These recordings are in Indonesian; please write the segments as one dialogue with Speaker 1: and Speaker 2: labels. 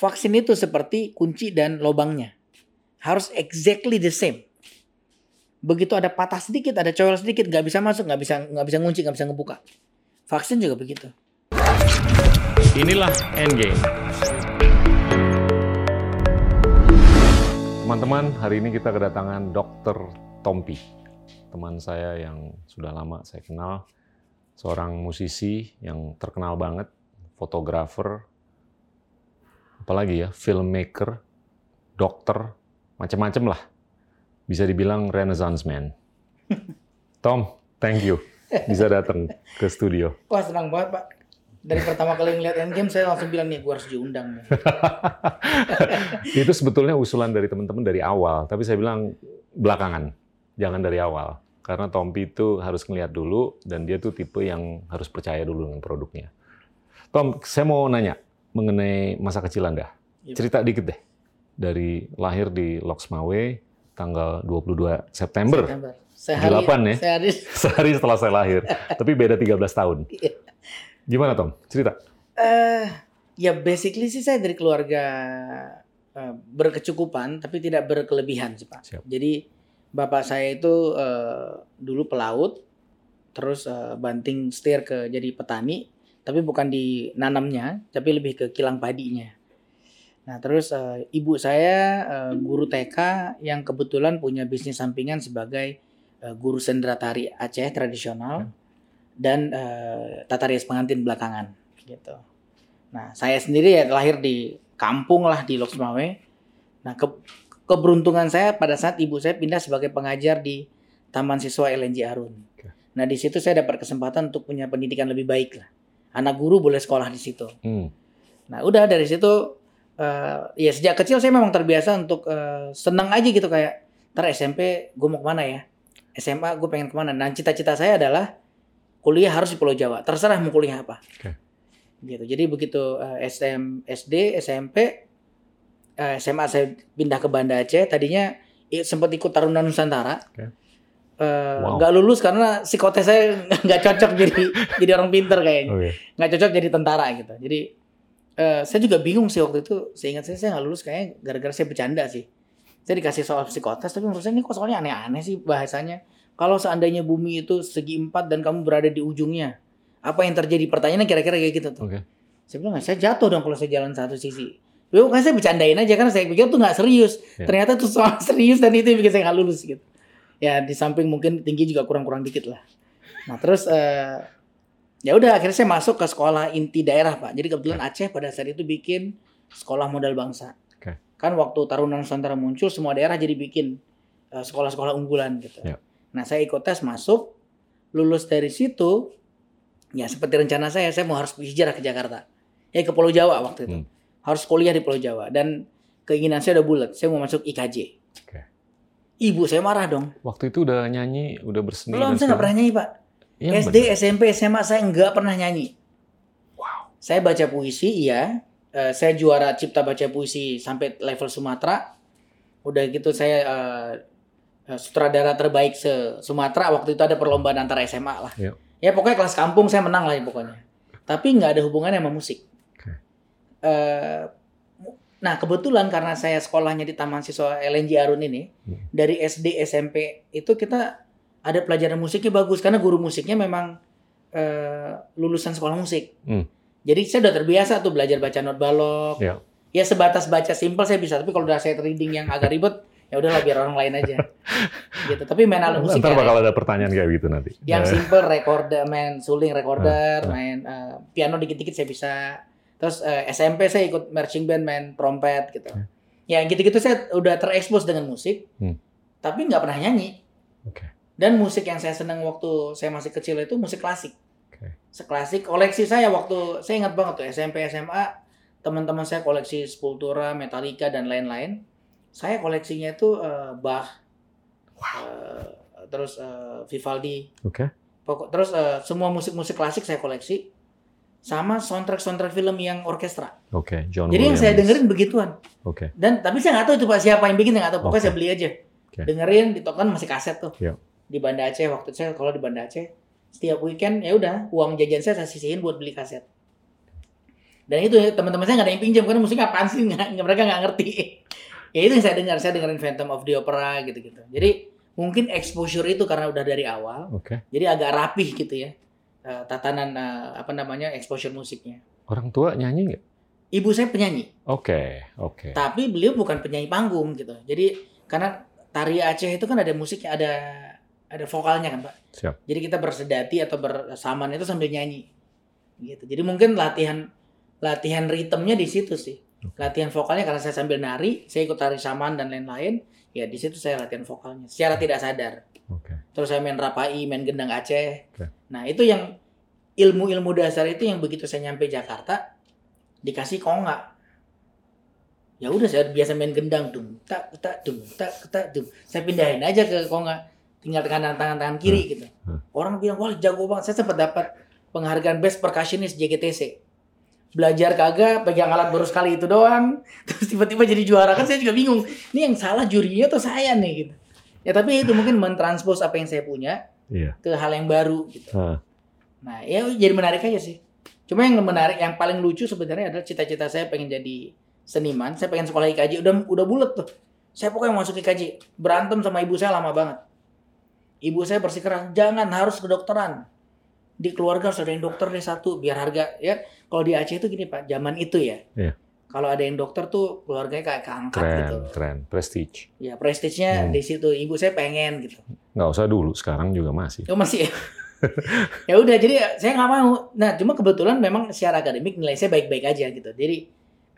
Speaker 1: vaksin itu seperti kunci dan lobangnya. Harus exactly the same. Begitu ada patah sedikit, ada coel sedikit, nggak bisa masuk, nggak bisa nggak bisa ngunci, nggak bisa ngebuka. Vaksin juga begitu.
Speaker 2: Inilah Endgame. Teman-teman, hari ini kita kedatangan Dr. Tompi. Teman saya yang sudah lama saya kenal. Seorang musisi yang terkenal banget, fotografer, apalagi ya, filmmaker, dokter, macam-macam lah. Bisa dibilang renaissance man. Tom, thank you bisa datang ke studio.
Speaker 1: Wah senang banget pak. Dari pertama kali ngeliat Endgame saya langsung bilang nih gue harus diundang.
Speaker 2: itu sebetulnya usulan dari teman-teman dari awal, tapi saya bilang belakangan, jangan dari awal. Karena Tompi itu harus ngeliat dulu, dan dia tuh tipe yang harus percaya dulu dengan produknya. Tom, saya mau nanya mengenai masa kecil Anda.
Speaker 1: Iya.
Speaker 2: Cerita dikit deh. Dari lahir di Loksmawe, tanggal 22 September.
Speaker 1: September. Sehari,
Speaker 2: 78 ya?
Speaker 1: Sehari.
Speaker 2: Sehari setelah saya lahir. tapi beda 13 tahun.
Speaker 1: Iya.
Speaker 2: Gimana Tom? Cerita.
Speaker 1: Eh, ya basically sih saya dari keluarga eh, berkecukupan tapi tidak berkelebihan sih pak.
Speaker 2: Siap.
Speaker 1: Jadi bapak saya itu eh, dulu pelaut, terus eh, banting setir ke jadi petani, tapi bukan di nanamnya, tapi lebih ke kilang padinya. Nah terus eh, ibu saya eh, guru TK yang kebetulan punya bisnis sampingan sebagai eh, guru sendera tari Aceh tradisional dan eh, tata rias pengantin belakangan gitu. Nah, saya sendiri ya lahir di kampung lah di Loksmawe. Nah, ke- keberuntungan saya pada saat ibu saya pindah sebagai pengajar di Taman Siswa LNJ Arun. Nah, di situ saya dapat kesempatan untuk punya pendidikan lebih baik lah. Anak guru boleh sekolah di situ.
Speaker 2: Hmm.
Speaker 1: Nah, udah dari situ eh, ya sejak kecil saya memang terbiasa untuk eh, senang aja gitu kayak ntar SMP gue mau ke mana ya? SMA gue pengen ke mana? Nah, cita-cita saya adalah kuliah harus di Pulau Jawa. Terserah mau kuliah apa.
Speaker 2: Oke.
Speaker 1: Gitu. Jadi begitu eh, SM, SD, SMP, eh, SMA saya pindah ke Banda Aceh. Tadinya sempat ikut Taruna Nusantara. Eh,
Speaker 2: Wow.
Speaker 1: nggak lulus karena psikotes saya nggak cocok jadi jadi orang pinter kayaknya nggak cocok jadi tentara gitu. Jadi eh, saya juga bingung sih waktu itu. Seingat saya saya nggak lulus kayaknya gara-gara saya bercanda sih. Saya dikasih soal psikotes tapi menurut saya ini kok soalnya aneh-aneh sih bahasanya. Kalau seandainya bumi itu segi empat dan kamu berada di ujungnya, apa yang terjadi? Pertanyaannya kira-kira kayak gitu tuh.
Speaker 2: Oke.
Speaker 1: Saya bilang saya jatuh dong kalau saya jalan satu sisi. Ya kan saya bercandain aja karena saya pikir tuh nggak serius.
Speaker 2: Ya.
Speaker 1: Ternyata tuh soal serius dan itu yang bikin saya nggak lulus gitu. Ya di samping mungkin tinggi juga kurang-kurang dikit lah. Nah terus eh, ya udah akhirnya saya masuk ke sekolah inti daerah pak. Jadi kebetulan Aceh pada saat itu bikin sekolah modal bangsa.
Speaker 2: Oke.
Speaker 1: Kan waktu Taruna Nusantara muncul semua daerah jadi bikin eh, sekolah-sekolah unggulan gitu.
Speaker 2: Ya.
Speaker 1: Nah saya ikut tes masuk, lulus dari situ, ya seperti rencana saya, saya mau harus hijrah ke Jakarta, ya ke Pulau Jawa waktu itu,
Speaker 2: Hmm.
Speaker 1: harus kuliah di Pulau Jawa dan keinginan saya udah bulat, saya mau masuk IKJ.
Speaker 2: Oke.
Speaker 1: Ibu saya marah dong.
Speaker 2: Waktu itu udah nyanyi, udah berseni.
Speaker 1: Belum, saya nggak pernah nyanyi pak.
Speaker 2: Iya,
Speaker 1: SD,
Speaker 2: bener.
Speaker 1: SMP, SMA saya nggak pernah nyanyi.
Speaker 2: Wow.
Speaker 1: Saya baca puisi, iya. Eh, saya juara cipta baca puisi sampai level Sumatera. Udah gitu saya eh, sutradara terbaik se Sumatera. Waktu itu ada perlombaan antara SMA lah.
Speaker 2: Iya.
Speaker 1: Ya pokoknya kelas kampung saya menang lah ya pokoknya. Tapi nggak ada hubungannya sama musik. Eh, mu- nah kebetulan karena saya sekolahnya di Taman Siswa LNJ Arun ini,
Speaker 2: Hmm.
Speaker 1: dari SD SMP itu kita ada pelajaran musiknya bagus karena guru musiknya memang eh, lulusan sekolah musik.
Speaker 2: Hmm.
Speaker 1: Jadi saya udah terbiasa tuh belajar baca not balok.
Speaker 2: Iya.
Speaker 1: Ya sebatas baca simple saya bisa, tapi kalau udah saya reading yang agak ribet, ya udahlah biar orang lain aja. gitu. Tapi main alat musik
Speaker 2: Ntar
Speaker 1: ya,
Speaker 2: bakal ada pertanyaan kayak gitu nanti.
Speaker 1: yang
Speaker 2: Eh,
Speaker 1: simple recorder, main suling recorder,
Speaker 2: Ah, ah.
Speaker 1: main eh, piano dikit-dikit saya bisa. Terus eh, SMP saya ikut marching band, main trompet gitu.
Speaker 2: Hmm.
Speaker 1: Ya gitu-gitu saya udah terekspos dengan musik,
Speaker 2: Hmm.
Speaker 1: tapi nggak pernah nyanyi.
Speaker 2: Oke.
Speaker 1: Dan musik yang saya senang waktu saya masih kecil itu musik klasik.
Speaker 2: Oke.
Speaker 1: Seklasik koleksi saya waktu saya ingat banget tuh SMP SMA teman-teman saya koleksi Sepultura, Metallica dan lain-lain. Saya koleksinya itu eh, Bach, eh, terus eh, Vivaldi,
Speaker 2: Oke.
Speaker 1: pokok terus eh, semua musik-musik klasik saya koleksi sama soundtrack-soundtrack film yang orkestra.
Speaker 2: Oke. John
Speaker 1: Jadi yang saya
Speaker 2: Williams.
Speaker 1: dengerin begituan.
Speaker 2: Oke.
Speaker 1: Dan tapi saya nggak tahu itu pak siapa yang bikin, saya nggak tahu. Pokoknya
Speaker 2: Oke.
Speaker 1: saya beli aja.
Speaker 2: Oke.
Speaker 1: Dengerin, di masih kaset tuh.
Speaker 2: Iya.
Speaker 1: Di Banda Aceh waktu saya kalau di Banda Aceh setiap weekend ya udah uang jajan saya saya sisihin buat beli kaset. Dan itu teman-teman saya nggak ada yang pinjam karena musiknya apaan sih nggak mereka nggak ngerti. ya itu yang saya dengar, saya dengerin Phantom of the Opera gitu-gitu. Jadi mungkin exposure itu karena udah dari awal,
Speaker 2: Oke.
Speaker 1: jadi agak rapih gitu ya eh, tatanan eh, apa namanya exposure musiknya.
Speaker 2: Orang tua nyanyi nggak?
Speaker 1: Ibu saya penyanyi,
Speaker 2: Oke, oke.
Speaker 1: tapi beliau bukan penyanyi panggung gitu. Jadi karena tari Aceh itu kan ada musiknya, ada ada vokalnya kan pak.
Speaker 2: Siap.
Speaker 1: Jadi kita bersedati atau bersamaan itu sambil nyanyi, gitu. Jadi mungkin latihan latihan ritmenya di situ sih. Latihan vokalnya karena saya sambil nari, saya ikut tari saman dan lain-lain. Ya di situ saya latihan vokalnya secara tidak sadar.
Speaker 2: Oke.
Speaker 1: Terus saya main rapai, main gendang Aceh.
Speaker 2: Oke.
Speaker 1: Nah itu yang ilmu-ilmu dasar itu yang begitu saya nyampe Jakarta dikasih konga. Ya udah saya biasa main gendang dum tak tak dum tak tak dum. Saya pindahin aja ke konga, tinggal kanan tangan tangan kiri gitu.
Speaker 2: Hmm.
Speaker 1: Orang bilang wah jago banget. Saya sempat dapat penghargaan best percussionist JGTC. Belajar kagak, pegang alat baru sekali itu doang. Terus tiba-tiba jadi juara kan saya juga bingung. Ini yang salah jurinya atau saya nih gitu. Ya tapi itu mungkin mentranspose apa yang saya punya
Speaker 2: Iya.
Speaker 1: ke hal yang baru gitu.
Speaker 2: Ah.
Speaker 1: Nah, ya jadi menarik aja sih. Cuma yang menarik, yang paling lucu sebenarnya adalah cita-cita saya pengen jadi seniman. Saya pengen sekolah IKJ, udah udah bulat tuh. Saya pokoknya masuk IKJ. Berantem sama ibu saya lama banget. Ibu saya bersikeras, jangan harus kedokteran. Di keluarga harus ada yang dokter deh satu, biar harga ya. Kalau di Aceh itu gini pak, zaman itu ya.
Speaker 2: Iya.
Speaker 1: Kalau ada yang dokter tuh keluarganya kayak keangkat
Speaker 2: Keren,
Speaker 1: gitu.
Speaker 2: keren. Prestige.
Speaker 1: Ya prestisnya
Speaker 2: Hmm.
Speaker 1: di situ. Ibu saya pengen gitu.
Speaker 2: Nggak usah dulu, sekarang juga masih.
Speaker 1: Oh masih ya? ya udah jadi saya nggak mau. Nah cuma kebetulan memang secara akademik nilai saya baik-baik aja gitu. Jadi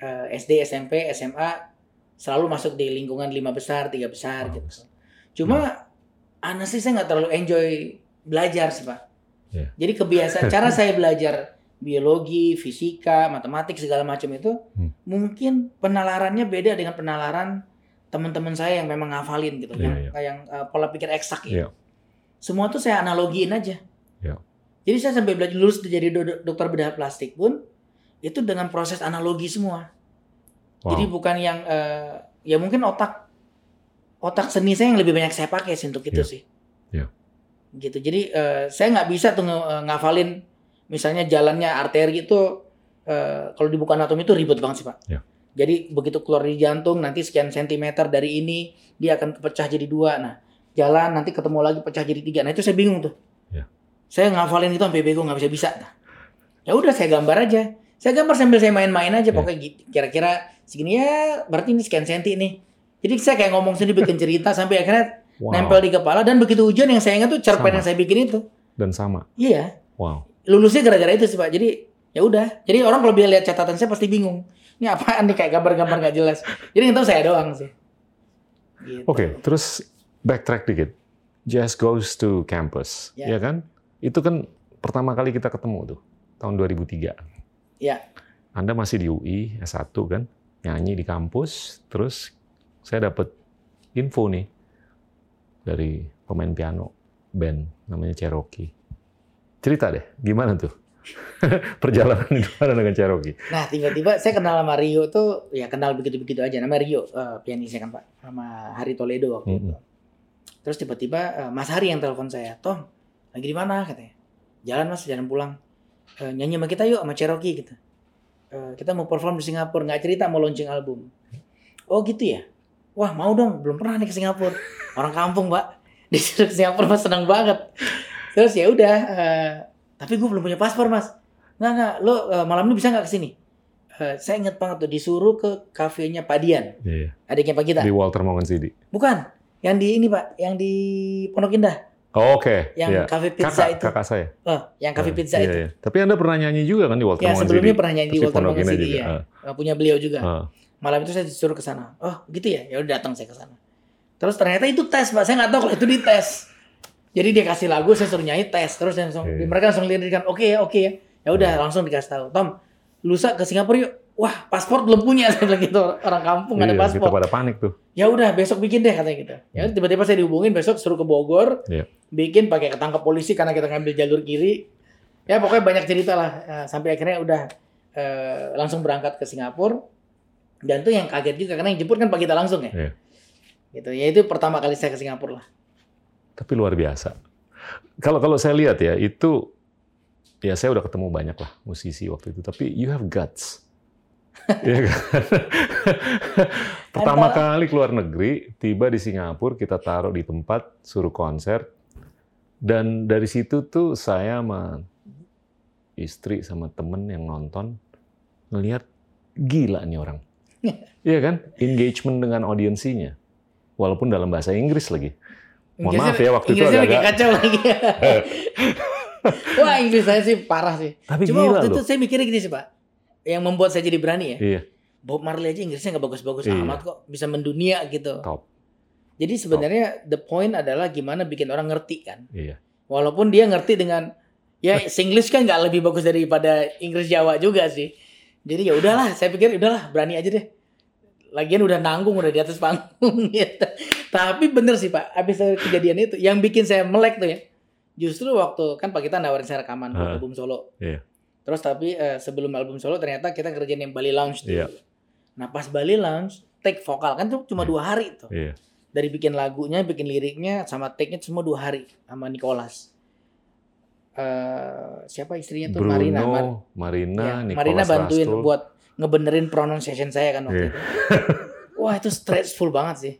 Speaker 1: eh, SD, SMP, SMA selalu masuk di lingkungan lima besar, tiga besar gitu.
Speaker 2: Bagus.
Speaker 1: Cuma honestly saya nggak terlalu enjoy belajar sih pak.
Speaker 2: Iya.
Speaker 1: Jadi kebiasaan cara saya belajar biologi, fisika, matematik segala macam itu
Speaker 2: Hmm.
Speaker 1: mungkin penalarannya beda dengan penalaran teman-teman saya yang memang ngafalin gitu,
Speaker 2: Iya,
Speaker 1: yang
Speaker 2: iya.
Speaker 1: yang eh, pola pikir eksak ya.
Speaker 2: Iya.
Speaker 1: Semua tuh saya analogiin aja.
Speaker 2: Iya.
Speaker 1: Jadi saya sampai belajar lulus jadi do- dokter bedah plastik pun itu dengan proses analogi semua.
Speaker 2: Wow.
Speaker 1: Jadi bukan yang eh, ya mungkin otak otak seni saya yang lebih banyak saya pakai sih untuk itu
Speaker 2: Iya.
Speaker 1: sih.
Speaker 2: Iya.
Speaker 1: Gitu. Jadi eh, saya nggak bisa tuh ngafalin misalnya jalannya arteri itu eh, kalau di buku anatomi itu ribet banget sih pak.
Speaker 2: Iya.
Speaker 1: Jadi begitu keluar di jantung nanti sekian sentimeter dari ini dia akan kepecah jadi dua. Nah jalan nanti ketemu lagi pecah jadi tiga. Nah itu saya bingung tuh.
Speaker 2: Iya.
Speaker 1: Saya ngafalin itu sampai bego nggak bisa bisa. Nah, ya udah saya gambar aja. Saya gambar sambil saya main-main aja
Speaker 2: Iya.
Speaker 1: pokoknya gitu. Kira-kira segini ya berarti ini sekian senti nih. Jadi saya kayak ngomong sendiri bikin cerita sampai akhirnya
Speaker 2: Wow.
Speaker 1: nempel di kepala dan begitu ujian yang saya ingat tuh cerpen
Speaker 2: Sama.
Speaker 1: yang saya bikin itu.
Speaker 2: Dan sama.
Speaker 1: Iya,
Speaker 2: Wow.
Speaker 1: Lulusnya gara-gara itu sih Pak. Jadi ya udah. Jadi orang kalau dia lihat catatan saya pasti bingung. Ini apaan nih kayak gambar-gambar nggak jelas. Jadi yang tahu saya doang sih. Gitu.
Speaker 2: Oke, terus backtrack dikit. Jazz goes to campus,
Speaker 1: Ya.
Speaker 2: ya kan? Itu kan pertama kali kita ketemu tuh, tahun 2003.
Speaker 1: Ya.
Speaker 2: Anda masih di UI, S1 kan? Nyanyi di kampus, terus saya dapat info nih dari pemain piano band namanya Cherokee. Cerita deh, gimana tuh? Perjalanan itu dengan Cherokee?
Speaker 1: Nah tiba-tiba saya kenal sama Rio tuh ya kenal begitu-begitu aja. Namanya Rio, eh, pianisnya kan Pak. Sama Hari Toledo waktu itu.
Speaker 2: Mm-mm.
Speaker 1: Terus tiba-tiba eh, Mas Hari yang telepon saya, Tom, lagi di mana katanya? Jalan Mas, jalan pulang. Eh, nyanyi sama kita yuk sama Cherokee gitu. Eh, kita mau perform di Singapura, nggak cerita mau launching album. Oh gitu ya? Wah mau dong, belum pernah nih ke Singapura. Orang kampung Pak, ke Singapura Mas senang banget. Terus ya udah, eh, tapi gue belum punya paspor Mas. Nggak nggak, lo eh, malam ini bisa nggak ke sini? Eh, saya inget banget tuh disuruh ke kafenya Pak Dian,
Speaker 2: Iya,
Speaker 1: adiknya Pak Gita.
Speaker 2: Di Walter Mongan City.
Speaker 1: Bukan, yang di ini Pak, yang di Pondok Indah,
Speaker 2: Oh, Oke,
Speaker 1: yang
Speaker 2: iya.
Speaker 1: kafe pizza
Speaker 2: kakak,
Speaker 1: itu.
Speaker 2: kakak saya.
Speaker 1: Oh, yang kafe pizza
Speaker 2: iya,
Speaker 1: itu.
Speaker 2: iya. Tapi Anda pernah nyanyi juga kan di Walter
Speaker 1: Ya sebelumnya pernah nyanyi di
Speaker 2: Terus di
Speaker 1: Walter Mongan
Speaker 2: juga.
Speaker 1: ya.
Speaker 2: Ah,
Speaker 1: Eh, Punya beliau juga.
Speaker 2: ah.
Speaker 1: Malam itu saya disuruh ke sana. Oh, gitu ya. Ya udah datang saya ke sana. Terus ternyata itu tes, Pak. Saya nggak tahu kalau itu dites. Jadi dia kasih lagu, saya suruh nyanyi tes. Terus saya langsung,
Speaker 2: Iya.
Speaker 1: mereka langsung lirikan, oke ya, oke ya. Ya udah langsung dikasih tahu. Tom, lusa ke Singapura yuk. Wah, paspor belum punya saya bilang gitu. Orang kampung nggak ada
Speaker 2: Iya,
Speaker 1: paspor.
Speaker 2: kita pada panik tuh.
Speaker 1: ya udah besok bikin deh katanya gitu. Ya udah, tiba-tiba saya dihubungin besok suruh ke Bogor,
Speaker 2: Iya.
Speaker 1: bikin pakai ketangkep polisi karena kita ngambil jalur kiri. Ya pokoknya banyak cerita lah Eh, sampai akhirnya udah eh, langsung berangkat ke Singapura. Dan itu yang kaget juga karena yang jemput kan Pak kita langsung ya.
Speaker 2: Iya.
Speaker 1: Gitu. Ya itu pertama kali saya ke Singapura lah.
Speaker 2: Tapi luar biasa. Kalau kalau saya lihat ya, itu ya saya udah ketemu banyak lah musisi waktu itu, tapi you have guts. Iya kan? Pertama kali keluar negeri, tiba di Singapura, kita taruh di tempat, suruh konser, dan dari situ tuh saya sama istri sama temen yang nonton ngelihat gila nih orang. Iya kan? Engagement dengan audiensinya. Walaupun dalam bahasa Inggris lagi. Mohon maaf ya waktu itu
Speaker 1: Inggrisnya
Speaker 2: agak
Speaker 1: lagi kacau lagi. Wah Inggris saya sih parah sih.
Speaker 2: Tapi
Speaker 1: Cuma waktu
Speaker 2: loh.
Speaker 1: itu saya mikirnya gini sih Pak. Yang membuat saya jadi berani ya.
Speaker 2: Iya,
Speaker 1: Bob Marley aja Inggrisnya nggak bagus-bagus
Speaker 2: Iya.
Speaker 1: amat kok. Bisa mendunia gitu.
Speaker 2: top.
Speaker 1: Jadi sebenarnya the point adalah gimana bikin orang ngerti kan.
Speaker 2: Iya.
Speaker 1: Walaupun dia ngerti dengan ya Singlish kan nggak lebih bagus daripada Inggris Jawa juga sih. Jadi ya udahlah, saya pikir udahlah berani aja deh. Lagian udah nanggung udah di atas panggung gitu. Tapi bener sih Pak, habis dari kejadian itu yang bikin saya melek tuh ya. Justru waktu kan Pak kita nawarin saya rekaman buat
Speaker 2: Ah,
Speaker 1: album solo.
Speaker 2: iya.
Speaker 1: Terus tapi eh, sebelum album solo ternyata kita kerjain yang Bali Lounge tuh.
Speaker 2: Iya.
Speaker 1: Nah pas Bali Lounge take vokal kan tuh cuma
Speaker 2: Iya.
Speaker 1: dua hari tuh
Speaker 2: Iya.
Speaker 1: dari bikin lagunya, bikin liriknya, sama take-nya semua dua hari sama Nicholas. Eh siapa istrinya tuh
Speaker 2: Bruno,
Speaker 1: Marina.
Speaker 2: Marina,
Speaker 1: Mar- ya,
Speaker 2: Nicholas
Speaker 1: Marina bantuin
Speaker 2: Rastul.
Speaker 1: buat ngebenerin pronunciation saya kan waktu itu. Wah itu stressful banget sih.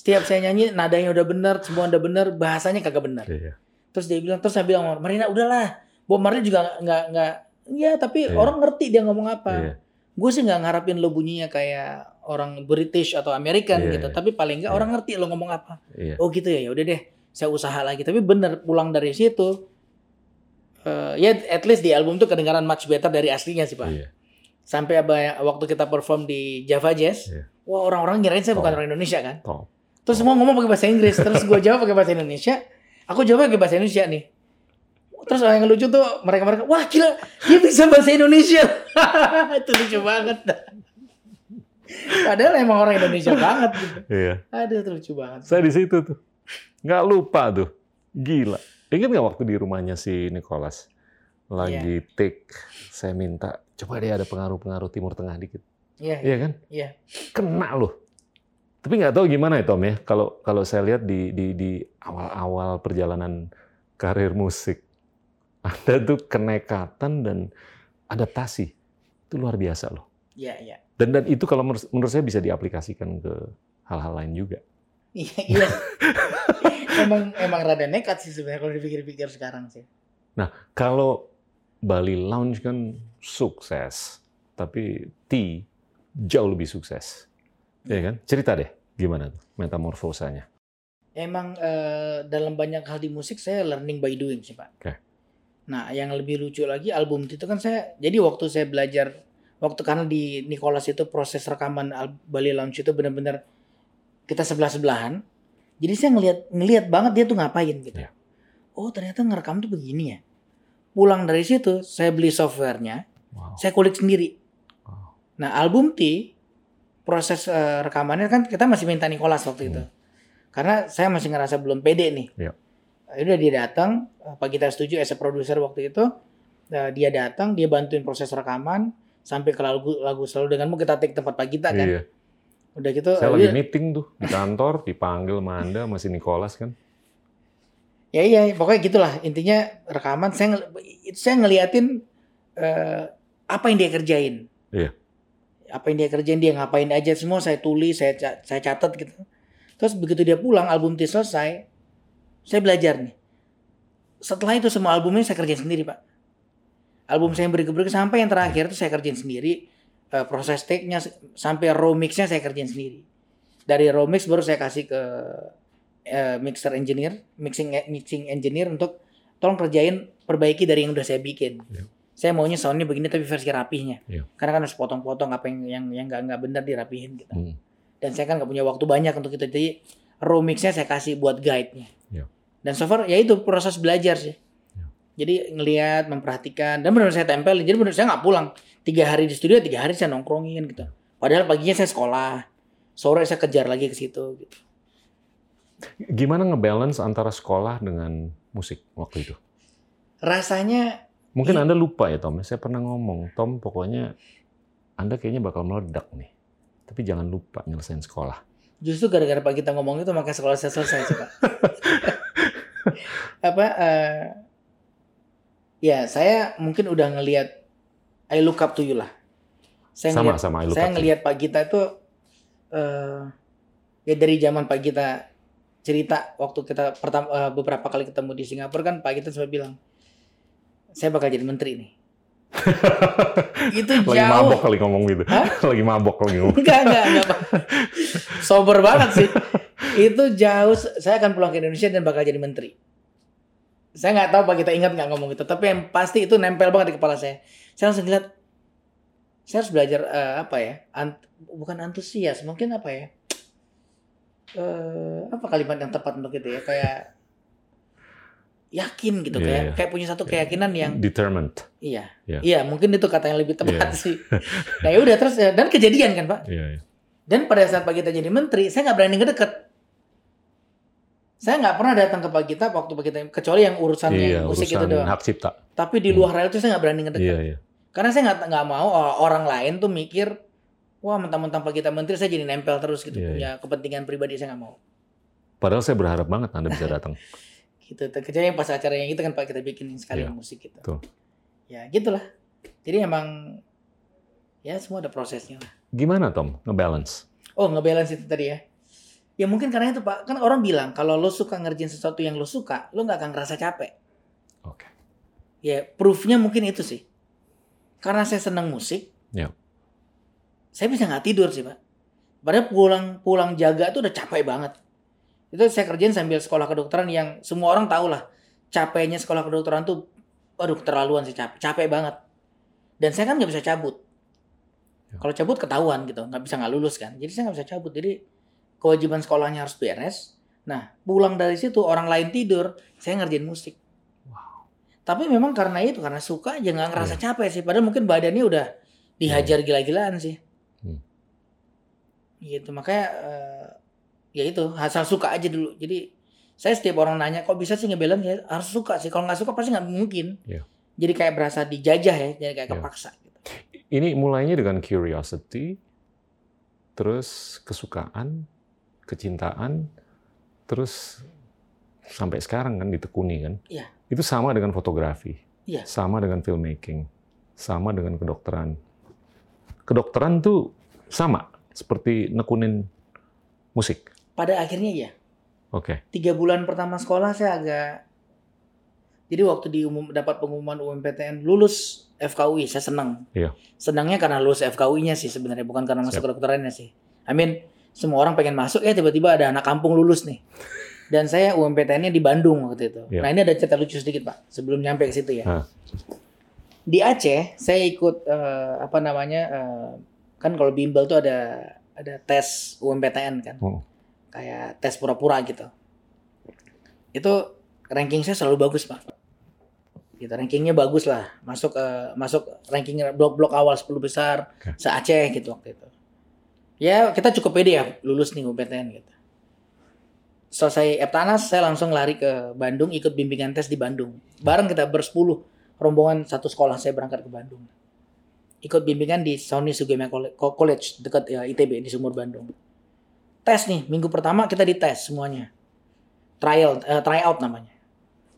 Speaker 1: Setiap saya nyanyi nadanya udah bener, semua udah bener, bahasanya kagak bener.
Speaker 2: Iya.
Speaker 1: Terus dia bilang, terus saya bilang, Marina udahlah. Bob Marley juga nggak nggak, ya tapi
Speaker 2: Iya.
Speaker 1: orang ngerti dia ngomong apa
Speaker 2: Iya.
Speaker 1: gue sih nggak ngarapin lo bunyinya kayak orang British atau American
Speaker 2: Iya,
Speaker 1: gitu
Speaker 2: iya.
Speaker 1: tapi paling nggak
Speaker 2: Iya.
Speaker 1: orang ngerti lo ngomong apa
Speaker 2: Iya.
Speaker 1: oh gitu ya ya udah deh saya usaha lagi tapi bener pulang dari situ eh, ya at least di album tuh kedengaran much better dari aslinya sih pak
Speaker 2: Iya.
Speaker 1: sampai apa waktu kita perform di Java Jazz
Speaker 2: Iya.
Speaker 1: wah orang-orang ngirain saya bukan
Speaker 2: Oh.
Speaker 1: orang Indonesia kan
Speaker 2: Top.
Speaker 1: Terus semua ngomong pakai bahasa Inggris terus gue jawab pakai bahasa Indonesia aku jawab pakai bahasa Indonesia nih terus yang lucu tuh mereka mereka wah gila dia bisa bahasa Indonesia itu lucu banget padahal emang orang Indonesia banget gitu.
Speaker 2: Iya.
Speaker 1: aduh itu lucu banget
Speaker 2: Saya di situ tuh. Nggak lupa tuh. Gila. Ingat nggak waktu di rumahnya si Nicholas? Lagi take, saya minta, coba deh ada pengaruh-pengaruh Timur Tengah dikit.
Speaker 1: iya
Speaker 2: Iya kan?
Speaker 1: iya
Speaker 2: Kena loh. Tapi nggak tahu gimana ya Tom ya, kalau kalau saya lihat di di di awal-awal perjalanan karir musik, ada tuh kenekatan dan adaptasi. Itu luar biasa loh.
Speaker 1: iya iya
Speaker 2: Dan dan itu kalau menurut, menurut saya bisa diaplikasikan ke hal-hal lain juga.
Speaker 1: iya iya emang emang rada nekat sih sebenarnya kalau dipikir-pikir sekarang sih
Speaker 2: Kalau Bali Lounge kan sukses, tapi T jauh lebih sukses. Ya kan? Cerita deh gimana tuh metamorfosanya.
Speaker 1: Emang eh, dalam banyak hal di musik saya learning by doing sih pak.
Speaker 2: Oke.
Speaker 1: Nah yang lebih lucu lagi album itu kan saya jadi waktu saya belajar waktu karena di Nicholas itu proses rekaman al- Bali Lounge itu benar-benar kita sebelah sebelahan. Jadi saya ngelihat ngelihat banget dia tuh ngapain gitu.
Speaker 2: Iya.
Speaker 1: Oh ternyata ngerekam tuh begini ya. Pulang dari situ saya beli softwarenya,
Speaker 2: Wow.
Speaker 1: saya kulik sendiri.
Speaker 2: Wow.
Speaker 1: Nah album T proses eh, rekamannya kan kita masih minta Nicholas waktu itu.
Speaker 2: Hmm.
Speaker 1: Karena saya masih ngerasa belum pede nih. Ya Udah dia datang, eh, Pak kita setuju as a producer waktu itu. eh, dia datang, dia bantuin proses rekaman sampai ke lagu lagu selalu denganmu kita take tempat Pak kita kan.
Speaker 2: Iya.
Speaker 1: Udah gitu
Speaker 2: Saya
Speaker 1: eh,
Speaker 2: lagi
Speaker 1: dia-
Speaker 2: meeting tuh di kantor, dipanggil Manda masih Nicholas kan.
Speaker 1: ya iya pokoknya gitulah intinya rekaman saya saya ngeliatin eh, apa yang dia kerjain.
Speaker 2: Iya.
Speaker 1: Apa yang dia kerjain dia ngapain aja semua saya tulis saya saya catat gitu. Terus begitu dia pulang album T selesai saya belajar nih. Setelah itu semua albumnya saya kerjain sendiri pak. Album saya yang berikut-berikut sampai yang terakhir itu saya kerjain sendiri. Eh, proses take-nya sampai raw mix-nya saya kerjain sendiri. Dari raw mix baru saya kasih ke eh, mixer engineer, mixing mixing engineer untuk tolong kerjain perbaiki dari yang udah saya bikin.
Speaker 2: Iya.
Speaker 1: Saya maunya soundnya begini tapi versi rapihnya.
Speaker 2: Iya.
Speaker 1: Karena kan harus potong-potong apa yang yang yang nggak nggak benar dirapihin gitu.
Speaker 2: Hmm.
Speaker 1: Dan saya kan nggak punya waktu banyak untuk itu. Jadi raw mix-nya saya kasih buat guide-nya.
Speaker 2: Iya.
Speaker 1: Dan so far ya itu proses belajar sih.
Speaker 2: Iya.
Speaker 1: Jadi ngelihat, memperhatikan, dan benar saya tempelin. Jadi benar saya nggak pulang tiga hari di studio, tiga hari saya nongkrongin gitu. Padahal paginya saya sekolah, sore saya kejar lagi ke situ. Gitu.
Speaker 2: Gimana ngebalance antara sekolah dengan musik waktu itu?
Speaker 1: Rasanya
Speaker 2: Mungkin
Speaker 1: Iya.
Speaker 2: Anda lupa ya Tom, saya pernah ngomong, Tom pokoknya Anda kayaknya bakal meledak nih. Tapi jangan lupa nyelesain sekolah.
Speaker 1: justru gara-gara pak kita ngomong itu maka sekolah saya selesai sih pak. Apa? eh, Ya, saya mungkin udah ngelihat I look up to you lah. Saya
Speaker 2: Sama,
Speaker 1: ngelihat,
Speaker 2: sama, I look
Speaker 1: saya ngelihat Pak Gita itu eh ya dari zaman Pak Gita cerita waktu kita pertama eh, beberapa kali ketemu di Singapura kan Pak Gita sempat bilang saya bakal jadi menteri nih. Itu
Speaker 2: Lagi
Speaker 1: jauh.
Speaker 2: mabok kali ngomong gitu.
Speaker 1: Hah?
Speaker 2: Lagi mabok lagi ngomong.
Speaker 1: Enggak, enggak, enggak. Sober banget sih. Itu jauh. Saya akan pulang ke Indonesia dan bakal jadi menteri. Saya nggak tahu Pak kita ingat nggak ngomong itu. Tapi yang pasti itu nempel banget di kepala saya. Saya langsung lihat. Saya harus belajar eh, apa ya? Ant- bukan antusias, mungkin apa ya? Eh, apa kalimat yang tepat untuk itu ya? Kayak yakin gitu
Speaker 2: Iya,
Speaker 1: kayak
Speaker 2: iya.
Speaker 1: kayak punya satu keyakinan yang
Speaker 2: Determined.
Speaker 1: iya
Speaker 2: Iya.
Speaker 1: iya mungkin itu kata yang lebih tepat
Speaker 2: Iya.
Speaker 1: sih nah ya udah terus ya, dan kejadian kan pak
Speaker 2: Iya, iya.
Speaker 1: dan pada saat Pak Gita jadi menteri, saya nggak berani ngedeket. Saya nggak pernah datang ke Pak Gita waktu Pak Gita, kecuali yang urusannya
Speaker 2: Iya,
Speaker 1: musik
Speaker 2: urusan
Speaker 1: itu doang.
Speaker 2: hak cipta.
Speaker 1: Tapi di luar hal itu saya nggak berani ngedeket.
Speaker 2: Iya, iya.
Speaker 1: Karena saya nggak nggak mau or- orang lain tuh mikir, wah mentang-mentang Pak Gita menteri saya jadi nempel terus gitu
Speaker 2: Iya,
Speaker 1: punya kepentingan pribadi saya nggak mau.
Speaker 2: Padahal saya berharap banget Anda bisa datang.
Speaker 1: Gitu. Yang pas acara yang itu kan Pak kita bikin sekali
Speaker 2: Iya,
Speaker 1: musik gitu.
Speaker 2: betul.
Speaker 1: Ya gitulah. Jadi emang ya semua ada prosesnya lah.
Speaker 2: Gimana Tom ngebalance?
Speaker 1: Oh ngebalance itu tadi ya. Ya mungkin karena itu Pak, kan orang bilang kalau lo suka ngerjain sesuatu yang lo suka, lo nggak akan ngerasa capek.
Speaker 2: Oke.
Speaker 1: Ya proofnya mungkin itu sih. Karena saya senang musik,
Speaker 2: Ya.
Speaker 1: saya bisa nggak tidur sih Pak. Padahal pulang pulang jaga tuh udah capek banget. Itu saya kerjain sambil sekolah kedokteran yang semua orang tahu lah. Capeknya sekolah kedokteran tuh, aduh keterlaluan sih capek, capek banget. Dan saya kan nggak bisa cabut.
Speaker 2: Ya.
Speaker 1: Kalau cabut ketahuan gitu, nggak bisa nggak lulus kan. Jadi saya nggak bisa cabut. Jadi kewajiban sekolahnya harus beres. Nah pulang dari situ orang lain tidur, saya ngerjain musik. Tapi memang karena itu, karena suka aja nggak ngerasa capek sih. Padahal mungkin badannya udah dihajar gila-gilaan sih.
Speaker 2: Hmm.
Speaker 1: Gitu makanya eh, ya itu asal suka aja dulu. Jadi saya setiap orang nanya kok bisa sih ngebalance ya harus suka sih. Kalau nggak suka pasti nggak mungkin.
Speaker 2: Iya.
Speaker 1: Jadi kayak berasa dijajah ya, jadi kayak
Speaker 2: Iya.
Speaker 1: kepaksa. Gitu.
Speaker 2: Ini mulainya dengan curiosity, terus kesukaan, kecintaan, terus sampai sekarang kan ditekuni kan.
Speaker 1: Iya.
Speaker 2: Itu sama dengan fotografi,
Speaker 1: Iya.
Speaker 2: sama dengan filmmaking, sama dengan kedokteran. Kedokteran tuh sama seperti nekunin musik.
Speaker 1: Pada akhirnya ya
Speaker 2: Oke.
Speaker 1: tiga bulan pertama sekolah saya agak jadi waktu diumum dapat pengumuman UMPTN lulus FKUI saya senang.
Speaker 2: Iya.
Speaker 1: Senangnya karena lulus FKUI-nya sih sebenarnya bukan karena masuk
Speaker 2: Siap.
Speaker 1: kedokterannya sih. I mean semua orang pengen masuk ya tiba-tiba ada anak kampung lulus nih. Dan saya UMPTN-nya di Bandung waktu itu.
Speaker 2: Iya.
Speaker 1: Nah ini ada cerita lucu sedikit pak sebelum nyampe ke situ ya.
Speaker 2: Hah.
Speaker 1: Di Aceh saya ikut eh, apa namanya eh, kan kalau bimbel tuh ada ada tes UMPTN kan
Speaker 2: Oh.
Speaker 1: Kayak tes pura-pura gitu. Itu ranking saya selalu bagus pak. Gitu rankingnya bagus lah, masuk eh, masuk ranking blok-blok awal 10 besar
Speaker 2: Oke.
Speaker 1: se Aceh gitu waktu itu. Ya kita cukup pede ya lulus nih UMPTN gitu. Selesai Eptanas saya langsung lari ke Bandung ikut bimbingan tes di Bandung. Bareng kita bersepuluh rombongan satu sekolah saya berangkat ke Bandung. Ikut bimbingan di Sony Sugiyama Colle- College dekat ya, ITB di Sumur Bandung tes nih minggu pertama kita dites semuanya. Trial eh, tryout namanya.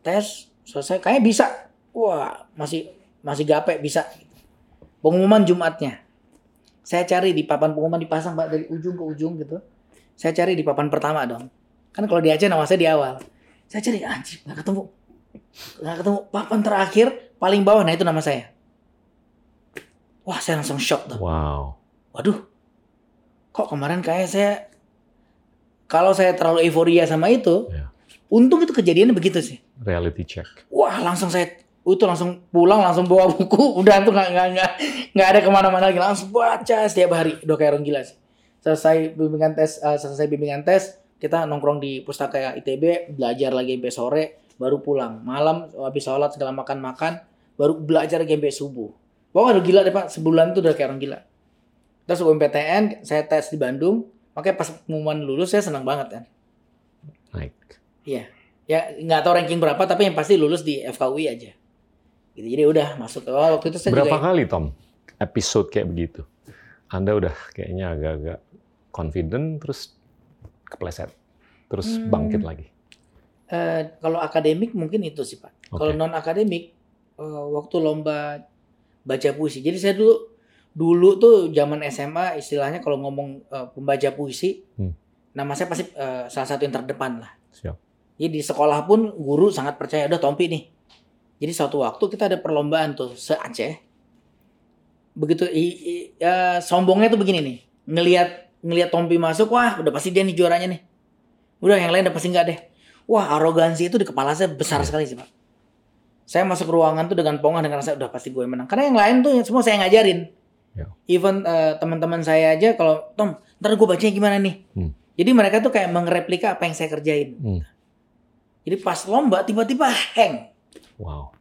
Speaker 1: Tes selesai kayaknya bisa. Wah masih masih gape bisa. Pengumuman Jumatnya. Saya cari di papan pengumuman dipasang pak dari ujung ke ujung gitu. Saya cari di papan pertama dong. Kan kalau di Aceh nama saya di awal. Saya cari anjir nggak ketemu. Nggak ketemu. Papan terakhir paling bawah nah itu nama saya. Wah saya langsung shock tuh.
Speaker 2: Wow.
Speaker 1: waduh. Kok kemarin kayak saya kalau saya terlalu euforia sama itu
Speaker 2: Ya.
Speaker 1: untung itu kejadiannya begitu sih.
Speaker 2: Reality check.
Speaker 1: wah langsung saya itu langsung pulang langsung bawa buku. Udah tuh nggak nggak nggak nggak ada ke mana-mana lagi. Langsung baca setiap hari. Udah kayak orang gila sih. Selesai bimbingan tes eh, selesai bimbingan tes kita nongkrong di pustaka ITB belajar lagi sampai sore baru pulang. Malam habis sholat segala makan makan baru belajar lagi sampai subuh. Wah udah gila deh pak. Sebulan tuh udah kayak orang gila. Terus UMPTN saya tes di Bandung makanya pas pengumuman lulus saya senang banget kan
Speaker 2: Naik.
Speaker 1: Iya. Ya nggak tahu ranking berapa tapi yang pasti lulus di FKUI aja. Gitu. Jadi udah masuk oh, waktu itu saya
Speaker 2: Berapa
Speaker 1: juga
Speaker 2: kali Tom episode kayak begitu? Anda udah kayaknya agak-agak confident terus kepleset. Terus
Speaker 1: Hmm.
Speaker 2: bangkit lagi.
Speaker 1: eh, kalau akademik mungkin itu sih Pak. Kalau
Speaker 2: Oke.
Speaker 1: non akademik eh, waktu lomba baca puisi. Jadi saya dulu dulu tuh zaman SMA istilahnya kalau ngomong eh, pembaca puisi,
Speaker 2: Hmm.
Speaker 1: nama saya pasti eh, salah satu yang terdepan lah.
Speaker 2: Siap.
Speaker 1: Jadi di sekolah pun guru sangat percaya udah Tompi nih. Jadi suatu waktu kita ada perlombaan tuh se Aceh. Begitu i- i- ya, sombongnya tuh begini nih. Ngelihat ngelihat Tompi masuk, wah udah pasti dia nih juaranya nih. Udah yang lain udah pasti enggak deh. Wah arogansi itu di kepala saya besar
Speaker 2: Iya.
Speaker 1: sekali sih pak. Saya masuk ruangan tuh dengan pongah dengan rasa udah pasti gue yang menang. Karena yang lain tuh semua saya ngajarin.
Speaker 2: Ya.
Speaker 1: Even eh, teman-teman saya aja kalau Tom, ntar gue bacanya gimana nih.
Speaker 2: Hmm.
Speaker 1: Jadi mereka tuh kayak mengereplika apa yang saya kerjain.
Speaker 2: Hmm.
Speaker 1: Jadi pas lomba tiba-tiba hang.
Speaker 2: Wow.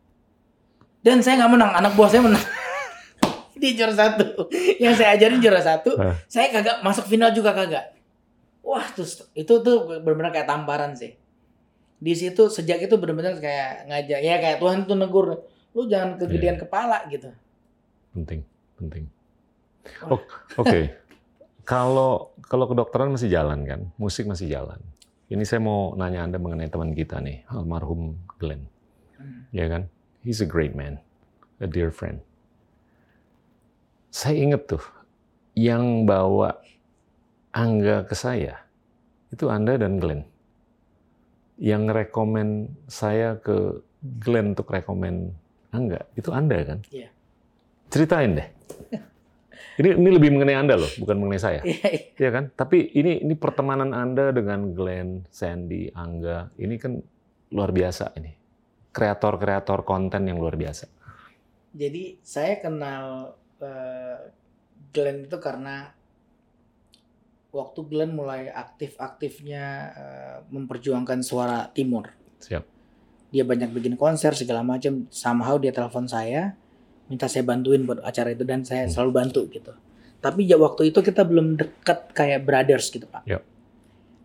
Speaker 1: Dan saya nggak menang, anak buah saya menang. Dia juara satu. Yang saya ajarin juara satu,
Speaker 2: Eh.
Speaker 1: saya kagak masuk final juga kagak. Wah, terus itu tuh benar-benar kayak tamparan sih. Di situ sejak itu benar-benar kayak ngajak ya kayak Tuhan tuh negur, lu jangan kegedean
Speaker 2: Iya.
Speaker 1: kepala gitu.
Speaker 2: Penting, penting.
Speaker 1: Wah.
Speaker 2: O- Oke. Kalau kalau kedokteran masih jalan kan, musik masih jalan. Ini saya mau nanya Anda mengenai teman kita nih, almarhum Glenn.
Speaker 1: Hmm.
Speaker 2: Ya kan? He's a great man, a dear friend. Saya inget tuh, yang bawa Angga ke saya, itu Anda dan Glenn. Yang rekomen saya ke Glenn untuk rekomen Angga, itu Anda kan?
Speaker 1: Iya.
Speaker 2: Ceritain deh. Ini, ini lebih mengenai Anda loh, bukan mengenai saya.
Speaker 1: Iya, iya.
Speaker 2: Iya kan? Tapi ini ini pertemanan Anda dengan Glenn, Sandy, Angga, ini kan luar biasa ini. Kreator-kreator konten yang luar biasa.
Speaker 1: Jadi saya kenal eh, Glenn itu karena waktu Glenn mulai aktif-aktifnya eh, memperjuangkan suara timur.
Speaker 2: Siap.
Speaker 1: Dia banyak bikin konser segala macam. Somehow dia telepon saya, minta saya bantuin buat acara itu dan saya
Speaker 2: Hmm.
Speaker 1: selalu bantu gitu. Tapi ya waktu itu kita belum dekat kayak brothers gitu pak.
Speaker 2: Yap.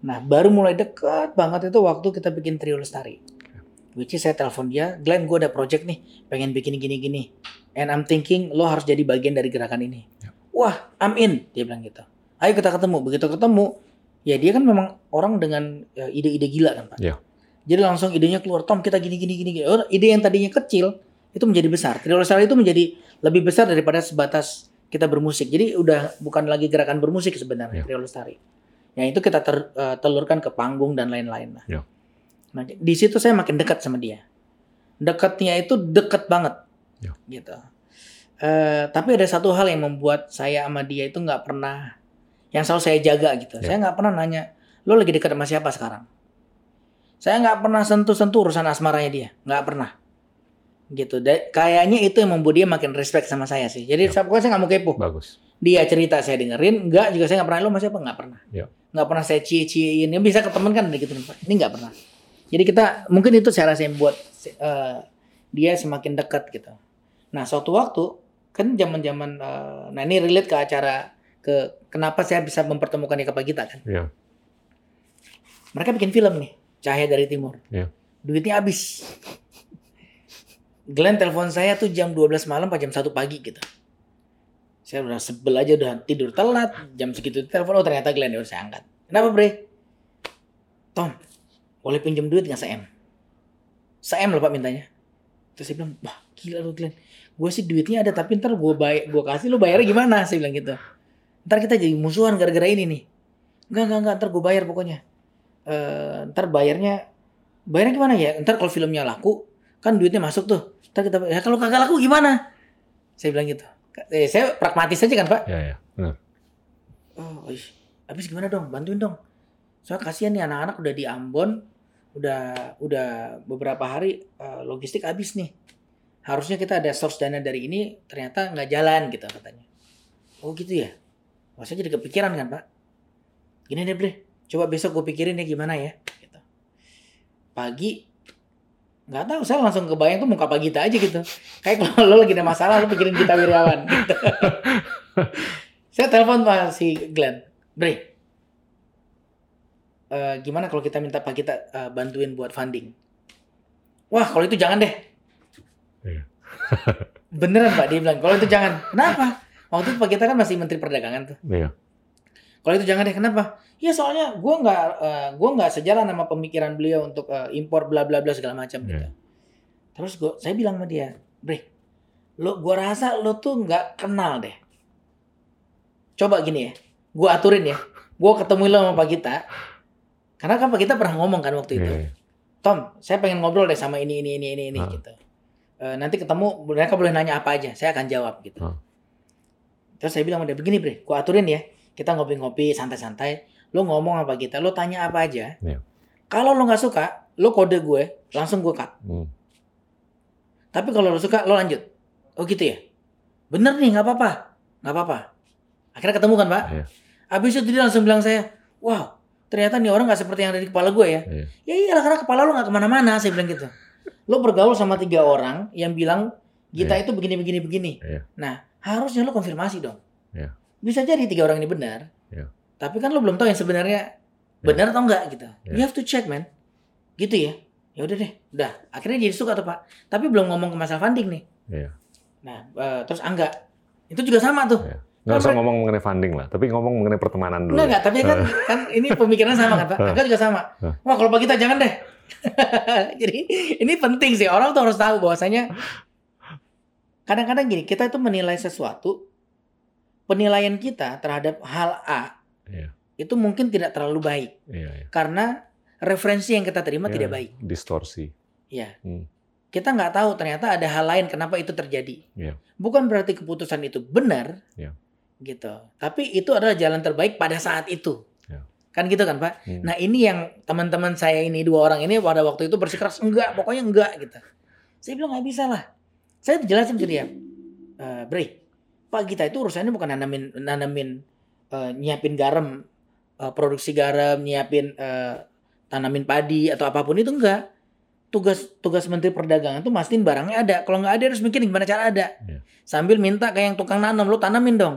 Speaker 1: Nah baru mulai dekat banget itu waktu kita bikin trio lestari. Which is saya telepon dia, Glenn gue ada project nih, pengen bikin gini-gini. And I'm thinking lo harus jadi bagian dari gerakan ini.
Speaker 2: Yap.
Speaker 1: Wah, I'm in, dia bilang gitu. Ayo kita ketemu. Begitu ketemu, ya dia kan memang orang dengan ya, ide-ide gila kan pak.
Speaker 2: Ya.
Speaker 1: Jadi langsung idenya keluar, Tom kita gini gini gini. gini. Oh, ide yang tadinya kecil itu menjadi besar. Trio Lestari itu menjadi lebih besar daripada sebatas kita bermusik. Jadi udah bukan lagi gerakan bermusik sebenarnya
Speaker 2: Ya.
Speaker 1: Trio Lestari. Yang itu kita ter- eh, telurkan ke panggung dan lain-lain lah.
Speaker 2: Ya.
Speaker 1: Nah, di situ saya makin dekat sama dia. Dekatnya itu dekat banget.
Speaker 2: Ya.
Speaker 1: Gitu. Eh, tapi ada satu hal yang membuat saya sama dia itu nggak pernah yang selalu saya jaga gitu.
Speaker 2: Ya.
Speaker 1: Saya nggak pernah nanya, lo lagi dekat sama siapa sekarang? Saya nggak pernah sentuh-sentuh urusan asmaranya dia, nggak pernah. Gitu. Da- kayaknya itu yang membuat dia makin respect sama saya sih. Jadi
Speaker 2: Ya.
Speaker 1: pokoknya saya nggak mau kepo.
Speaker 2: Bagus.
Speaker 1: Dia cerita saya dengerin, enggak juga saya nggak pernah lo masih apa nggak pernah.
Speaker 2: Ya.
Speaker 1: Nggak pernah saya cie-ciein. Ya bisa ke temen kan gitu. Ini nggak pernah. Jadi kita mungkin itu saya rasa yang buat eh, dia semakin dekat gitu. Nah suatu waktu kan zaman-zaman eh, nah ini relate ke acara ke kenapa saya bisa mempertemukan Eka Pagita kan.
Speaker 2: Ya.
Speaker 1: Mereka bikin film nih, Cahaya dari Timur.
Speaker 2: Iya.
Speaker 1: Duitnya habis. Glenn telepon saya tuh jam 12 malam apa jam 1 pagi gitu. Saya udah sebel aja udah tidur telat, jam segitu telepon oh ternyata Glenn ya saya angkat. Kenapa, Bre? Tom, boleh pinjam duit nggak se-M? Se-M loh Pak mintanya. Terus saya bilang, wah gila lu Glenn. Gue sih duitnya ada tapi ntar gue bayar, gue kasih lu bayarnya gimana? Saya bilang gitu. Ntar kita jadi musuhan gara-gara ini nih. Enggak, enggak, enggak, ntar gue bayar pokoknya. Eh, ntar bayarnya bayarnya gimana ya? Ntar kalau filmnya laku, kan duitnya masuk tuh. Ntar kita ya kalau kagak laku gimana? Saya bilang gitu. Eh, saya pragmatis aja kan Pak.
Speaker 2: Ya, ya. Benar.
Speaker 1: Oh, ih, habis gimana dong? Bantuin dong. Soalnya kasihan nih anak-anak udah di Ambon, udah udah beberapa hari eh, logistik habis nih. Harusnya kita ada source dana dari ini, ternyata nggak jalan gitu katanya. Oh gitu ya? Saya jadi kepikiran kan Pak. Gini deh Bre, coba besok gue pikirin ya gimana ya. Gitu. Pagi, nggak tahu saya langsung kebayang tuh muka Pak Gita aja gitu. Kayak kalau lo lagi ada masalah lo pikirin Gita Wirjawan. Gitu. saya telepon Pak si Glenn, Bre, eh, gimana kalau kita minta Pak Gita eh, bantuin buat funding? Wah kalau itu jangan deh.
Speaker 2: Iya.
Speaker 1: Beneran Pak dia bilang, kalau itu jangan. Kenapa? Waktu itu Pak Gita kan masih Menteri Perdagangan tuh. Kalau itu jangan deh, kenapa? Ya soalnya gue nggak eh, gua nggak sejalan sama pemikiran beliau untuk eh, impor bla bla bla segala macam gitu.
Speaker 2: Iya.
Speaker 1: Terus gua, saya bilang sama dia, Bre, lo gua rasa lo tuh nggak kenal deh. Coba gini ya, gua aturin ya. Gua ketemu lo sama Pak Gita. Karena kan Pak Gita pernah ngomong kan waktu itu.
Speaker 2: Iya, iya.
Speaker 1: Tom, saya pengen ngobrol deh sama ini ini ini ini ini
Speaker 2: Ah.
Speaker 1: gitu. Eh, nanti ketemu mereka boleh nanya apa aja, saya akan jawab gitu.
Speaker 2: Ah.
Speaker 1: Terus saya bilang udah begini bre, gua aturin ya, kita ngopi-ngopi santai-santai. Lo ngomong apa kita, lo tanya apa aja.
Speaker 2: Iya.
Speaker 1: Kalau lo nggak suka, lo kode gue, langsung gue cut.
Speaker 2: Hmm.
Speaker 1: Tapi kalau lo suka, lo lanjut. Oh gitu ya? Bener nih, nggak apa-apa, nggak apa-apa. Akhirnya ketemu kan pak?
Speaker 2: Iya.
Speaker 1: Habis itu dia langsung bilang saya, wow, ternyata nih orang nggak seperti yang ada di kepala gue ya.
Speaker 2: Iya.
Speaker 1: Ya iyalah karena kepala lo nggak ke mana-mana, saya bilang gitu. Lo bergaul sama tiga orang yang bilang Gita
Speaker 2: Iya.
Speaker 1: itu begini begini begini.
Speaker 2: Iya.
Speaker 1: Nah harusnya lo konfirmasi dong.
Speaker 2: Iya.
Speaker 1: Bisa jadi tiga orang ini benar.
Speaker 2: Iya.
Speaker 1: Tapi kan lo belum tahu yang sebenarnya benar atau enggak gitu.
Speaker 2: Iya.
Speaker 1: You have to check man. Gitu ya. Ya udah deh, udah. Akhirnya jadi suka tuh pak. Tapi belum ngomong ke masalah funding nih.
Speaker 2: Iya.
Speaker 1: Nah eh, terus angga itu juga sama tuh.
Speaker 2: Iya. Nggak usah ngomong mengenai funding lah, tapi ngomong mengenai pertemanan dulu.
Speaker 1: Enggak enggak, tapi kan kan ini pemikirannya sama kan Pak.
Speaker 2: Eh.
Speaker 1: Angga juga sama.
Speaker 2: Eh.
Speaker 1: Wah, kalau Pak kita jangan deh. Jadi ini penting sih orang tuh harus tahu bahwasanya kadang-kadang gini, kita itu menilai sesuatu penilaian kita terhadap hal A
Speaker 2: Iya.
Speaker 1: itu mungkin tidak terlalu baik
Speaker 2: Iya, iya.
Speaker 1: karena referensi yang kita terima
Speaker 2: Iya,
Speaker 1: tidak baik.
Speaker 2: Distorsi.
Speaker 1: Ya.
Speaker 2: Hmm.
Speaker 1: Kita nggak tahu ternyata ada hal lain kenapa itu terjadi.
Speaker 2: Iya.
Speaker 1: Bukan berarti keputusan itu benar.
Speaker 2: Iya.
Speaker 1: Gitu. Tapi itu adalah jalan terbaik pada saat itu.
Speaker 2: Iya.
Speaker 1: Kan gitu kan, Pak?
Speaker 2: Hmm.
Speaker 1: Nah, ini yang teman-teman saya ini dua orang ini pada waktu itu bersikeras enggak, pokoknya enggak gitu. Saya bilang nggak bisa lah. Saya jelasin ke dia, e, Bre, Pak kita itu urusannya bukan nanamin nanamin eh, nyiapin garam, eh, produksi garam, nyiapin eh, tanamin padi atau apa pun itu enggak. Tugas tugas Menteri Perdagangan tuh mastiin barangnya ada. Kalau nggak ada harus mikirin gimana cara ada.
Speaker 2: Iya.
Speaker 1: Sambil minta kayak yang tukang nanam, lo tanamin dong.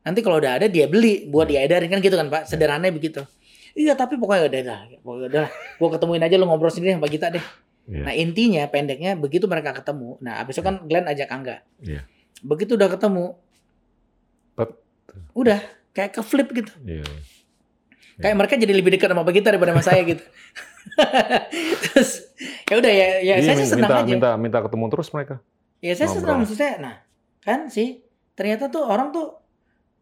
Speaker 1: Nanti kalau udah ada dia beli buat
Speaker 2: Iya.
Speaker 1: diedarin kan gitu kan Pak. Sederhananya begitu. Iya tapi pokoknya udah dah. Pokoknya udah lah. Gue ketemuin aja lo ngobrol sendiri sama Gita deh.
Speaker 2: Iya.
Speaker 1: Nah intinya pendeknya begitu mereka ketemu. Nah abis itu kan Glenn ajak Angga.
Speaker 2: Iya.
Speaker 1: Begitu udah ketemu.
Speaker 2: Bet-
Speaker 1: Udah kayak ke flip gitu.
Speaker 2: Iya.
Speaker 1: Kayak mereka jadi lebih dekat sama Gita daripada sama saya gitu. Terus ya udah ya, ya
Speaker 2: Iya,
Speaker 1: saya sih
Speaker 2: min-
Speaker 1: senang
Speaker 2: minta,
Speaker 1: aja.
Speaker 2: minta minta ketemu terus mereka.
Speaker 1: Ya saya
Speaker 2: Ngobrol.
Speaker 1: senang maksud saya. Nah, kan sih ternyata tuh orang tuh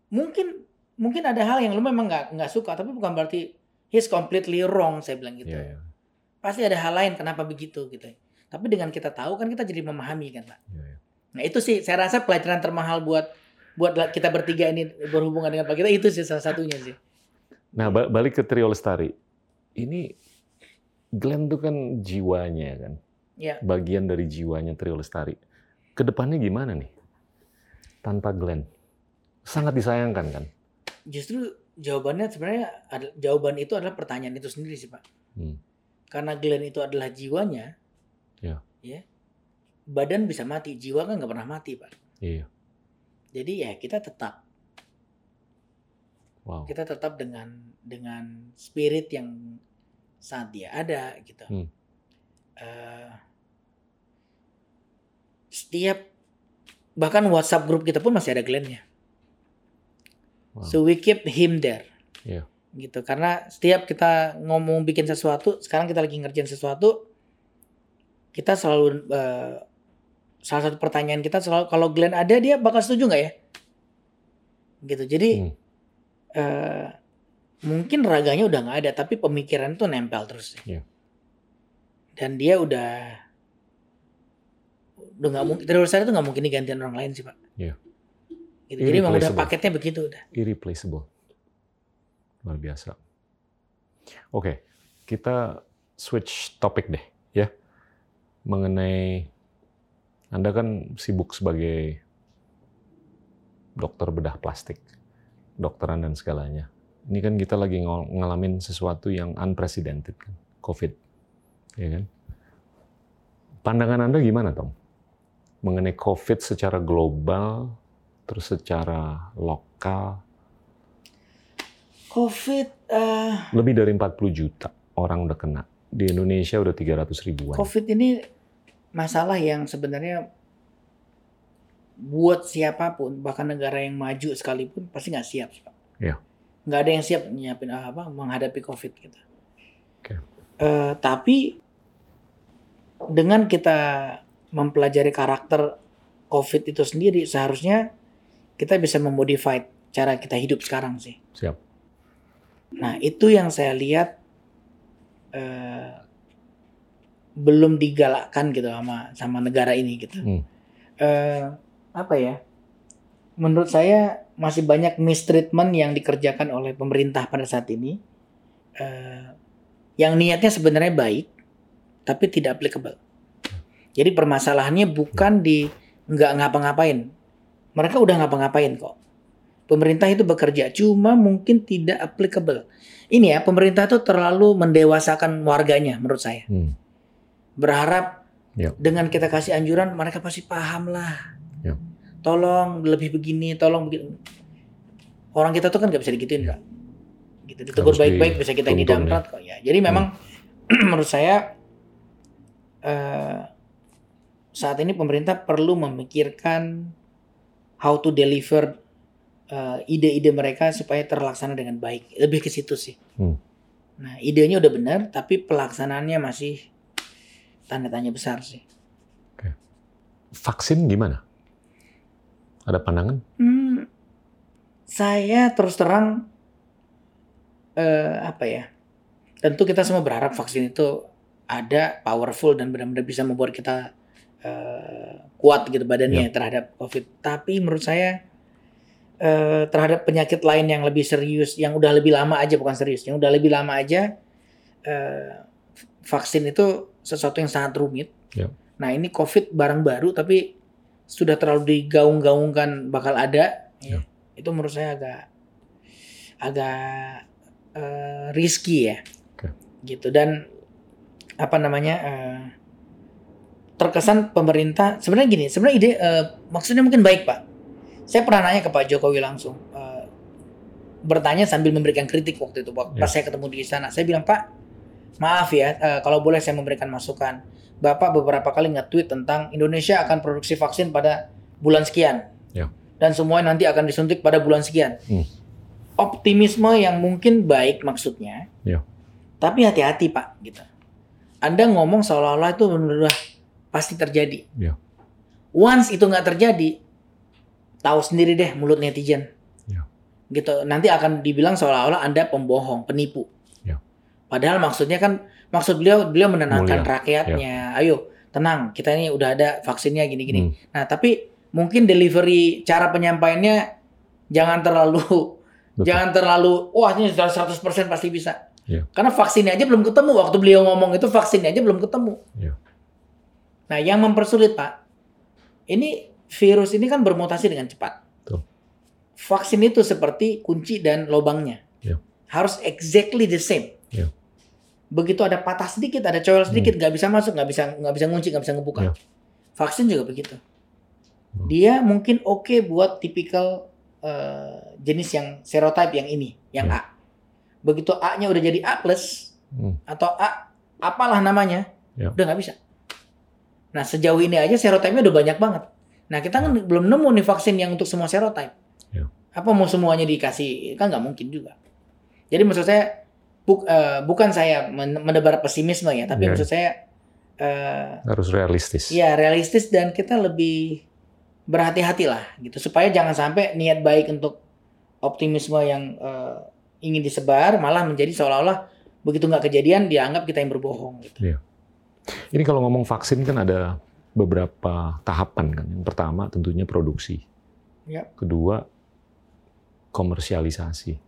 Speaker 1: mungkin mungkin ada hal yang lu memang nggak nggak suka tapi bukan berarti he's completely wrong saya bilang gitu.
Speaker 2: Iya, iya.
Speaker 1: Pasti ada hal lain kenapa begitu gitu. Tapi dengan kita tahu kan kita jadi memahami kan, Pak.
Speaker 2: Iya, iya.
Speaker 1: Nah, itu sih saya rasa pelajaran termahal buat buat kita bertiga ini berhubungan dengan Pak kita itu sih salah satunya sih.
Speaker 2: Nah, ba- balik ke Trio Lestari. Ini Glenn tuh kan jiwanya kan.
Speaker 1: Ya.
Speaker 2: Bagian dari jiwanya Trio Lestari. Ke depannya gimana nih? Tanpa Glenn. Sangat disayangkan kan?
Speaker 1: Justru jawabannya sebenarnya jawaban itu adalah pertanyaan itu sendiri sih, Pak.
Speaker 2: Hmm.
Speaker 1: Karena Glenn itu adalah jiwanya.
Speaker 2: Ya.
Speaker 1: Ya. Badan bisa mati, jiwa kan nggak pernah mati, Pak.
Speaker 2: Iya.
Speaker 1: Jadi ya kita tetap
Speaker 2: Wow.
Speaker 1: kita tetap dengan dengan spirit yang saat dia ada gitu.
Speaker 2: Hmm.
Speaker 1: Eh, setiap bahkan WhatsApp grup kita pun masih ada Glenn-nya.
Speaker 2: Wow.
Speaker 1: So we keep him there.
Speaker 2: Iya.
Speaker 1: Gitu. Karena setiap kita ngomong bikin sesuatu, sekarang kita lagi ngerjain sesuatu, kita selalu eh, salah satu pertanyaan kita selalu kalau Glenn ada dia bakal setuju nggak ya? Gitu. Jadi
Speaker 2: Hmm.
Speaker 1: eh, mungkin raganya udah nggak ada, tapi pemikiran tuh nempel terus.
Speaker 2: Iya.
Speaker 1: Dan dia udah udah nggak mungkin terus saya tuh nggak mungkin digantiin orang lain sih pak.
Speaker 2: Iya.
Speaker 1: Gitu. Jadi memang udah paketnya begitu udah.
Speaker 2: Irreplaceable. Luar biasa. Oke, kita switch topik deh ya. Mengenai Anda kan sibuk sebagai dokter bedah plastik, dokteran dan segalanya. Ini kan kita lagi ng- ngalamin sesuatu yang unprecedented kan, COVID. Ya kan? Pandangan Anda gimana, Tom? Mengenai COVID secara global, terus secara lokal,
Speaker 1: Covid, eh,
Speaker 2: lebih dari 40 juta orang udah kena. Di Indonesia udah 300 ribuan.
Speaker 1: Covid ini masalah yang sebenarnya buat siapa pun, bahkan negara yang maju sekalipun pasti nggak siap, Pak.
Speaker 2: Iya.
Speaker 1: Nggak ada yang siap nyiapin apa menghadapi Covid gitu.
Speaker 2: Oke.
Speaker 1: Eh, tapi dengan kita mempelajari karakter COVID itu sendiri, seharusnya kita bisa memodify cara kita hidup sekarang sih.
Speaker 2: Siap.
Speaker 1: Nah itu yang saya lihat eh, belum digalakkan gitu sama sama negara ini gitu.
Speaker 2: Hmm.
Speaker 1: Eh, apa ya? Menurut saya masih banyak mistreatment yang dikerjakan oleh pemerintah pada saat ini, eh, yang niatnya sebenarnya baik, tapi tidak applicable. Jadi permasalahannya bukan di nggak ngapa-ngapain. Mereka udah ngapa-ngapain kok. Pemerintah itu bekerja, cuma mungkin tidak applicable. Ini ya, pemerintah itu terlalu mendewasakan warganya menurut saya.
Speaker 2: Hmm.
Speaker 1: Berharap
Speaker 2: Ya.
Speaker 1: dengan kita kasih anjuran, mereka pasti paham lah.
Speaker 2: Ya.
Speaker 1: Tolong lebih begini, tolong begini. Orang kita tuh kan nggak bisa digituin, Kak. Gitu, ditegur baik-baik bisa kita
Speaker 2: dituntun,
Speaker 1: didamprat kok ya. Jadi memang menurut saya eh, saat ini pemerintah perlu memikirkan how to deliver eh, ide-ide mereka supaya terlaksana dengan baik. Lebih ke situ sih.
Speaker 2: Hmm.
Speaker 1: Nah, idenya udah benar, tapi pelaksanaannya masih tanda tanya besar sih.
Speaker 2: Vaksin gimana? Ada pandangan?
Speaker 1: Hmm, saya terus terang eh, apa ya? Tentu kita semua berharap vaksin itu ada powerful dan benar-benar bisa membuat kita eh, kuat gitu badannya terhadap COVID. Tapi menurut saya eh, terhadap penyakit lain yang lebih serius, yang udah lebih lama aja bukan serius, yang udah lebih lama aja eh, vaksin itu sesuatu yang sangat rumit.
Speaker 2: Ya.
Speaker 1: Nah ini COVID barang baru tapi sudah terlalu digaung-gaungkan bakal ada, ya.
Speaker 2: Ya.
Speaker 1: itu menurut saya agak agak eh, risky ya,
Speaker 2: Oke.
Speaker 1: gitu dan apa namanya eh, terkesan pemerintah sebenarnya gini, sebenarnya ide eh, maksudnya mungkin baik pak. Saya pernah nanya ke Pak Jokowi langsung, eh, bertanya sambil memberikan kritik waktu itu pas
Speaker 2: Ya.
Speaker 1: saya ketemu di sana. Saya bilang Pak, maaf ya, eh, kalau boleh saya memberikan masukan. Bapak beberapa kali nge-tweet tentang Indonesia akan produksi vaksin pada bulan sekian.
Speaker 2: Ya.
Speaker 1: Dan semuanya nanti akan disuntik pada bulan sekian.
Speaker 2: Hmm.
Speaker 1: Optimisme yang mungkin baik maksudnya.
Speaker 2: Ya.
Speaker 1: Tapi hati-hati Pak, gitu. Anda ngomong seolah-olah itu benar pasti terjadi.
Speaker 2: Ya.
Speaker 1: Once itu nggak terjadi, tahu sendiri deh mulut netizen.
Speaker 2: Ya.
Speaker 1: Gitu. Nanti akan dibilang seolah-olah Anda pembohong, penipu.
Speaker 2: Ya.
Speaker 1: Padahal maksudnya kan maksud beliau beliau menenangkan
Speaker 2: Mulia.
Speaker 1: rakyatnya. Ayo, tenang, kita ini udah ada vaksinnya gini-gini.
Speaker 2: Hmm.
Speaker 1: Nah, tapi mungkin delivery cara penyampaiannya jangan terlalu
Speaker 2: Betul.
Speaker 1: jangan terlalu wah ini sudah 100% pasti bisa.
Speaker 2: Ya.
Speaker 1: Karena vaksinnya aja belum ketemu waktu beliau ngomong itu vaksinnya aja belum ketemu.
Speaker 2: Ya.
Speaker 1: Nah, yang mempersulit, Pak. Ini virus ini kan bermutasi dengan cepat.
Speaker 2: Betul.
Speaker 1: Vaksin itu seperti kunci dan lubangnya.
Speaker 2: Ya.
Speaker 1: Harus exactly the same.
Speaker 2: Ya.
Speaker 1: Begitu ada patah sedikit, ada coel sedikit, nggak bisa masuk, nggak bisa nggak bisa ngunci, nggak bisa ngebuka.
Speaker 2: Ya.
Speaker 1: Vaksin juga begitu.
Speaker 2: Hmm.
Speaker 1: Dia mungkin oke buat tipikal eh, jenis yang serotype yang ini, yang
Speaker 2: Ya.
Speaker 1: A. Begitu A-nya udah jadi A plus
Speaker 2: Hmm.
Speaker 1: atau A apalah namanya,
Speaker 2: Ya.
Speaker 1: udah nggak bisa. Nah sejauh ini aja serotype-nya udah banyak banget. Nah kita kan belum nemu nih vaksin yang untuk semua serotype.
Speaker 2: Ya.
Speaker 1: Apa mau semuanya dikasih? Kan nggak mungkin juga. Jadi maksud saya buk- eh, bukan saya men- menebar pesimisme ya, tapi
Speaker 2: Ya.
Speaker 1: maksud saya eh,
Speaker 2: Harus realistis.
Speaker 1: ya realistis dan kita lebih berhati-hati lah gitu supaya jangan sampai niat baik untuk optimisme yang eh, ingin disebar malah menjadi seolah-olah begitu nggak kejadian dianggap kita yang berbohong gitu.
Speaker 2: Ini kalau ngomong vaksin kan ada beberapa tahapan kan. Yang pertama tentunya produksi.
Speaker 1: Ya.
Speaker 2: Kedua komersialisasi.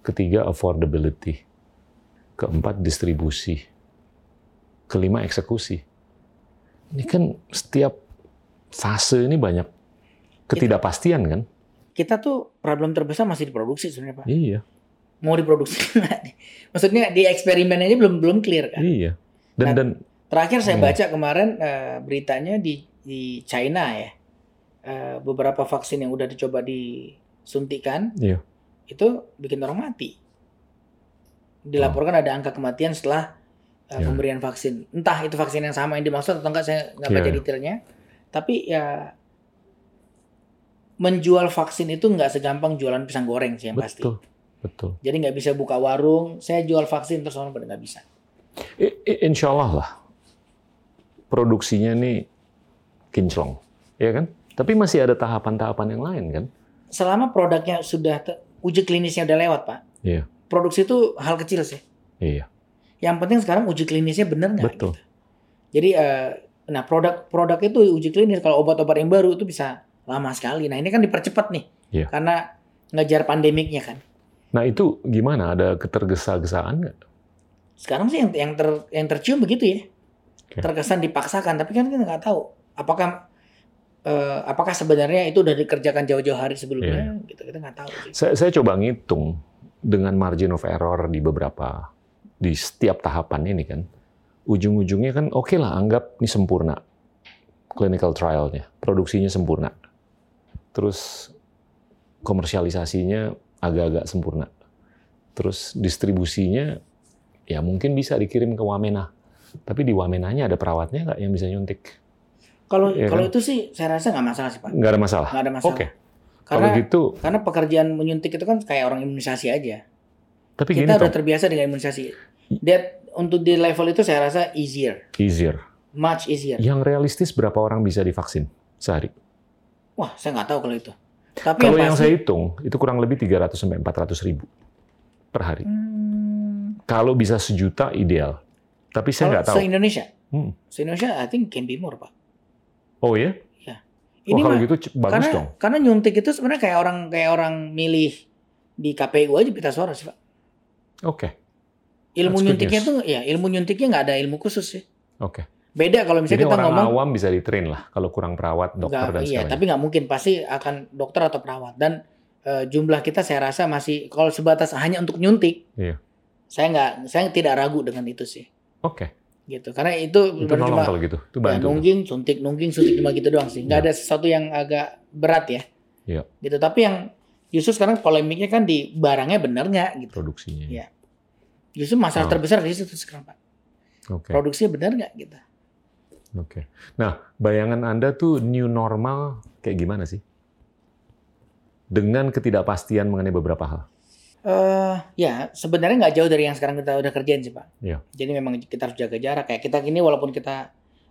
Speaker 2: Ketiga affordability. Keempat distribusi. Kelima eksekusi. Ini kan setiap fase ini banyak ketidakpastian kan?
Speaker 1: Kita tuh problem terbesar masih diproduksi sebenarnya Pak.
Speaker 2: Iya,
Speaker 1: Mau diproduksi? Maksudnya di eksperimen aja belum belum clear kan.
Speaker 2: iya. Dan
Speaker 1: Nah,
Speaker 2: dan
Speaker 1: Terakhir saya
Speaker 2: Hmm.
Speaker 1: baca kemarin eh, beritanya di di China ya. Eh, beberapa vaksin yang udah dicoba disuntikan
Speaker 2: Iya.
Speaker 1: itu bikin orang mati. Dilaporkan ada angka kematian setelah eh,
Speaker 2: Ya.
Speaker 1: pemberian vaksin. Entah itu vaksin yang sama yang dimaksud atau enggak saya nggak baca
Speaker 2: Ya.
Speaker 1: detailnya. Tapi ya menjual vaksin itu nggak segampang jualan pisang goreng sih yang pasti.
Speaker 2: betul, betul.
Speaker 1: Jadi nggak bisa buka warung, saya jual vaksin terus orang pada nggak bisa.
Speaker 2: I- i- insya Allah lah produksinya nih kinclong, ya kan? Tapi masih ada tahapan-tahapan yang lain kan?
Speaker 1: Selama produknya sudah uji klinisnya udah lewat, Pak.
Speaker 2: Iya.
Speaker 1: Produksi itu hal kecil sih.
Speaker 2: Iya,
Speaker 1: Yang penting sekarang uji klinisnya bener nggak?
Speaker 2: betul.
Speaker 1: gitu. Jadi, eh, nah produk-produk itu uji klinis kalau obat-obat yang baru itu bisa lama sekali. Nah ini kan dipercepat nih,
Speaker 2: Iya.
Speaker 1: karena ngejar pandemiknya kan.
Speaker 2: Nah itu gimana? Ada ketergesa-gesaan nggak?
Speaker 1: Sekarang sih yang yang, ter, yang tercium begitu ya,
Speaker 2: Oke.
Speaker 1: terkesan dipaksakan. Tapi kan kita nggak tahu apakah eh, apakah sebenarnya itu udah dikerjakan jauh-jauh hari sebelumnya,
Speaker 2: Iya.
Speaker 1: gitu kita nggak tahu. Sih.
Speaker 2: Saya, saya coba ngitung dengan margin of error di beberapa di setiap tahapan ini kan, ujung-ujungnya kan oke lah anggap ini sempurna clinical trialnya, produksinya sempurna, terus komersialisasinya agak-agak sempurna, terus distribusinya ya mungkin bisa dikirim ke Wamena, tapi di Wamenanya ada perawatnya nggak yang bisa nyuntik?
Speaker 1: Kalau
Speaker 2: Iya
Speaker 1: kalau
Speaker 2: kan?
Speaker 1: itu sih saya rasa nggak masalah sih pak,
Speaker 2: Nggak ada masalah.
Speaker 1: nggak ada masalah.
Speaker 2: Oke, kalau
Speaker 1: Karena
Speaker 2: gitu,
Speaker 1: karena pekerjaan menyuntik itu kan kayak orang imunisasi aja.
Speaker 2: tapi gini
Speaker 1: kita udah
Speaker 2: Tom,
Speaker 1: terbiasa dengan imunisasi. That untuk di level itu saya rasa easier,
Speaker 2: easier.
Speaker 1: much easier.
Speaker 2: Yang realistis berapa orang bisa divaksin sehari?
Speaker 1: Wah, saya nggak tahu kalau itu. Tapi
Speaker 2: Kalau
Speaker 1: yang
Speaker 2: yang
Speaker 1: pasti,
Speaker 2: saya hitung, itu kurang lebih 300 sampai 400 ribu per hari.
Speaker 1: Hmm,
Speaker 2: Kalau bisa sejuta ideal. Tapi saya nggak
Speaker 1: kalau
Speaker 2: tahu.
Speaker 1: se Indonesia,
Speaker 2: Hmm.
Speaker 1: se Indonesia, I think can be more pak.
Speaker 2: Oh ya?
Speaker 1: Ini
Speaker 2: Wah, kalau
Speaker 1: mah
Speaker 2: gitu bagus
Speaker 1: karena
Speaker 2: dong.
Speaker 1: karena nyuntik itu sebenarnya kayak orang kayak orang milih di KPU aja pita suara sih pak.
Speaker 2: Oke,
Speaker 1: Ilmu
Speaker 2: That's
Speaker 1: nyuntiknya tuh ya ilmu nyuntiknya nggak ada ilmu khusus sih.
Speaker 2: oke.
Speaker 1: Beda kalau
Speaker 2: Jadi
Speaker 1: misalnya kita
Speaker 2: orang
Speaker 1: ngomong
Speaker 2: awam bisa di-train lah kalau kurang perawat, dokter
Speaker 1: nggak,
Speaker 2: dan
Speaker 1: iya, tapi nggak mungkin pasti akan dokter atau perawat dan eh, jumlah kita saya rasa masih kalau sebatas hanya untuk nyuntik.
Speaker 2: Iya.
Speaker 1: Saya nggak saya tidak ragu dengan itu sih.
Speaker 2: Oke,
Speaker 1: Gitu. Karena itu
Speaker 2: itu
Speaker 1: cuma
Speaker 2: kalau gitu. Itu
Speaker 1: ya, nungging, suntik, nungging, suntik cuma gitu doang sih. Nggak
Speaker 2: Iya.
Speaker 1: ada sesuatu yang agak berat ya.
Speaker 2: Iya.
Speaker 1: Gitu. Tapi yang justru sekarang polemiknya kan di barangnya benar nggak gitu.
Speaker 2: Produksinya.
Speaker 1: Iya. Justru masalah
Speaker 2: Oh.
Speaker 1: terbesar di situ sekarang Pak.
Speaker 2: Oke,
Speaker 1: Produksinya benar nggak gitu.
Speaker 2: oke. Nah, bayangan Anda tuh new normal kayak gimana sih? Dengan ketidakpastian mengenai beberapa hal.
Speaker 1: Eh ya sebenarnya nggak jauh dari yang sekarang kita udah kerjain sih Pak.
Speaker 2: Iya.
Speaker 1: Jadi memang kita harus jaga jarak. Kayak kita gini walaupun kita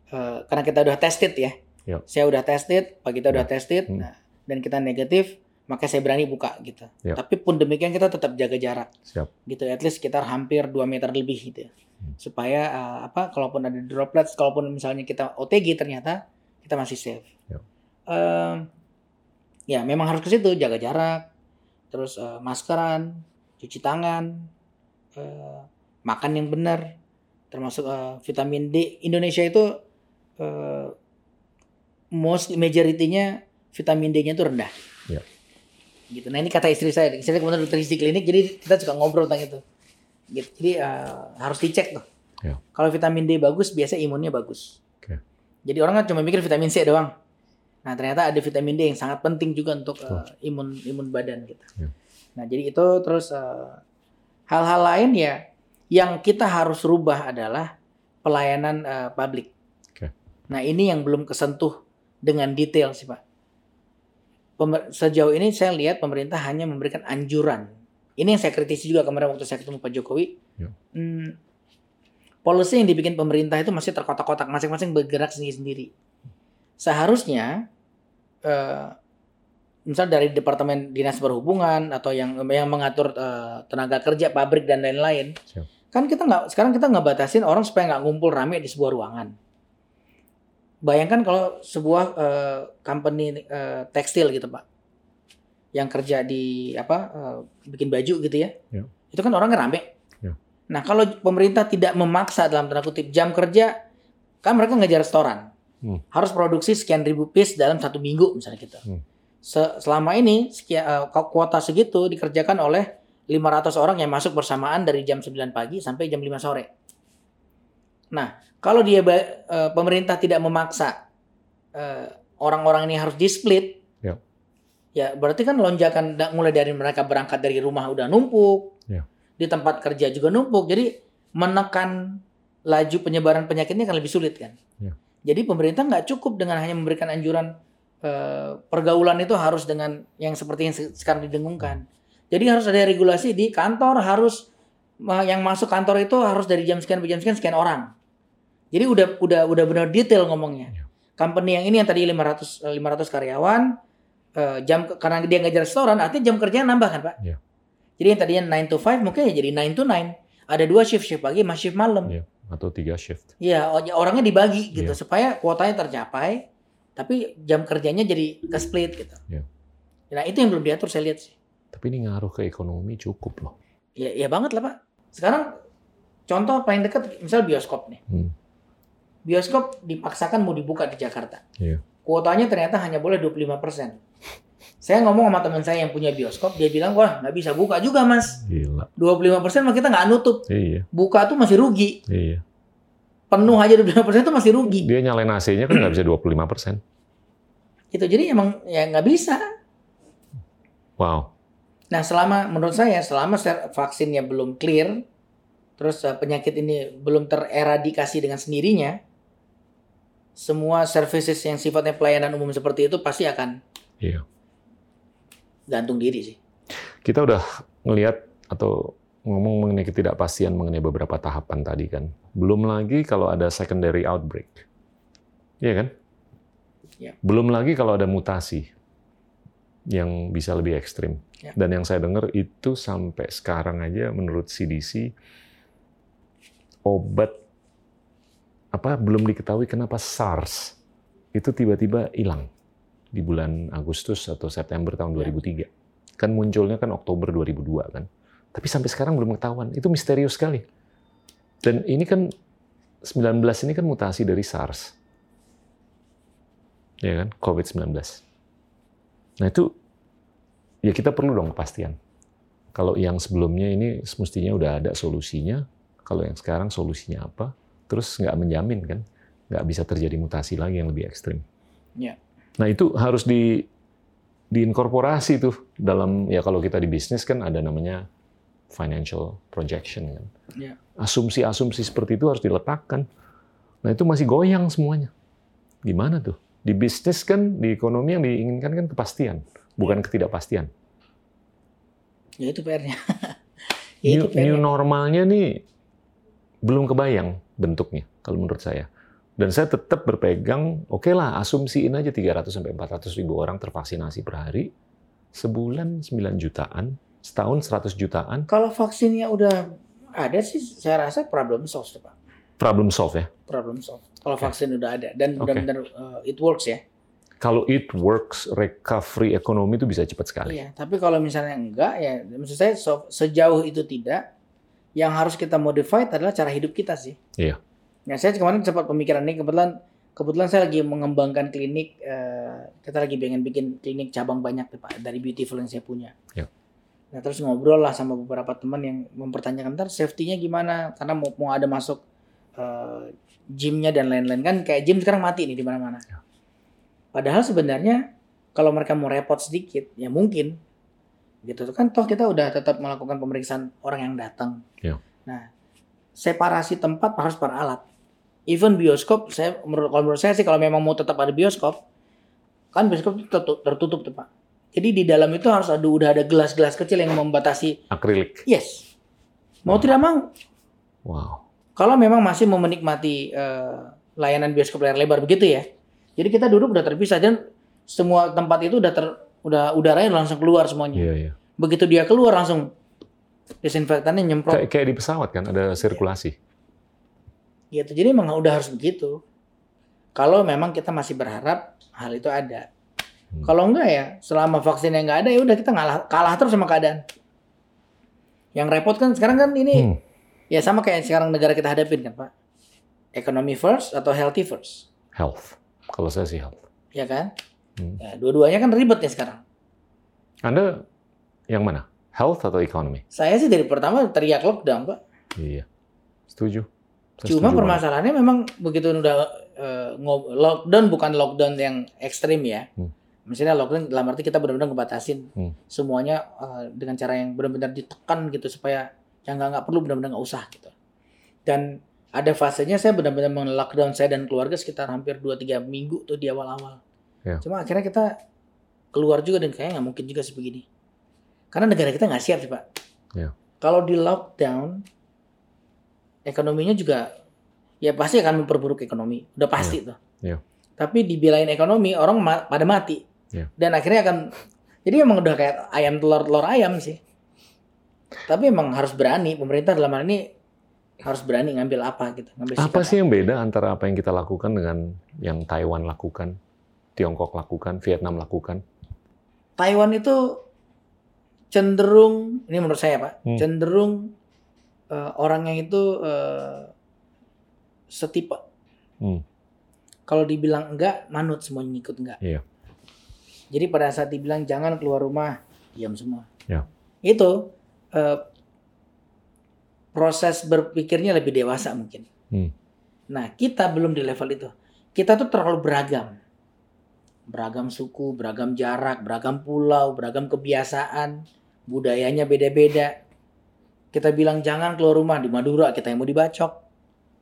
Speaker 1: eh, karena kita udah tested ya.
Speaker 2: Iya.
Speaker 1: Saya udah tested, Pak kita udah
Speaker 2: Iya.
Speaker 1: tested,
Speaker 2: Hmm.
Speaker 1: nah, dan kita negatif, maka saya berani buka gitu.
Speaker 2: Iya.
Speaker 1: Tapi pun demikian kita tetap jaga jarak.
Speaker 2: Siap.
Speaker 1: Gitu, at least sekitar hampir 2 meter lebih gitu. ya.
Speaker 2: Hmm.
Speaker 1: Supaya eh, apa kalaupun ada droplets, kalaupun misalnya kita OTG ternyata kita masih safe.
Speaker 2: Iya.
Speaker 1: Em, ya memang harus ke situ jaga jarak, terus eh, maskeran, cuci tangan, eh, makan yang benar, termasuk eh, vitamin D. Indonesia itu eh, most majority-nya vitamin D-nya itu rendah.
Speaker 2: Iya.
Speaker 1: Gitu. Nah ini kata istri saya, istri saya kebetulan dokter gizi klinik, jadi kita suka ngobrol tentang itu. Gitu. Jadi eh, harus dicek tuh.
Speaker 2: Iya.
Speaker 1: Kalau vitamin D bagus, biasa imunnya bagus.
Speaker 2: Oke.
Speaker 1: Jadi orang kan cuma mikir vitamin C doang. Nah ternyata ada vitamin D yang sangat penting juga untuk eh, imun imun badan gitu.
Speaker 2: Iya.
Speaker 1: Nah jadi itu terus eh, hal-hal lain ya yang kita harus rubah adalah pelayanan eh, publik.
Speaker 2: Oke.
Speaker 1: Nah ini yang belum kesentuh dengan detail sih pak. Pemer- sejauh ini saya lihat pemerintah hanya memberikan anjuran. Ini yang saya kritisi juga kemarin waktu saya ketemu Pak Jokowi.
Speaker 2: Ya.
Speaker 1: Hmm, policy yang dibikin pemerintah itu masih terkotak-kotak, masing-masing bergerak sendiri-sendiri. Seharusnya, eh, misal dari Departemen Dinas Perhubungan atau yang yang mengatur eh, tenaga kerja, pabrik dan lain-lain, kan kita nggak sekarang kita nggak batasin orang supaya nggak ngumpul rame di sebuah ruangan. Bayangkan kalau sebuah eh, company eh, tekstil gitu pak, yang kerja di apa eh, bikin baju gitu ya,
Speaker 2: Ya.
Speaker 1: itu kan orangnya rame.
Speaker 2: Ya.
Speaker 1: Nah kalau pemerintah tidak memaksa dalam tanda kutip jam kerja, kan mereka ngejar restoran,
Speaker 2: Hmm.
Speaker 1: harus produksi sekian ribu piece dalam satu minggu misalnya gitu.
Speaker 2: Hmm.
Speaker 1: Se- selama ini sekian, eh, kuota segitu dikerjakan oleh 500 orang yang masuk bersamaan dari jam 9 pagi sampai jam 5 sore. Nah, kalau dia eh, pemerintah tidak memaksa eh, orang-orang ini harus di-split,
Speaker 2: Ya.
Speaker 1: ya berarti kan lonjakan mulai dari mereka berangkat dari rumah udah numpuk,
Speaker 2: Ya.
Speaker 1: di tempat kerja juga numpuk, jadi menekan laju penyebaran penyakitnya kan lebih sulit kan.
Speaker 2: Ya.
Speaker 1: Jadi pemerintah nggak cukup dengan hanya memberikan anjuran eh, pergaulan itu harus dengan yang seperti yang se- sekarang didengungkan. Jadi harus ada regulasi di kantor harus yang masuk kantor itu harus dari jam sekian sampai jam sekian sekian orang. Jadi udah udah udah benar detail ngomongnya.
Speaker 2: Ya.
Speaker 1: company yang ini yang tadi 500 eh, 500 karyawan eh, jam ke- karena dia ngejar restoran artinya jam kerjanya nambah kan Pak?
Speaker 2: Iya.
Speaker 1: Jadi yang tadinya 9 to 5 mungkin ya jadi 9 to 9. Ada dua shift shift pagi sama shift malam.
Speaker 2: Iya. Atau tiga shift.
Speaker 1: Iya, o- orangnya dibagi gitu
Speaker 2: Iya.
Speaker 1: supaya kuotanya tercapai, tapi jam kerjanya jadi ke split gitu.
Speaker 2: Iya.
Speaker 1: Nah itu yang belum diatur saya lihat sih.
Speaker 2: Tapi ini ngaruh ke ekonomi cukup loh.
Speaker 1: Ya, ya banget lah pak. Sekarang contoh paling dekat misal bioskop nih.
Speaker 2: Hmm.
Speaker 1: Bioskop dipaksakan mau dibuka di Jakarta.
Speaker 2: Iya.
Speaker 1: Kuotanya ternyata hanya boleh 25%. Saya ngomong sama teman saya yang punya bioskop, dia bilang, wah nggak bisa buka juga mas.
Speaker 2: Gila.
Speaker 1: 25% mah kita nggak nutup.
Speaker 2: Iya,
Speaker 1: Buka tuh masih rugi.
Speaker 2: iya.
Speaker 1: Penuh aja 25% itu masih rugi.
Speaker 2: Dia nyalain AC-nya kan nggak bisa 25 persen.
Speaker 1: Gitu. Jadi emang ya nggak bisa.
Speaker 2: Wow.
Speaker 1: Nah, selama menurut saya selama vaksinnya belum clear, terus eh, penyakit ini belum tereradikasi dengan sendirinya, semua services yang sifatnya pelayanan umum seperti itu pasti akan
Speaker 2: Iya.
Speaker 1: Gantung diri sih.
Speaker 2: Kita udah ngelihat atau ngomong mengenai ketidakpastian mengenai beberapa tahapan tadi kan. Belum lagi kalau ada secondary outbreak. Iya kan?
Speaker 1: Iya.
Speaker 2: Belum lagi kalau ada mutasi yang bisa lebih ekstrim.
Speaker 1: Ya.
Speaker 2: Dan yang saya dengar itu sampai sekarang aja menurut CDC obat apa belum diketahui kenapa SARS itu tiba-tiba hilang di bulan Agustus atau September tahun
Speaker 1: Ya.
Speaker 2: 2003. Kan munculnya kan Oktober 2002 kan. Tapi sampai sekarang belum ketahuan. Itu misterius sekali. Dan ini kan 19 ini kan mutasi dari SARS. Ya kan? COVID-19. Nah itu ya kita perlu dong kepastian. Kalau yang sebelumnya ini semestinya udah ada solusinya. Kalau yang sekarang solusinya apa? Terus nggak menjamin kan? Nggak bisa terjadi mutasi lagi yang lebih ekstrim.
Speaker 1: Ya.
Speaker 2: Nah itu harus di diinkorporasi tuh dalam ya kalau kita di bisnis kan ada namanya financial projection kan.
Speaker 1: Ya.
Speaker 2: Asumsi-asumsi seperti itu harus diletakkan. Nah itu masih goyang semuanya. Gimana tuh? Di bisnis kan, di ekonomi yang diinginkan kan kepastian, bukan ketidakpastian.
Speaker 1: Ya itu PR-nya. ya itu
Speaker 2: New, new normalnya nih belum kebayang bentuknya kalau menurut saya. Dan saya tetap berpegang, oke lah asumsiin aja 300 sampai 400 ribu orang tervaksinasi per hari, sebulan 9 jutaan, setahun 100 jutaan,
Speaker 1: Kalau vaksinnya udah ada sih, saya rasa problem solved Pak.
Speaker 2: problem solve ya.
Speaker 1: Problem solved. Kalau
Speaker 2: Oke.
Speaker 1: vaksin udah ada dan benar-benar uh, it works ya.
Speaker 2: Kalau it works, recovery ekonomi itu bisa cepat sekali.
Speaker 1: Iya, tapi kalau misalnya enggak ya maksud saya so- sejauh itu tidak yang harus kita modify adalah cara hidup kita sih.
Speaker 2: Iya.
Speaker 1: Nah, saya kemarin sempat pemikiran ini kebetulan kebetulan saya lagi mengembangkan klinik eh, kita lagi pengen bikin klinik cabang banyak tuh, Pak dari Beautiful yang saya punya.
Speaker 2: Iya.
Speaker 1: Nah, terus ngobrol lah sama beberapa teman yang mempertanyakan ntar safety-nya gimana karena mau mau ada masuk eh, gymnya dan lain-lain kan kayak gym sekarang mati nih di mana-mana.
Speaker 2: Iya.
Speaker 1: Padahal sebenarnya kalau mereka mau repot sedikit ya mungkin gitu kan toh kita udah tetap melakukan pemeriksaan orang yang datang.
Speaker 2: Iya.
Speaker 1: Nah, separasi tempat harus per alat. Even bioskop, saya menurut kalau menurut saya sih kalau memang mau tetap ada bioskop, kan bioskop itu tertutup, tertutup tuh pak. Jadi di dalam itu harus ada udah ada gelas-gelas kecil yang membatasi.
Speaker 2: Akrilik.
Speaker 1: Yes, mau tidak mau.
Speaker 2: Wow.
Speaker 1: Kalau memang masih mau menikmati eh, layanan bioskop layar lebar begitu ya, jadi kita duduk udah terpisah dan semua tempat itu udah ter udah udaranya langsung keluar semuanya.
Speaker 2: Iya, iya.
Speaker 1: Begitu dia keluar langsung desinfektannya nyemprot.
Speaker 2: Kayak, kayak di pesawat kan, ada sirkulasi.
Speaker 1: Gitu. Jadi memang udah harus begitu. Kalau memang kita masih berharap hal itu ada.
Speaker 2: Hmm.
Speaker 1: Kalau enggak ya, selama vaksinnya nggak ada ya udah kita ngalah kalah terus sama keadaan. Yang repot kan sekarang kan ini
Speaker 2: Hmm.
Speaker 1: ya sama kayak sekarang negara kita hadapin kan, Pak. Economy first atau healthy first,
Speaker 2: Health. Kalau saya sih health.
Speaker 1: ya kan?
Speaker 2: Hmm.
Speaker 1: Ya, dua-duanya kan ribet nih sekarang.
Speaker 2: Anda yang mana? Health atau economy?
Speaker 1: Saya sih dari pertama teriak lockdown, Pak.
Speaker 2: Iya. Setuju.
Speaker 1: Cuma permasalahannya memang begitu udah ngob- lockdown bukan lockdown yang ekstrim ya.
Speaker 2: Hmm.
Speaker 1: Misalnya lockdown dalam arti kita benar-benar ngebatasin
Speaker 2: Hmm.
Speaker 1: semuanya eh, dengan cara yang benar-benar ditekan gitu supaya yang nggak nggak perlu benar-benar nggak usah gitu. Dan ada fasenya saya benar-benar lockdown saya dan keluarga sekitar hampir 2-3 minggu tuh di awal-awal.
Speaker 2: Ya.
Speaker 1: Cuma akhirnya kita keluar juga dan kayaknya nggak mungkin juga sebegini. Karena negara kita nggak siap sih Pak.
Speaker 2: Ya.
Speaker 1: Kalau di lockdown ekonominya juga ya pasti akan memperburuk ekonomi. Udah pasti tuh.
Speaker 2: Iya.
Speaker 1: Tapi dibelain ekonomi orang ma- pada mati.
Speaker 2: Iya.
Speaker 1: Dan akhirnya akan jadi emang udah kayak ayam telur telur ayam sih. Tapi emang harus berani pemerintah dalam hal ini harus berani ngambil apa gitu, ngambil
Speaker 2: Apa sih yang beda antara apa yang kita lakukan dengan yang Taiwan lakukan, Tiongkok lakukan, Vietnam lakukan?
Speaker 1: Taiwan itu cenderung ini menurut saya pak
Speaker 2: Hmm.
Speaker 1: cenderung eh, orangnya itu eh, setipe
Speaker 2: Hmm.
Speaker 1: kalau dibilang enggak manut semuanya ikut enggak
Speaker 2: Iya.
Speaker 1: jadi pada saat dibilang jangan keluar rumah diam semua
Speaker 2: Ya.
Speaker 1: itu eh, proses berpikirnya lebih dewasa mungkin
Speaker 2: Hmm.
Speaker 1: nah kita belum di level itu kita tuh terlalu beragam beragam suku beragam jarak beragam pulau beragam kebiasaan budayanya beda-beda kita bilang jangan keluar rumah di Madura kita yang mau dibacok.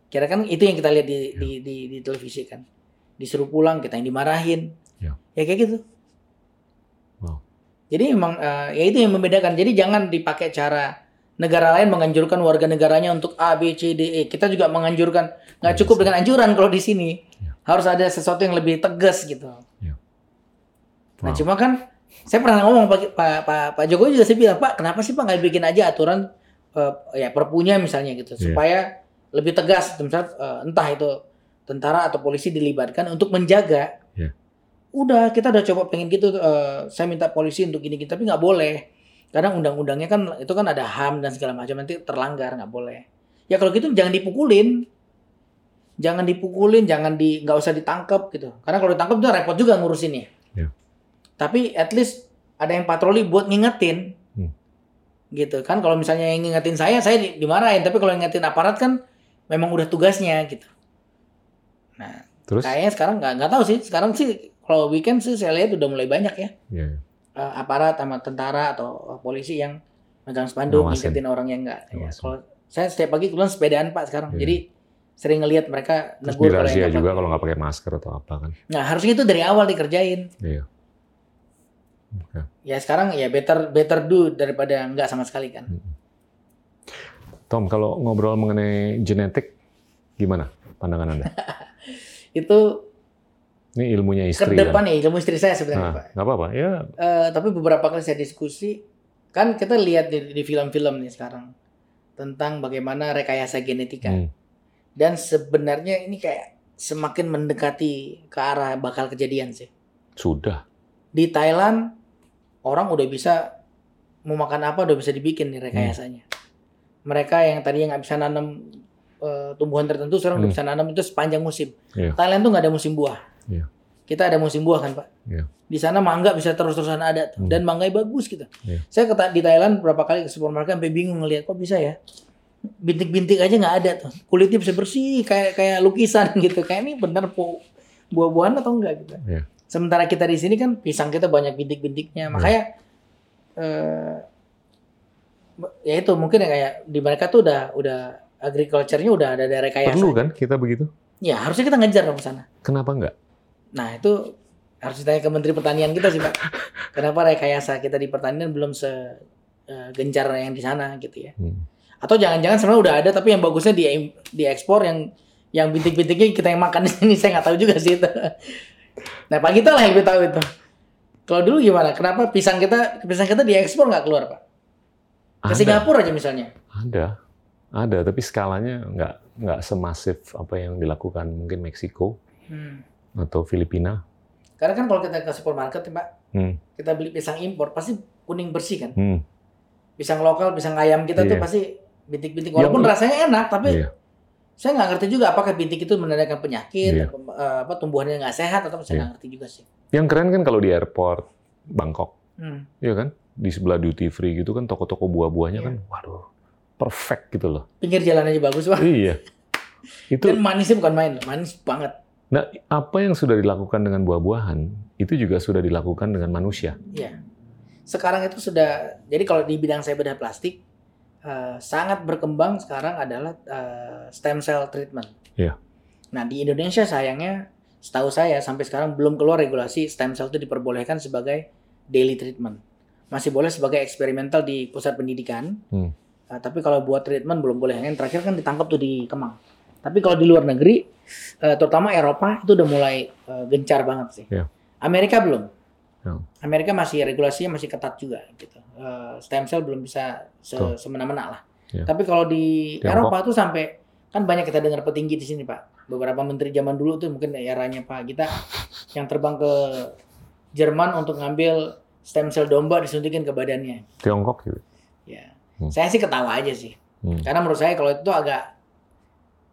Speaker 1: Kira kan itu yang kita lihat di, di, di, di televisi kan. Disuruh pulang kita yang dimarahin.
Speaker 2: Ya.
Speaker 1: ya kayak gitu.
Speaker 2: Wow.
Speaker 1: jadi emang eh, ya itu yang membedakan. Jadi jangan dipakai cara negara lain menganjurkan warga negaranya untuk A B C D E. Kita juga menganjurkan. Nggak
Speaker 2: Iya,
Speaker 1: cukup dengan anjuran kalau di sini.
Speaker 2: Ya.
Speaker 1: harus ada sesuatu yang lebih tegas gitu.
Speaker 2: Ya.
Speaker 1: nah
Speaker 2: Wow.
Speaker 1: cuma kan saya pernah ngomong Pak Pak Pak, Pak Jokowi juga saya bilang Pak kenapa sih Pak nggak bikin aja aturan eh, ya perpunya misalnya gitu
Speaker 2: Iya.
Speaker 1: supaya lebih tegas misalnya eh, entah itu tentara atau polisi dilibatkan untuk menjaga
Speaker 2: Iya.
Speaker 1: udah kita udah coba pengen gitu eh, saya minta polisi untuk gini gini tapi nggak boleh karena undang-undangnya kan itu kan ada ham dan segala macam nanti terlanggar nggak boleh ya kalau gitu jangan dipukulin jangan dipukulin jangan di nggak usah ditangkap gitu karena kalau ditangkap itu repot juga ngurusinnya
Speaker 2: Iya.
Speaker 1: tapi at least ada yang patroli buat ngingetin. Gitu kan kalau misalnya yang ngingetin saya saya di- dimarahin tapi kalau ngingetin aparat kan memang udah tugasnya gitu nah
Speaker 2: Terus?
Speaker 1: kayaknya sekarang nggak nggak tahu sih sekarang sih kalau weekend sih saya lihat udah mulai banyak ya
Speaker 2: Iya, iya.
Speaker 1: eh, aparat sama tentara atau polisi yang megang spanduk
Speaker 2: Ngawasin.
Speaker 1: ngikutin orang yang enggak. Ya, kalau saya setiap pagi kebetulan sepedaan Pak sekarang.
Speaker 2: Iya.
Speaker 1: Jadi sering ngelihat mereka
Speaker 2: Terus
Speaker 1: negur kalau yang
Speaker 2: juga
Speaker 1: nggak
Speaker 2: kalau nggak pakai masker atau apa kan?
Speaker 1: Nah, harusnya itu dari awal dikerjain.
Speaker 2: Iya. Oke.
Speaker 1: Ya sekarang ya better better do daripada enggak sama sekali kan.
Speaker 2: Tom, kalau ngobrol mengenai genetik, gimana pandangan Anda?
Speaker 1: Itu
Speaker 2: Ini ilmunya
Speaker 1: ke
Speaker 2: istri
Speaker 1: depan
Speaker 2: kan?
Speaker 1: ya ilmu istri saya sebenarnya
Speaker 2: Nah,
Speaker 1: Pak.
Speaker 2: nggak apa-apa. Ya,
Speaker 1: Eh, tapi beberapa kali saya diskusi kan kita lihat di, di film-film nih sekarang tentang bagaimana rekayasa genetika.
Speaker 2: hmm,
Speaker 1: Dan sebenarnya ini kayak semakin mendekati ke arah bakal kejadian sih.
Speaker 2: sudah.
Speaker 1: Di Thailand orang udah bisa mau makan apa udah bisa dibikin nih rekayasanya. Mereka yang tadi nggak bisa nanam eh, tumbuhan tertentu sekarang udah
Speaker 2: Hmm.
Speaker 1: bisa nanam itu sepanjang musim.
Speaker 2: Iya.
Speaker 1: Thailand tuh nggak ada musim buah.
Speaker 2: Iya.
Speaker 1: Kita ada musim buah kan pak.
Speaker 2: Iya.
Speaker 1: Di sana mangga bisa terus-terusan ada tuh.
Speaker 2: Hmm.
Speaker 1: dan mangganya bagus gitu.
Speaker 2: Iya.
Speaker 1: Saya ke di Thailand berapa kali ke supermarket sampai bingung ngelihat kok bisa ya. Bintik-bintik aja nggak ada tuh. Kulitnya bisa bersih kayak kayak lukisan gitu. Kayak ini bener po buah-buahan atau enggak gitu.
Speaker 2: Iya.
Speaker 1: Sementara kita di sini kan pisang kita banyak bintik-bintiknya.
Speaker 2: Iya.
Speaker 1: Makanya eh ya itu mungkin ya kayak di mereka tuh udah udah agriculture-nya udah ada ada rekayasa.
Speaker 2: Perlu kan kita begitu?
Speaker 1: Ya, harusnya kita ngejar dong ke sana.
Speaker 2: Kenapa nggak?
Speaker 1: Nah, itu harus ditanya ke Menteri Pertanian kita sih, Pak. Kenapa rekayasa kita di pertanian belum se eh, yang di sana gitu ya.
Speaker 2: Hmm.
Speaker 1: Atau jangan-jangan sebenarnya udah ada tapi yang bagusnya di diekspor yang yang bintik-bintiknya kita yang makan di sini saya nggak tahu juga sih itu. Nah, Pak kita lah yang lebih tahu itu. Kalau dulu gimana? Kenapa pisang kita pisang kita diekspor nggak keluar, Pak? Ke
Speaker 2: Ada,
Speaker 1: Singapura aja misalnya.
Speaker 2: ada, ada. Tapi skalanya nggak nggak semasif apa yang dilakukan mungkin Meksiko
Speaker 1: Hmm.
Speaker 2: atau Filipina.
Speaker 1: Karena kan kalau kita ke supermarket, Pak,
Speaker 2: Hmm.
Speaker 1: kita beli pisang impor pasti kuning bersih kan.
Speaker 2: Hmm.
Speaker 1: Pisang lokal, pisang ayam kita tuh
Speaker 2: Iya.
Speaker 1: pasti bintik-bintik. Walaupun
Speaker 2: Yang-
Speaker 1: rasanya enak, tapi
Speaker 2: Iya.
Speaker 1: Saya nggak ngerti juga apakah bintik itu menandakan penyakit,
Speaker 2: Iya.
Speaker 1: apa, eh, apa tumbuhannya nggak sehat atau saya
Speaker 2: Iya.
Speaker 1: nggak ngerti juga sih.
Speaker 2: Yang keren kan kalau di airport Bangkok,
Speaker 1: Hmm.
Speaker 2: Iya kan? Di sebelah duty free gitu kan toko-toko buah-buahnya
Speaker 1: Iya.
Speaker 2: kan, waduh, perfect gitu loh.
Speaker 1: Pinggir jalan aja bagus pak.
Speaker 2: iya. Itu
Speaker 1: Dan manisnya bukan main, manis banget.
Speaker 2: Nah, apa yang sudah dilakukan dengan buah-buahan itu juga sudah dilakukan dengan manusia.
Speaker 1: Iya. Sekarang itu sudah, jadi kalau di bidang saya bedah plastik, eh, sangat berkembang sekarang adalah eh, stem cell treatment.
Speaker 2: Iya.
Speaker 1: Nah di Indonesia sayangnya, setahu saya sampai sekarang belum keluar regulasi stem cell itu diperbolehkan sebagai daily treatment. Masih boleh sebagai eksperimental di pusat pendidikan.
Speaker 2: Hmm.
Speaker 1: Eh, tapi kalau buat treatment belum boleh. Yang terakhir kan ditangkap tuh di Kemang. Tapi kalau di luar negeri eh, terutama Eropa itu udah mulai eh, gencar banget sih.
Speaker 2: Iya.
Speaker 1: Amerika belum.
Speaker 2: Ya.
Speaker 1: Amerika masih regulasinya masih ketat juga gitu. Eh, stem cell belum bisa se semena-mena lah.
Speaker 2: Iya.
Speaker 1: Tapi kalau di
Speaker 2: Tiongkok.
Speaker 1: Eropa tuh sampai kan banyak kita dengar petinggi di sini Pak. Beberapa menteri zaman dulu tuh mungkin eranya Pak Gita yang terbang ke Jerman untuk ngambil stem cell domba disuntikin ke badannya.
Speaker 2: Tiongkok gitu.
Speaker 1: Ya.
Speaker 2: Hmm.
Speaker 1: Saya sih ketawa aja sih.
Speaker 2: Hmm.
Speaker 1: Karena menurut saya kalau itu agak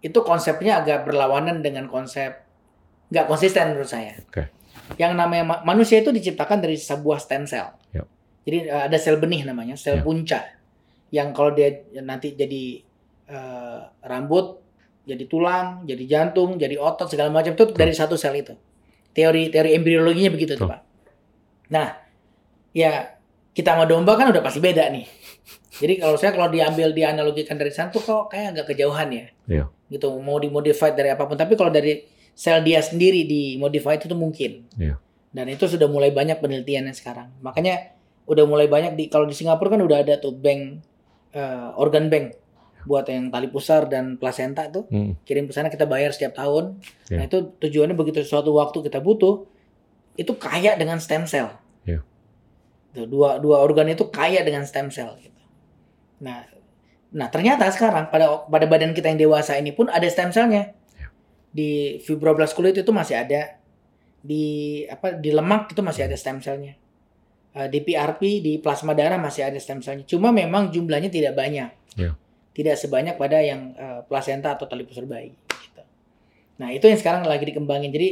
Speaker 1: itu konsepnya agak berlawanan dengan konsep nggak konsisten menurut saya.
Speaker 2: Oke.
Speaker 1: Yang namanya ma- manusia itu diciptakan dari sebuah stem cell.
Speaker 2: Yap.
Speaker 1: Jadi eh, ada sel benih namanya, sel
Speaker 2: Yap.
Speaker 1: punca. Yang kalau dia nanti jadi eh, rambut, jadi tulang, jadi jantung, jadi otot segala macam itu dari satu sel itu. Teori teori embriologinya begitu tuh. Pak. Nah, ya kita sama domba kan udah pasti beda nih. Jadi kalau saya kalau diambil dianalogikan dari sana tuh kok kayak agak kejauhan ya.
Speaker 2: Iya.
Speaker 1: Gitu mau dimodified dari apa pun. Tapi kalau dari sel dia sendiri dimodified itu tuh mungkin.
Speaker 2: Iya.
Speaker 1: Dan itu sudah mulai banyak penelitiannya sekarang. Makanya udah mulai banyak di kalau di Singapura kan udah ada tuh bank eh, organ bank buat yang tali pusar dan plasenta tuh
Speaker 2: Hmm.
Speaker 1: kirim ke sana kita bayar setiap tahun.
Speaker 2: Iya.
Speaker 1: Nah itu tujuannya begitu suatu waktu kita butuh itu kaya dengan stem cell. Tuh, dua dua organ itu kaya dengan stem cell. Gitu. Nah, nah ternyata sekarang pada pada badan kita yang dewasa ini pun ada stem cellnya. Di fibroblast kulit itu masih ada. Di apa di lemak itu masih ada stem cellnya. Eh, Di PRP di plasma darah masih ada stem cellnya. Cuma memang jumlahnya tidak banyak.
Speaker 2: Iya.
Speaker 1: Tidak sebanyak pada yang eh, plasenta atau tali pusar bayi. Gitu. Nah itu yang sekarang lagi dikembangin. Jadi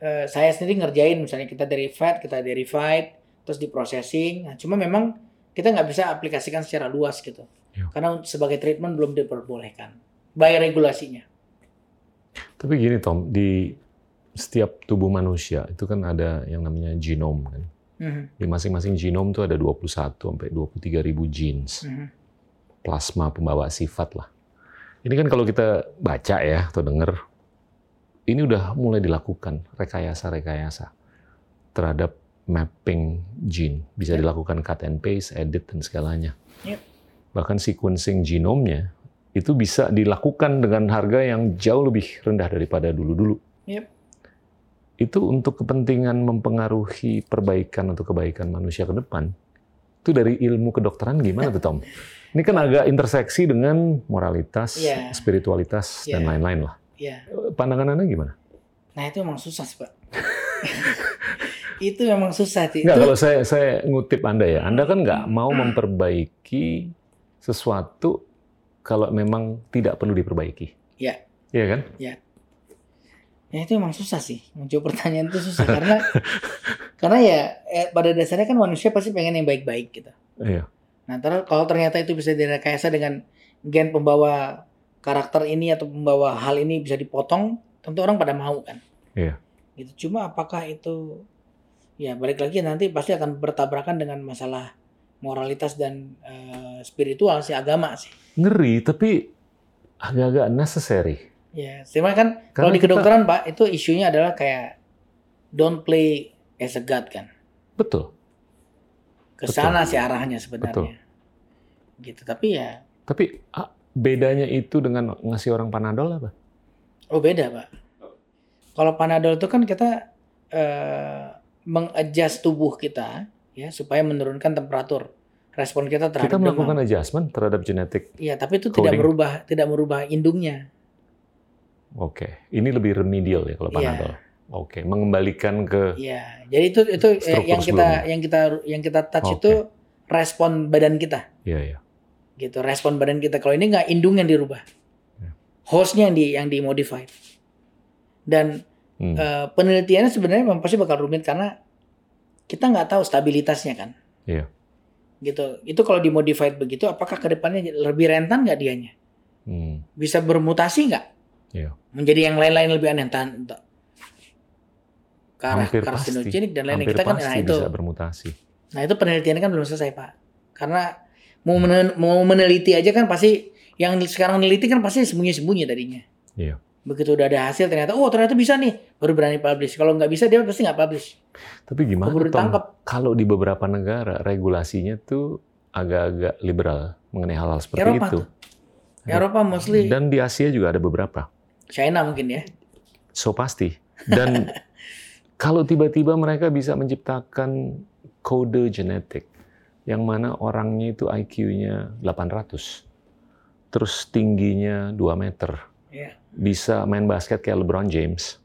Speaker 1: eh, saya sendiri ngerjain misalnya kita dari fat, kita dari fight, terus di processing. Nah, cuma memang kita nggak bisa aplikasikan secara luas gitu.
Speaker 2: Iya.
Speaker 1: Karena sebagai treatment belum diperbolehkan. By regulasinya.
Speaker 2: Tapi gini Tom, di setiap tubuh manusia itu kan ada yang namanya genom kan.
Speaker 1: Mhm,
Speaker 2: Di masing-masing genom tuh ada 21 sampai 23 ribu genes.
Speaker 1: mhm.
Speaker 2: Plasma pembawa sifat lah. Ini kan kalau kita baca ya atau dengar, ini udah mulai dilakukan rekayasa-rekayasa terhadap mapping gene. Bisa
Speaker 1: Yep.
Speaker 2: dilakukan cut and paste, edit, dan segalanya.
Speaker 1: Yep.
Speaker 2: Bahkan sequencing genomnya itu bisa dilakukan dengan harga yang jauh lebih rendah daripada dulu-dulu.
Speaker 1: Yep.
Speaker 2: Itu untuk kepentingan mempengaruhi perbaikan atau kebaikan manusia ke depan. Itu dari ilmu kedokteran gimana tuh Tom? Ini kan agak interseksi dengan moralitas,
Speaker 1: Iya.
Speaker 2: spiritualitas, dan
Speaker 1: Iya.
Speaker 2: lain-lain lah.
Speaker 1: Ya.
Speaker 2: Pandangan Anda gimana?
Speaker 1: Nah itu memang susah sih pak. itu memang susah sih.
Speaker 2: Nggak,
Speaker 1: Itu-
Speaker 2: kalau saya saya ngutip Anda ya, Anda kan nggak mau memperbaiki sesuatu kalau memang tidak perlu diperbaiki.
Speaker 1: Iya.
Speaker 2: Iya kan?
Speaker 1: Ya itu emang susah sih. Menjawab pertanyaan itu susah karena karena ya eh, pada dasarnya kan manusia pasti pengen yang baik-baik gitu.
Speaker 2: Iya.
Speaker 1: Nah, ter- kalau ternyata itu bisa direkayasa dengan gen pembawa karakter ini atau pembawa hal ini bisa dipotong, tentu orang pada mau kan.
Speaker 2: Iya.
Speaker 1: Gitu. Cuma apakah itu ya balik lagi nanti pasti akan bertabrakan dengan masalah moralitas dan eh, spiritual sih agama sih.
Speaker 2: Ngeri, tapi agak-agak necessary.
Speaker 1: Ya, cuma kan kalau di
Speaker 2: kita-
Speaker 1: kedokteran Pak itu isunya adalah kayak don't play as a god kan.
Speaker 2: Betul.
Speaker 1: Ke sana sih arahnya sebenarnya. Gitu. Tapi ya
Speaker 2: Tapi bedanya itu dengan ngasih orang panadol apa?
Speaker 1: oh beda, Pak. Kalau Panadol itu kan kita eh mengadjust tubuh kita ya supaya menurunkan temperatur respon kita terhadap
Speaker 2: Kita melakukan
Speaker 1: demam.
Speaker 2: adjustment terhadap genetik.
Speaker 1: Iya, tapi itu tidak
Speaker 2: coding.
Speaker 1: merubah tidak merubah indungnya.
Speaker 2: Oke, ini lebih remedial ya kalau
Speaker 1: Iya.
Speaker 2: panadol. Oke, mengembalikan ke
Speaker 1: Iya. Jadi itu itu eh, yang kita
Speaker 2: sebelumnya.
Speaker 1: yang kita yang kita touch
Speaker 2: Oke.
Speaker 1: itu respon badan kita.
Speaker 2: Iya, iya.
Speaker 1: gitu respon badan kita kalau ini nggak indung yang dirubah
Speaker 2: Ya.
Speaker 1: hostnya yang di yang dimodify dan
Speaker 2: Hmm.
Speaker 1: eh, penelitiannya sebenarnya memang pasti bakal rumit karena kita nggak tahu stabilitasnya kan
Speaker 2: Iya.
Speaker 1: gitu itu kalau dimodified begitu apakah ke depannya lebih rentan nggak dianya
Speaker 2: Hmm.
Speaker 1: bisa bermutasi nggak
Speaker 2: Iya.
Speaker 1: menjadi yang lain-lain lebih aneh entah, entah ke arah karsinogenik dan lain-lain kita kan nah itu
Speaker 2: bisa bermutasi.
Speaker 1: Nah itu penelitiannya kan belum selesai pak. Karena mau mau meneliti aja kan pasti yang sekarang meneliti kan pasti sembunyi-sembunyi tadinya.
Speaker 2: Iya.
Speaker 1: Begitu udah ada hasil ternyata oh ternyata bisa nih baru berani publish. Kalau nggak bisa dia pasti nggak publish.
Speaker 2: Tapi gimana
Speaker 1: Keburu.
Speaker 2: Kalau di beberapa negara regulasinya tuh agak-agak liberal mengenai hal-hal seperti
Speaker 1: Eropa
Speaker 2: itu.
Speaker 1: tuh. Eropa mostly
Speaker 2: Dan di Asia juga ada beberapa.
Speaker 1: China mungkin ya.
Speaker 2: so pasti. Dan kalau tiba-tiba mereka bisa menciptakan kode genetik yang mana orangnya itu IQ-nya 800, terus tingginya 2 meter,
Speaker 1: Iya.
Speaker 2: Bisa main basket kayak LeBron James.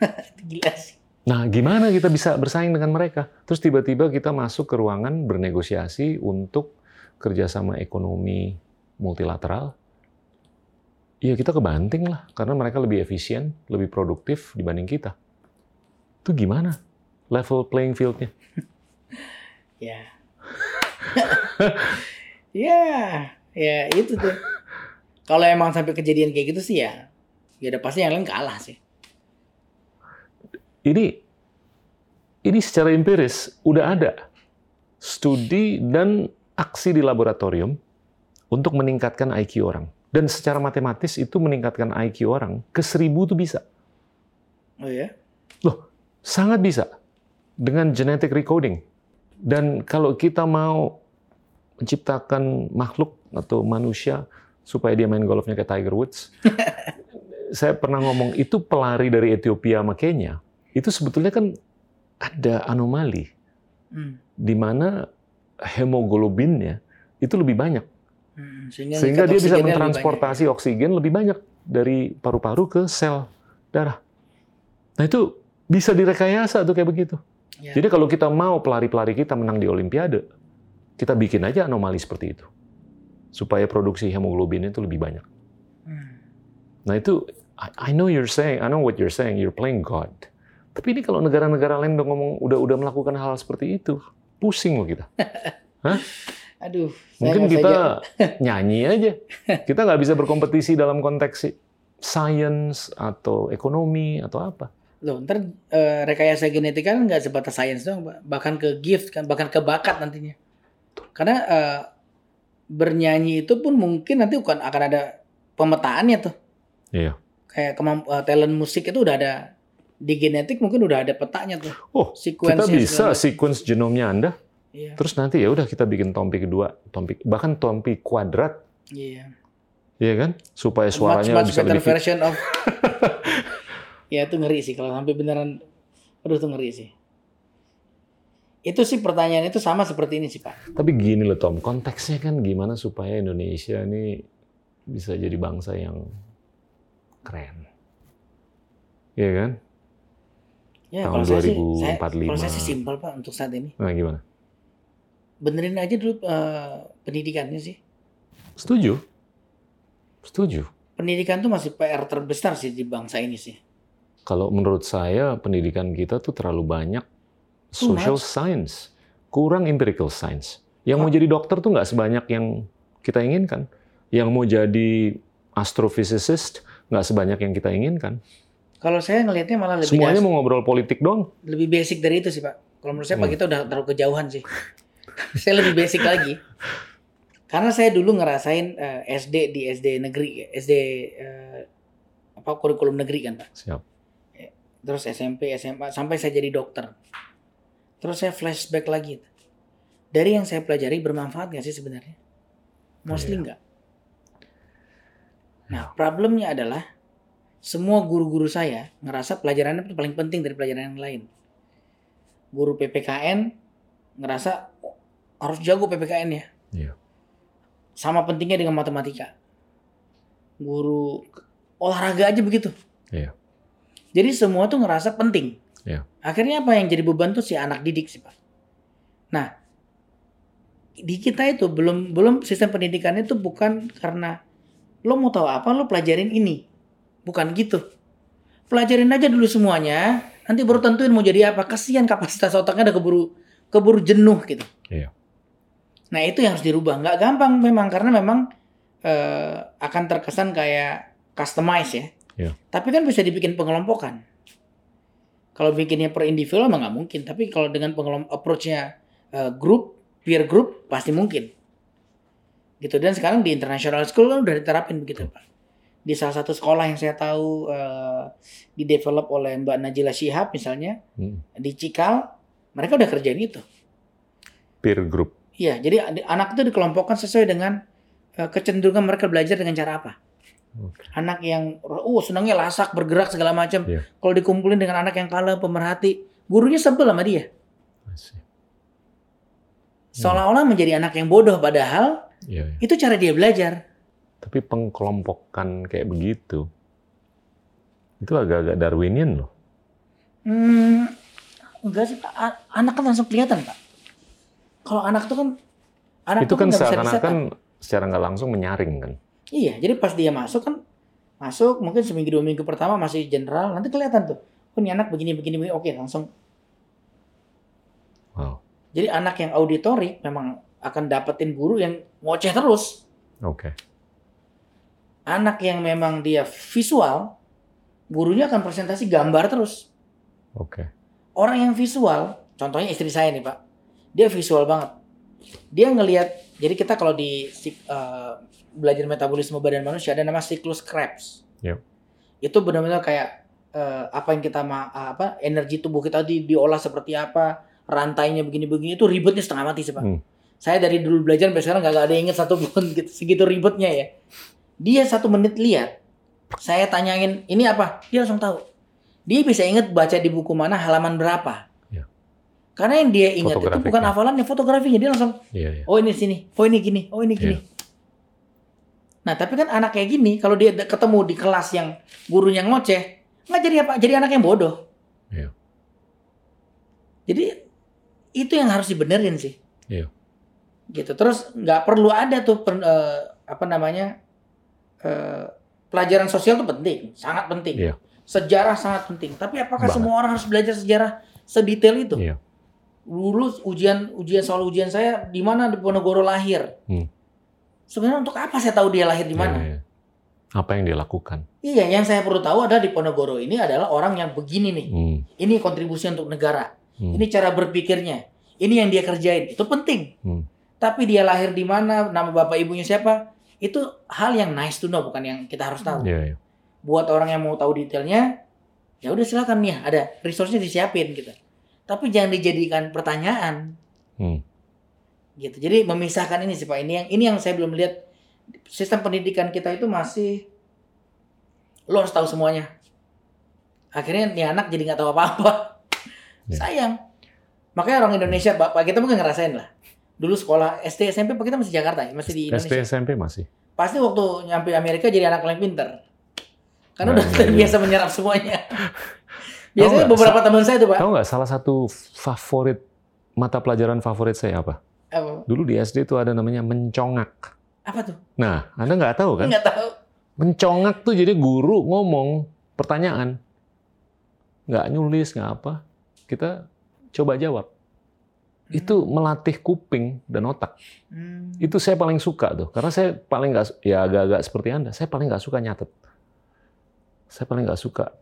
Speaker 1: Gila sih.
Speaker 2: Nah, gimana kita bisa bersaing dengan mereka? Terus tiba-tiba kita masuk ke ruangan bernegosiasi untuk kerjasama ekonomi multilateral. Ya kita kebanting lah, karena mereka lebih efisien, lebih produktif dibanding kita. Itu gimana level playing field-nya?
Speaker 1: Ya. ya, ya itu tuh. Kalau emang sampai kejadian kayak gitu sih ya, ya udah pasti yang lain kalah sih.
Speaker 2: Ini ini secara empiris udah ada studi dan aksi di laboratorium untuk meningkatkan IQ orang. Dan secara matematis itu meningkatkan IQ orang ke seribu tuh bisa.
Speaker 1: Oh ya?
Speaker 2: Loh, sangat bisa. Dengan genetic recoding. Dan kalau kita mau menciptakan makhluk atau manusia supaya dia main golfnya kayak Tiger Woods, saya pernah ngomong itu pelari dari Ethiopia sama Kenya, itu sebetulnya kan ada anomali
Speaker 1: Hmm.
Speaker 2: di mana hemoglobinnya itu lebih banyak.
Speaker 1: Hmm, Sehingga,
Speaker 2: Sehingga dia bisa
Speaker 1: oksigennya lebih
Speaker 2: mentransportasi oksigen lebih banyak dari paru-paru ke sel darah. Nah itu bisa direkayasa tuh kayak begitu.
Speaker 1: Ya.
Speaker 2: Jadi kalau kita mau pelari-pelari kita menang di Olimpiade, kita bikin aja anomali seperti itu. Supaya produksi hemoglobin itu lebih banyak.
Speaker 1: Hmm.
Speaker 2: Nah itu, I, I know you're saying, I know what you're saying, you're playing God. Tapi ini kalau negara-negara lain udah ngomong, udah udah melakukan hal seperti itu, pusing loh kita.
Speaker 1: Aduh, saya
Speaker 2: Mungkin kita
Speaker 1: saja-
Speaker 2: nyanyi aja. Kita nggak bisa berkompetisi dalam konteks science atau ekonomi atau apa.
Speaker 1: Loh, ntar eh, rekayasa genetik kan nggak sebatas sains doang, Pak. bahkan ke gift kan, bahkan ke bakat nantinya. Karena eh, bernyanyi itu pun mungkin nanti bukan akan ada pemetaannya tuh.
Speaker 2: Iya.
Speaker 1: Kayak kemamp- eh, talent musik itu udah ada di genetik mungkin udah ada petanya tuh.
Speaker 2: Oh,
Speaker 1: Sequence
Speaker 2: kita bisa sequence genomnya Anda,
Speaker 1: Iya.
Speaker 2: terus nanti ya udah kita bikin tompi kedua, tompi bahkan tompi kuadrat,
Speaker 1: Iya.
Speaker 2: ya kan? Supaya
Speaker 1: Much,
Speaker 2: suaranya
Speaker 1: much
Speaker 2: bisa
Speaker 1: better
Speaker 2: lebih
Speaker 1: version of ya itu ngeri sih kalau sampai beneran aduh itu ngeri sih itu sih pertanyaan itu sama seperti ini sih pak
Speaker 2: Tapi gini loh Tom, konteksnya kan gimana supaya Indonesia ini bisa jadi bangsa yang keren. Iya kan?
Speaker 1: ya
Speaker 2: Tahun
Speaker 1: kalau saya sih saya,
Speaker 2: 2045.
Speaker 1: kalau saya sih simpel pak untuk saat ini
Speaker 2: Nah gimana?
Speaker 1: benerin aja dulu eh, pendidikannya sih
Speaker 2: Setuju? Setuju.
Speaker 1: pendidikan tuh masih PR terbesar sih di bangsa ini sih
Speaker 2: Kalau menurut saya pendidikan kita tuh terlalu banyak social science, kurang empirical science. Yang mau jadi dokter tuh nggak sebanyak yang kita inginkan. Yang mau jadi astrophysicist nggak sebanyak yang kita inginkan.
Speaker 1: kalau saya ngelihatnya malah lebih
Speaker 2: Semuanya mau ngobrol politik dong.
Speaker 1: lebih basic dari itu sih pak kalau menurut saya pak
Speaker 2: Hmm.
Speaker 1: kita udah terlalu kejauhan sih saya lebih basic lagi karena saya dulu ngerasain eh, SD di SD negeri SD eh, apa kurikulum negeri kan pak
Speaker 2: Siap.
Speaker 1: terus SMP SMA sampai saya jadi dokter terus saya flashback lagi. Dari yang saya pelajari bermanfaat nggak sih sebenarnya? Mostly
Speaker 2: Iya.
Speaker 1: nggak. Nah problemnya adalah semua guru-guru saya ngerasa pelajarannya itu paling penting dari pelajaran yang lain. Guru PPKN ngerasa "Oh, harus jago PPKN ya.
Speaker 2: Iya.
Speaker 1: sama pentingnya dengan matematika. Guru olahraga aja begitu.
Speaker 2: Iya.
Speaker 1: jadi semua tuh ngerasa penting
Speaker 2: Iya.
Speaker 1: akhirnya apa yang jadi beban tuh si anak didik sih pak? Nah di kita itu belum belum sistem pendidikannya itu bukan karena lo mau tahu apa lo pelajarin ini. Bukan gitu. Pelajarin aja dulu semuanya nanti baru tentuin mau jadi apa. Kasihan kapasitas otaknya udah keburu keburu jenuh gitu.
Speaker 2: Iya.
Speaker 1: nah itu yang harus dirubah. Nggak gampang memang karena memang eh, akan terkesan kayak customize ya.
Speaker 2: Iya.
Speaker 1: tapi kan bisa dibikin pengelompokan kalau bikinnya per individual mah nggak mungkin tapi kalau dengan pengelom approach-nya eh, grup peer group pasti mungkin gitu dan sekarang di international school kan udah diterapin begitu pak di salah satu sekolah yang saya tahu eh, di develop oleh Mbak Najila Shihab misalnya
Speaker 2: Hmm.
Speaker 1: di Cikal mereka udah kerjain itu
Speaker 2: Peer group.
Speaker 1: Iya, jadi ad- anak itu dikelompokkan sesuai dengan eh, kecenderungan mereka belajar dengan cara apa. Anak yang uh senangnya lasak bergerak segala macam.
Speaker 2: Iya.
Speaker 1: Kalau dikumpulin dengan anak yang kalah pemerhati, gurunya sebel sama dia. Seolah-olah menjadi anak yang bodoh padahal
Speaker 2: Iya, iya.
Speaker 1: itu cara dia belajar.
Speaker 2: Tapi pengkelompokan kayak begitu, itu agak-agak Darwinian loh.
Speaker 1: Hmm, enggak sih, anak kan langsung kelihatan, Pak. Kalau anak itu kan anak
Speaker 2: itu
Speaker 1: tuh
Speaker 2: kan
Speaker 1: bisa
Speaker 2: seakan-akan secara nggak langsung menyaring kan.
Speaker 1: Iya, jadi pas dia masuk kan masuk mungkin seminggu dua minggu pertama masih general, nanti kelihatan tuh. Oh, ini anak begini begini begini. Oke, langsung.
Speaker 2: Wow.
Speaker 1: Jadi anak yang auditorik memang akan dapetin guru yang ngoceh terus.
Speaker 2: Oke.
Speaker 1: Anak yang memang dia visual, gurunya akan presentasi gambar terus.
Speaker 2: Oke.
Speaker 1: Orang yang visual, contohnya istri saya nih Pak, dia visual banget. Dia ngelihat, jadi kita kalau di eh, belajar metabolisme badan manusia ada nama siklus Krebs.
Speaker 2: Yep.
Speaker 1: Itu benar-benar kayak eh, apa yang kita ma- apa energi tubuh kita di, diolah seperti apa, rantainya begini-begini itu ribetnya setengah mati sih Pak.
Speaker 2: Hmm.
Speaker 1: Saya dari dulu belajar sampai sekarang nggak ada inget satu pun gitu, segitu ribetnya ya. Dia satu menit lihat, saya tanyain ini apa, dia langsung tahu. Dia bisa inget baca di buku mana halaman berapa.
Speaker 2: Ya.
Speaker 1: Karena yang dia ingat itu bukan hafalannya, fotografinya dia langsung,
Speaker 2: Iya, iya.
Speaker 1: oh ini sini, oh ini gini, oh ini gini. Nah tapi kan anak kayak gini, kalau dia ketemu di kelas yang gurunya ngoceh, nggak jadi apa? Jadi anak yang bodoh.
Speaker 2: Iya.
Speaker 1: Jadi itu yang harus dibenerin sih.
Speaker 2: Iya.
Speaker 1: Gitu. Terus nggak perlu ada tuh per- eh, apa namanya eh, pelajaran sosial itu penting, sangat penting.
Speaker 2: Iya.
Speaker 1: Sejarah sangat penting. Tapi apakah
Speaker 2: Banget.
Speaker 1: semua orang harus belajar sejarah sedetail itu?
Speaker 2: Iya.
Speaker 1: Dulu ujian ujian soal ujian saya di mana di Ponorogo lahir.
Speaker 2: Hmm.
Speaker 1: Sebenarnya untuk apa saya tahu dia lahir di mana?
Speaker 2: Iya, iya. Apa yang dia lakukan?
Speaker 1: Iya, yang saya perlu tahu adalah di Ponorogo ini adalah orang yang begini nih.
Speaker 2: Hmm.
Speaker 1: Ini kontribusi untuk negara.
Speaker 2: Hmm.
Speaker 1: Ini cara berpikirnya. Ini yang dia kerjain. Itu penting.
Speaker 2: Hmm.
Speaker 1: Tapi dia lahir di mana, nama bapak ibunya siapa, itu hal yang nice to know, bukan yang kita harus tahu.
Speaker 2: Iya, iya.
Speaker 1: Buat orang yang mau tahu detailnya, ya udah silakan nih, ada resource-nya disiapin gitu. Tapi jangan dijadikan pertanyaan.
Speaker 2: Hmm.
Speaker 1: Gitu. Jadi memisahkan ini sih Pak. Ini yang ini yang saya belum lihat sistem pendidikan kita itu masih lo harus tahu semuanya. Akhirnya nih anak jadi nggak tahu apa-apa.
Speaker 2: Ya.
Speaker 1: Sayang. Makanya orang Indonesia, Bapak kita mungkin ngerasain lah. Dulu sekolah SD SMP Pak kita masih Jakarta ya, masih di
Speaker 2: SD
Speaker 1: Indonesia.
Speaker 2: SMP masih.
Speaker 1: Pasti waktu nyampe Amerika jadi anak paling pinter. Karena
Speaker 2: Nah,
Speaker 1: udah
Speaker 2: iya,
Speaker 1: terbiasa menyerap semuanya. Biasanya beberapa teman saya tuh Pak.
Speaker 2: Tahu nggak salah satu favorit mata pelajaran favorit saya apa?
Speaker 1: Apa,
Speaker 2: Dulu di SD itu ada namanya mencongak.
Speaker 1: apa tuh?
Speaker 2: Nah, Anda nggak tahu kan?
Speaker 1: Nggak tahu.
Speaker 2: Mencongak tuh jadi guru ngomong pertanyaan. Nggak nyulis, nggak apa. Kita coba jawab. Itu melatih kuping dan otak.
Speaker 1: Hmm.
Speaker 2: Itu saya paling suka tuh. Karena saya paling nggak, ya agak-agak seperti Anda, saya paling nggak suka nyatet. Saya paling nggak suka,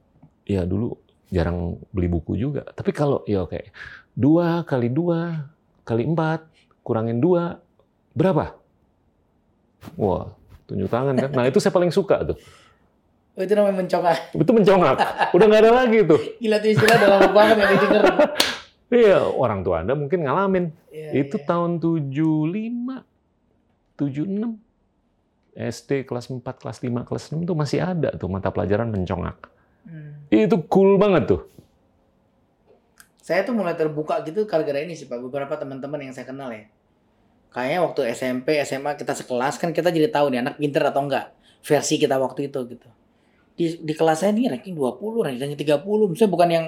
Speaker 2: ya dulu jarang beli buku juga. Tapi kalau, ya oke, dua kali dua kali empat, kurangin dua, berapa? Wah, tunjuk tangan kan. Nah itu saya paling suka tuh.
Speaker 1: Oh, itu namanya mencongak.
Speaker 2: Itu mencongak. Udah nggak ada lagi tuh.
Speaker 1: Gila tuh istilah udah lama banget yang didengar.
Speaker 2: Iya, orang tua Anda mungkin ngalamin.
Speaker 1: Iya,
Speaker 2: itu
Speaker 1: iya.
Speaker 2: tahun 75, 76. SD kelas 4, kelas 5, kelas 6 tuh masih ada tuh mata pelajaran mencongak.
Speaker 1: Hmm.
Speaker 2: Itu cool banget tuh.
Speaker 1: Saya tuh mulai terbuka gitu gara-gara ini sih Pak. Beberapa teman-teman yang saya kenal ya. Kayaknya waktu SMP, SMA kita sekelas kan kita jadi tahu nih anak pinter atau enggak. Versi kita waktu itu gitu. Di, di kelas saya ini ranking 20, ranking 30. Misalnya bukan yang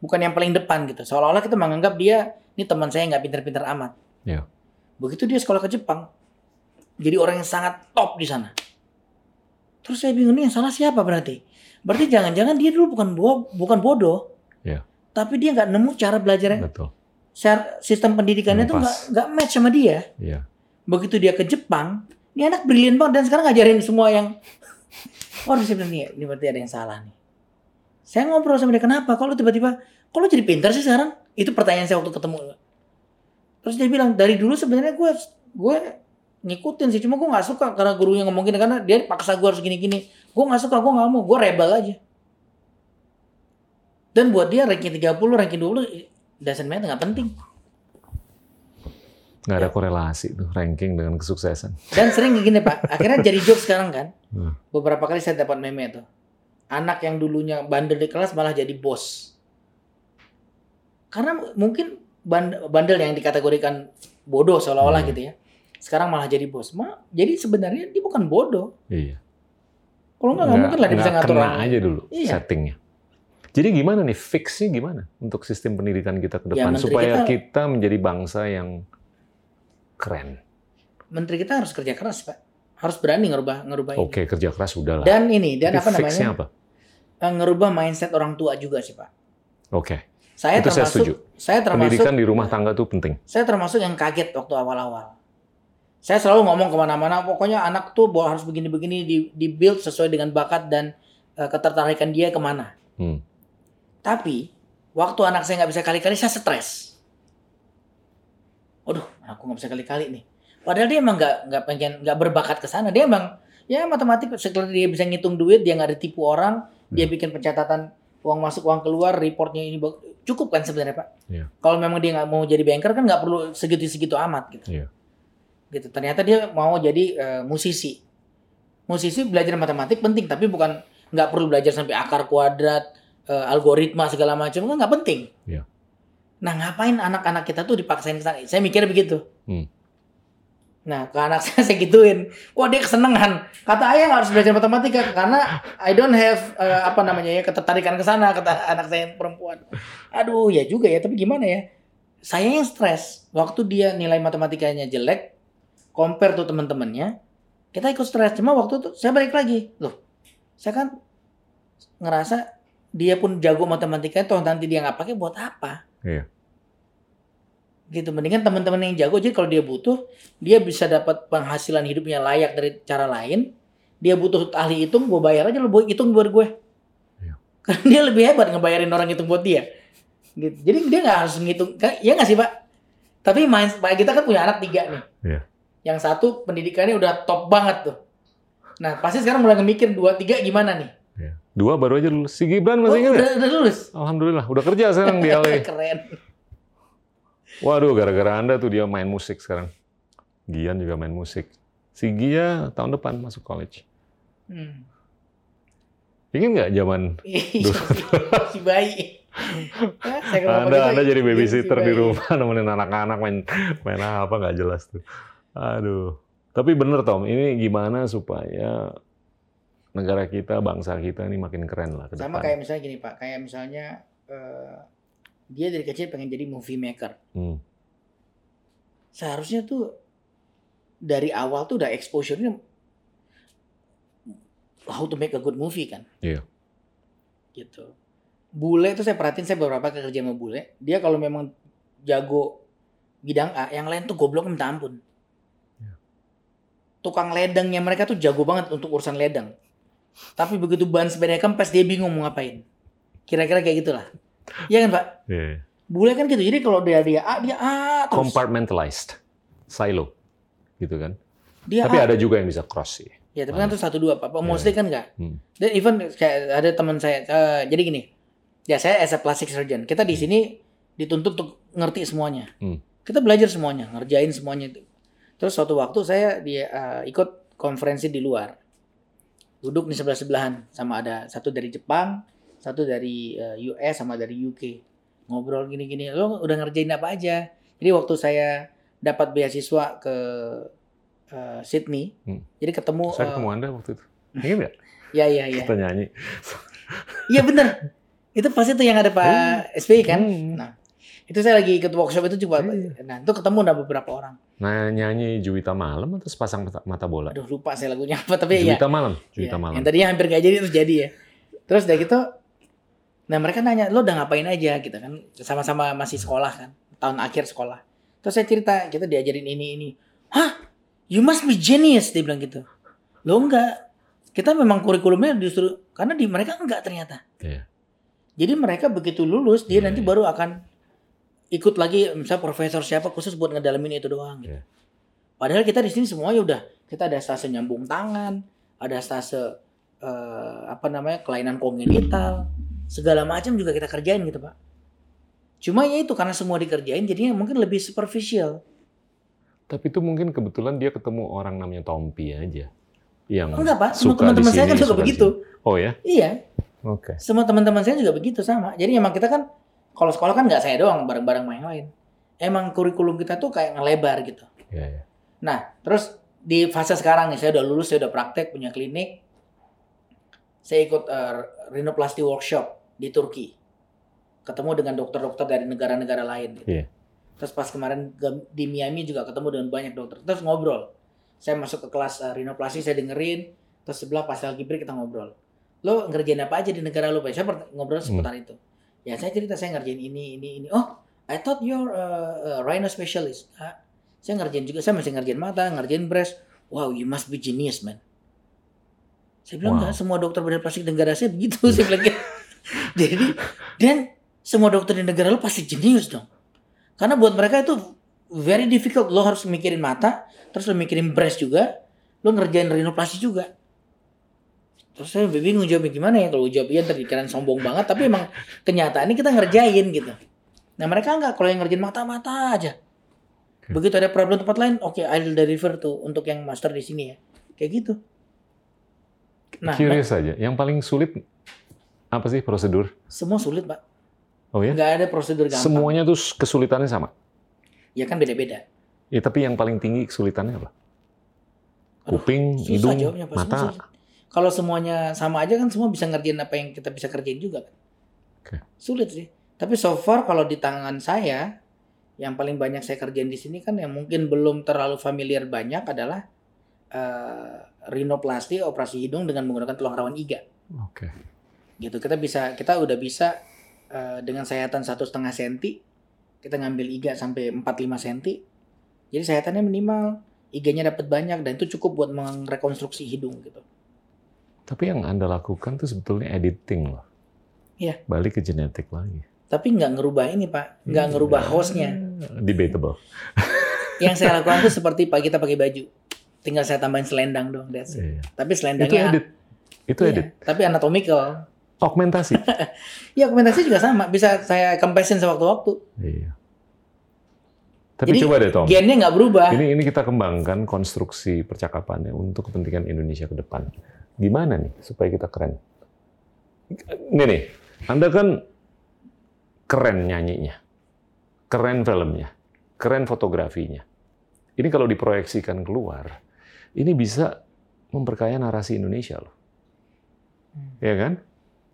Speaker 1: bukan yang paling depan gitu. Seolah-olah kita menganggap dia ini teman saya nggak pinter-pinter amat.
Speaker 2: Ya.
Speaker 1: Begitu dia sekolah ke Jepang, jadi orang yang sangat top di sana. Terus saya bingung nih yang salah siapa berarti? Berarti jangan-jangan dia dulu bukan bo bukan bodoh. Tapi dia nggak nemu cara belajarnya.
Speaker 2: Betul.
Speaker 1: Sistem pendidikannya
Speaker 2: Yang
Speaker 1: tuh nggak nggak match sama dia.
Speaker 2: Iya.
Speaker 1: Begitu dia ke Jepang, ini anak brilian banget dan sekarang ngajarin semua yang bilang nih, ini berarti ada yang salah nih. Saya ngobrol sama dia, kenapa? Kalau tiba-tiba, kalau jadi pintar sih sekarang? Itu pertanyaan saya waktu ketemu. Terus dia bilang, dari dulu sebenarnya gue gue ngikutin sih, cuma gue nggak suka karena gurunya ngomong gini, karena dia paksa gue harus gini-gini. Gue nggak suka, gue nggak mau, gue rebel aja. Dan buat dia ranking 30, ranking 20, doesn't matter, nggak penting.
Speaker 2: Nggak ada
Speaker 1: Ya.
Speaker 2: korelasi tuh ranking dengan kesuksesan.
Speaker 1: Dan sering gini Pak, akhirnya jadi joke sekarang kan.
Speaker 2: Hmm.
Speaker 1: Beberapa kali saya dapat meme tuh. Anak yang dulunya bandel di kelas malah jadi bos. Karena mungkin band- bandel yang dikategorikan bodoh seolah-olah
Speaker 2: Hmm.
Speaker 1: gitu ya. Sekarang malah jadi bos. Ma, jadi sebenarnya dia bukan bodoh.
Speaker 2: Iya.
Speaker 1: Kalau nggak nggak mungkin lah dia bisa ngatur
Speaker 2: kena aja dulu
Speaker 1: Iya.
Speaker 2: settingnya. Jadi gimana nih fixnya gimana untuk sistem pendidikan kita ke
Speaker 1: Ya,
Speaker 2: depan
Speaker 1: menteri
Speaker 2: supaya
Speaker 1: kita-
Speaker 2: kita menjadi bangsa yang keren.
Speaker 1: Menteri kita harus kerja keras Pak. Harus berani ngerubah ngerubah ini.
Speaker 2: Oke kerja keras sudah lah.
Speaker 1: Dan ini dan
Speaker 2: Tapi
Speaker 1: apa namanya?
Speaker 2: apa?
Speaker 1: eh, Ngerubah mindset orang tua juga sih Pak.
Speaker 2: Oke.
Speaker 1: Saya
Speaker 2: Itu saya
Speaker 1: termasuk
Speaker 2: setuju.
Speaker 1: saya termasuk
Speaker 2: Pendidikan di rumah tangga tuh penting.
Speaker 1: saya termasuk yang kaget waktu awal-awal. Saya selalu ngomong ke mana-mana, pokoknya anak tuh harus begini-begini di, di build sesuai dengan bakat dan eh, ketertarikan dia ke mana.
Speaker 2: Hmm.
Speaker 1: Tapi waktu anak saya nggak bisa kali-kali, saya stres. Waduh, aku nggak bisa kali-kali nih. Padahal dia emang nggak nggak pengen nggak berbakat ke sana. Dia emang ya matematik setelah dia bisa ngitung duit, dia nggak ditipu orang, dia
Speaker 2: Hmm.
Speaker 1: bikin pencatatan uang masuk uang keluar, reportnya ini cukup kan sebenarnya pak.
Speaker 2: Iya.
Speaker 1: Kalau memang dia nggak mau jadi banker kan nggak perlu segitu-segitu amat gitu.
Speaker 2: Iya.
Speaker 1: Gitu. Ternyata dia mau jadi eh, musisi. Musisi belajar matematik penting, tapi bukan nggak perlu belajar sampai akar kuadrat, eh, algoritma segala macam kan nggak penting.
Speaker 2: Iya.
Speaker 1: Nah ngapain anak-anak kita tuh dipaksain ke sana? Saya mikir begitu.
Speaker 2: Hmm.
Speaker 1: Nah ke anak saya saya gituin, wah dia kesenangan. Kata ayah nggak harus belajar matematika karena I don't have eh, apa namanya ya ketertarikan ke sana kata anak saya yang perempuan. Aduh ya juga ya, tapi gimana ya? Saya yang stres waktu dia nilai matematikanya jelek, compare tuh teman-temannya, kita ikut stres. Cuma waktu itu saya balik lagi, loh, saya kan ngerasa dia pun jago matematika, toh nanti dia nggak pakai buat apa?
Speaker 2: Iya.
Speaker 1: Gitu, mendingan teman-teman yang jago. Jadi kalau dia butuh, dia bisa dapat penghasilan hidupnya layak dari cara lain. Dia butuh ahli hitung, gue bayar aja lo buat hitung buat gue.
Speaker 2: Iya.
Speaker 1: Karena dia lebih hebat ngebayarin orang hitung buat dia. Gitu. Jadi dia nggak harus ngitung, ya nggak sih pak? Tapi main, Pak, kita kan punya anak tiga nih.
Speaker 2: Iya.
Speaker 1: Yang satu pendidikannya udah top banget tuh. Nah pasti sekarang mulai ngemikir dua tiga gimana nih?
Speaker 2: Iya. Dua baru aja lulus. Si Gibran
Speaker 1: Oh,
Speaker 2: masih ingat nggak?
Speaker 1: udah, udah lulus.
Speaker 2: Alhamdulillah, udah kerja sekarang di LA.
Speaker 1: Keren.
Speaker 2: Waduh, gara-gara Anda tuh dia main musik sekarang. Gian juga main musik. Si Gia tahun depan masuk college.
Speaker 1: Hmm.
Speaker 2: Ingin nggak zaman
Speaker 1: Iya, si bayi. Ah,
Speaker 2: Anda, Anda jadi
Speaker 1: iya,
Speaker 2: babysitter
Speaker 1: si
Speaker 2: di rumah nemenin anak-anak main main apa nggak jelas tuh. Aduh. Tapi bener Tom, ini gimana supaya negara kita, bangsa kita ini makin keren lah ke
Speaker 1: Sama
Speaker 2: depan.
Speaker 1: kayak misalnya gini Pak, kayak misalnya eh, dia dari kecil pengen jadi movie maker.
Speaker 2: Hmm.
Speaker 1: Seharusnya tuh dari awal tuh udah exposure-nya how to make a good movie kan.
Speaker 2: Iya.
Speaker 1: Gitu. Bule itu saya perhatiin saya beberapa kerja sama bule, dia kalau memang jago bidang A, yang lain tuh goblok minta ampun.
Speaker 2: Iya.
Speaker 1: Tukang ledengnya mereka tuh jago banget untuk urusan ledeng. Tapi begitu ban sepeda kempes dia bingung mau ngapain. Kira-kira kayak gitulah. Iya kan Pak?
Speaker 2: Iya.
Speaker 1: Bule kan gitu. Jadi kalau dia dia A, dia A terus.
Speaker 2: Compartmentalized, silo, gitu kan.
Speaker 1: Dia
Speaker 2: Tapi
Speaker 1: A.
Speaker 2: ada juga yang bisa cross sih.
Speaker 1: Ya tapi kan tuh satu dua Pak.
Speaker 2: Iya.
Speaker 1: Mostly kan enggak.
Speaker 2: Hmm.
Speaker 1: Dan even kayak ada teman saya. eh, jadi gini. Ya saya as a plastic surgeon. Kita di sini dituntut untuk ngerti semuanya.
Speaker 2: Hmm.
Speaker 1: Kita belajar semuanya, ngerjain semuanya itu. Terus suatu waktu saya dia eh, ikut konferensi di luar. Duduk di sebelah sebelahan sama ada satu dari Jepang, satu dari eh, US sama dari UK. Ngobrol gini-gini. Lo udah ngerjain apa aja? Jadi waktu saya dapat beasiswa ke eh, Sydney,
Speaker 2: Hmm.
Speaker 1: jadi ketemu.
Speaker 2: Saya
Speaker 1: eh,
Speaker 2: ketemu Anda waktu itu. Ingat nggak?
Speaker 1: Ya ya ya.
Speaker 2: Kita nyanyi.
Speaker 1: Iya bener. Itu pasti tuh yang ada Pak SBY kan.
Speaker 2: Hmm.
Speaker 1: Nah, itu saya lagi ikut workshop itu juga.
Speaker 2: Iya.
Speaker 1: Nah, itu ketemu ada beberapa orang.
Speaker 2: Nah, nyanyi Juwita Malam atau sepasang mata, mata bola?
Speaker 1: Aduh lupa saya lagunya apa tapi ya.
Speaker 2: Juwita Malam, Juwita
Speaker 1: Iya,
Speaker 2: Malam.
Speaker 1: Yang tadinya hampir gak jadi terus jadi ya. Terus udah gitu. Nah mereka nanya lo udah ngapain aja gitu kan. Sama-sama masih sekolah kan. Tahun akhir sekolah. Terus saya cerita kita diajarin ini ini. Hah? You must be genius dia bilang gitu. Lo enggak. Kita memang kurikulumnya justru karena di mereka enggak ternyata.
Speaker 2: Iya.
Speaker 1: Jadi mereka begitu lulus dia
Speaker 2: Iya,
Speaker 1: nanti
Speaker 2: iya.
Speaker 1: baru akan ikut lagi misalnya profesor siapa khusus buat ngedalamin itu doang gitu.
Speaker 2: Iya.
Speaker 1: Padahal kita di sini semuanya udah kita ada stase nyambung tangan, ada stase eh, apa namanya kelainan kongenital, segala macam juga kita kerjain gitu pak. Cuma ya itu karena semua dikerjain jadinya mungkin lebih superficial.
Speaker 2: Tapi itu mungkin kebetulan dia ketemu orang namanya Tompi aja. Yang
Speaker 1: Enggak pak, semua teman-teman saya kan juga begitu.
Speaker 2: sini. Oh ya?
Speaker 1: Iya,
Speaker 2: Oke.
Speaker 1: semua teman-teman saya juga begitu sama. Jadi emang kita kan kalau sekolah kan nggak saya doang, bareng-bareng sama yang lain. Emang kurikulum kita tuh kayak ngelebar gitu.
Speaker 2: Ya, ya.
Speaker 1: Nah, terus di fase sekarang nih, saya udah lulus, saya udah praktek, punya klinik. Saya ikut eh, rhinoplasty workshop di Turki. Ketemu dengan dokter-dokter dari negara-negara lain. Gitu.
Speaker 2: Iya.
Speaker 1: Terus pas kemarin ke- di Miami juga ketemu dengan banyak dokter. Terus ngobrol. Saya masuk ke kelas eh, rhinoplasty, saya dengerin. Terus sebelah pas lagi break kita ngobrol. Lo ngerjain apa aja di negara lo? Pak? Saya ngobrol seputar itu. Ya saya cerita saya ngerjain ini, ini, ini. Oh, I thought you're a, a rhino specialist. Ah, saya ngerjain juga, saya masih ngerjain mata, ngerjain breast. Wow, you must be genius, man. Saya bilang
Speaker 2: Wow.
Speaker 1: enggak, semua dokter bedah plastik negara saya begitu. saya bilang gitu. Jadi, dan semua dokter di negara lo pasti jenius dong. Karena buat mereka itu very difficult. Lo harus mikirin mata, terus lo mikirin breast juga, lo ngerjain rhinoplasty juga. Terus saya bingung jawabnya gimana ya kalau jawab iya ntar dikirain sombong banget tapi emang kenyataannya kita ngerjain gitu. Nah mereka enggak kalau yang ngerjain mata-mata aja. Begitu ada problem tempat lain, oke I'll deliver tuh untuk yang master di sini ya. Kayak gitu. Nah,
Speaker 2: Curious aja. Yang paling sulit apa sih prosedur?
Speaker 1: semua sulit pak.
Speaker 2: Oh ya?
Speaker 1: Nggak ada prosedur gampang.
Speaker 2: Semuanya tuh kesulitannya sama.
Speaker 1: Ya kan beda-beda.
Speaker 2: Ya, tapi yang paling tinggi kesulitannya apa?
Speaker 1: Aduh,
Speaker 2: Kuping,
Speaker 1: Susah
Speaker 2: hidung,
Speaker 1: jawabnya
Speaker 2: mata.
Speaker 1: Kalau semuanya sama aja kan semua bisa ngerjain apa yang kita bisa kerjain juga kan.
Speaker 2: Oke.
Speaker 1: Sulit sih. Tapi so far kalau di tangan saya yang paling banyak saya kerjain di sini kan yang mungkin belum terlalu familiar banyak adalah eh, rhinoplasty operasi hidung dengan menggunakan tulang rawan iga.
Speaker 2: Oke.
Speaker 1: Gitu kita bisa kita udah bisa eh, dengan sayatan satu setengah senti kita ngambil iga sampai 4-5 senti. Jadi sayatannya minimal, iganya dapat banyak dan itu cukup buat merekonstruksi hidung gitu.
Speaker 2: Tapi yang Anda lakukan tuh sebetulnya editing loh.
Speaker 1: Iya.
Speaker 2: Balik ke genetik lagi.
Speaker 1: Tapi nggak ngerubah ini pak, nggak
Speaker 2: Hmm.
Speaker 1: ngerubah hostnya.
Speaker 2: Debatable.
Speaker 1: Yang saya lakukan tuh seperti pak kita pakai baju, tinggal saya tambahin selendang dong, that's it.
Speaker 2: Iya.
Speaker 1: Tapi
Speaker 2: Itu
Speaker 1: selendangnya,
Speaker 2: edit. Itu
Speaker 1: Iya,
Speaker 2: edit.
Speaker 1: tapi anatomical.
Speaker 2: Augmentasi.
Speaker 1: Ya komentasi juga sama, bisa saya kempesin sewaktu-waktu.
Speaker 2: iya. Tapi
Speaker 1: Jadi,
Speaker 2: coba deh Tom.
Speaker 1: Gennya nggak berubah.
Speaker 2: Ini ini kita kembangkan konstruksi percakapannya untuk kepentingan Indonesia ke depan. Gimana nih supaya kita keren? Ini nih, Anda kan keren nyanyinya, keren filmnya, keren fotografinya. Ini kalau diproyeksikan keluar, ini bisa memperkaya narasi Indonesia loh.
Speaker 1: Hmm.
Speaker 2: Ya kan?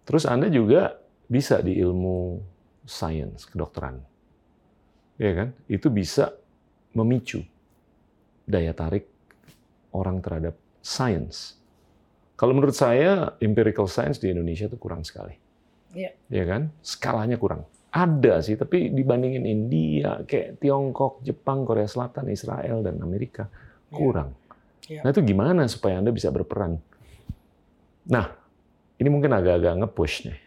Speaker 2: Terus Anda juga bisa di ilmu sains, kedokteran. Ya kan? Itu bisa memicu daya tarik orang terhadap sains. Kalau menurut saya, empirical science di Indonesia itu kurang sekali.
Speaker 1: Iya.
Speaker 2: Ya kan? Skalanya kurang. Ada sih, tapi dibandingin India, kayak Tiongkok, Jepang, Korea Selatan, Israel, dan Amerika, kurang.
Speaker 1: Iya.
Speaker 2: Nah itu gimana supaya Anda bisa berperan? Nah, ini mungkin agak-agak nge-push nih.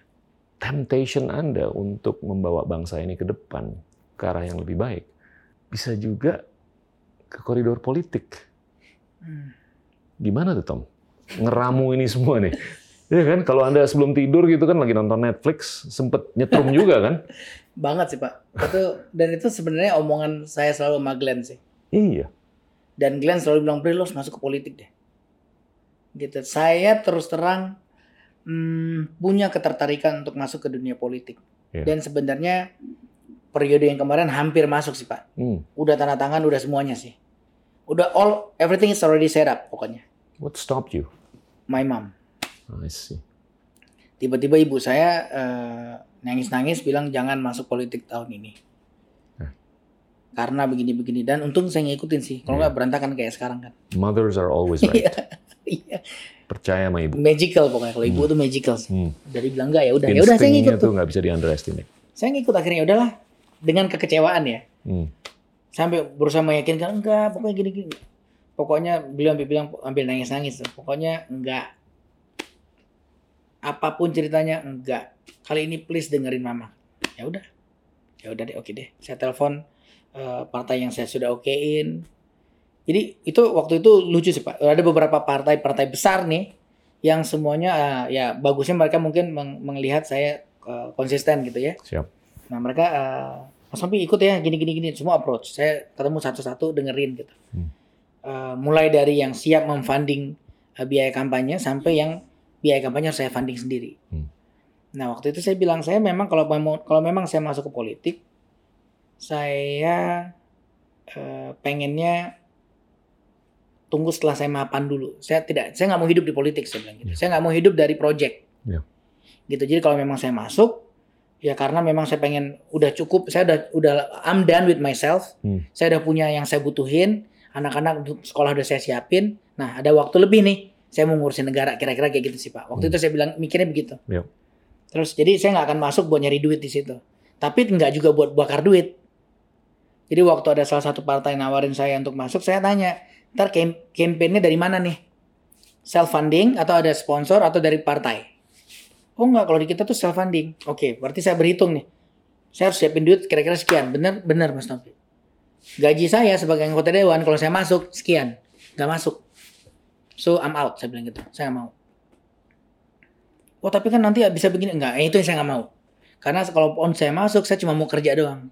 Speaker 2: Temptation Anda untuk membawa bangsa ini ke depan, ke arah yang lebih baik, bisa juga ke koridor politik.
Speaker 1: Hmm.
Speaker 2: Gimana tuh Tom? Ngeramu ini semua nih. Ya kan, kalau Anda sebelum tidur gitu kan lagi nonton Netflix, sempet nyetrum juga kan?
Speaker 1: Banget sih pak. Itu dan itu sebenarnya omongan saya selalu sama Glenn sih.
Speaker 2: Iya.
Speaker 1: Dan Glenn selalu bilang, Bri, lo harus masuk ke politik deh. Gitu. Saya terus terang hmm, punya ketertarikan untuk masuk ke dunia politik.
Speaker 2: Iya.
Speaker 1: Dan sebenarnya periode yang kemarin hampir masuk sih Pak.
Speaker 2: Hmm.
Speaker 1: Udah tanda tangan, udah semuanya sih. Udah all, everything is already set up pokoknya.
Speaker 2: What stopped you?
Speaker 1: My mom.
Speaker 2: I see.
Speaker 1: Tiba-tiba ibu saya eh, nangis-nangis bilang jangan masuk politik tahun ini. Karena begini-begini. Dan untung saya ngikutin sih. Kalau
Speaker 2: Iya.
Speaker 1: nggak berantakan kayak sekarang kan.
Speaker 2: Mothers are always right.
Speaker 1: Iya. Iya.
Speaker 2: Percaya sama ibu.
Speaker 1: magical pokoknya kalau ibu
Speaker 2: Hmm.
Speaker 1: tuh magical sih.
Speaker 2: Hmm.
Speaker 1: Dari bilang enggak ya udah ya udah saya ngikut tuh
Speaker 2: nggak bisa di underestimate.
Speaker 1: Saya ngikut akhirnya ya udahlah dengan kekecewaan ya.
Speaker 2: Hmm.
Speaker 1: Sampai berusaha meyakinkan enggak pokoknya gini-gini. Pokoknya beliau sampai bilang ambil nangis-nangis. Pokoknya enggak. Apa pun ceritanya enggak. Kali ini please dengerin mama. Ya udah. Ya udah deh oke deh. Saya telepon eh, partai yang saya sudah okein. Jadi itu waktu itu lucu sih Pak. Ada beberapa partai-partai besar nih yang semuanya eh, ya bagusnya mereka mungkin meng- melihat saya eh, konsisten gitu ya.
Speaker 2: Siap.
Speaker 1: Nah mereka eh, Mas Tompi ikut ya gini gini gini semua approach. Saya ketemu satu-satu dengerin gitu.
Speaker 2: Hmm.
Speaker 1: Uh, mulai dari yang siap memfunding uh, biaya kampanye sampai yang biaya kampanye harus saya funding sendiri.
Speaker 2: Hmm.
Speaker 1: Nah waktu itu saya bilang saya memang kalau mau kalau memang saya masuk ke politik, saya uh, pengennya tunggu setelah saya mapan dulu. Saya tidak, saya nggak mau hidup di politik saya bilang gitu.
Speaker 2: Ya.
Speaker 1: Saya nggak mau hidup dari project.
Speaker 2: Ya.
Speaker 1: Gitu. Jadi kalau memang saya masuk, ya karena memang saya pengen udah cukup. Saya udah udah I'm done with myself.
Speaker 2: Hmm.
Speaker 1: Saya udah punya yang saya butuhin. Anak-anak sekolah udah saya siapin. Nah ada waktu lebih nih. Saya mau ngurusin negara. Kira-kira kayak gitu sih pak. Waktu
Speaker 2: Hmm.
Speaker 1: itu saya bilang mikirnya begitu.
Speaker 2: Ya.
Speaker 1: Terus jadi saya nggak akan masuk buat nyari duit di situ. Tapi nggak juga buat bakar duit. Jadi waktu ada salah satu partai nawarin saya untuk masuk, saya tanya, ntar campaign-nya dari mana nih? Self funding atau ada sponsor atau dari partai? Oh enggak, kalau di kita tuh self funding. Oke, berarti saya berhitung nih. Saya harus siapin duit kira-kira sekian. Bener, bener Mas Novi. Gaji saya sebagai anggota dewan kalau saya masuk sekian, nggak masuk. So I'm out, saya bilang gitu. Saya nggak mau. Oh tapi kan nanti bisa begini enggak? Eh, itu yang saya nggak mau. Karena kalau on saya masuk, saya cuma mau kerja doang.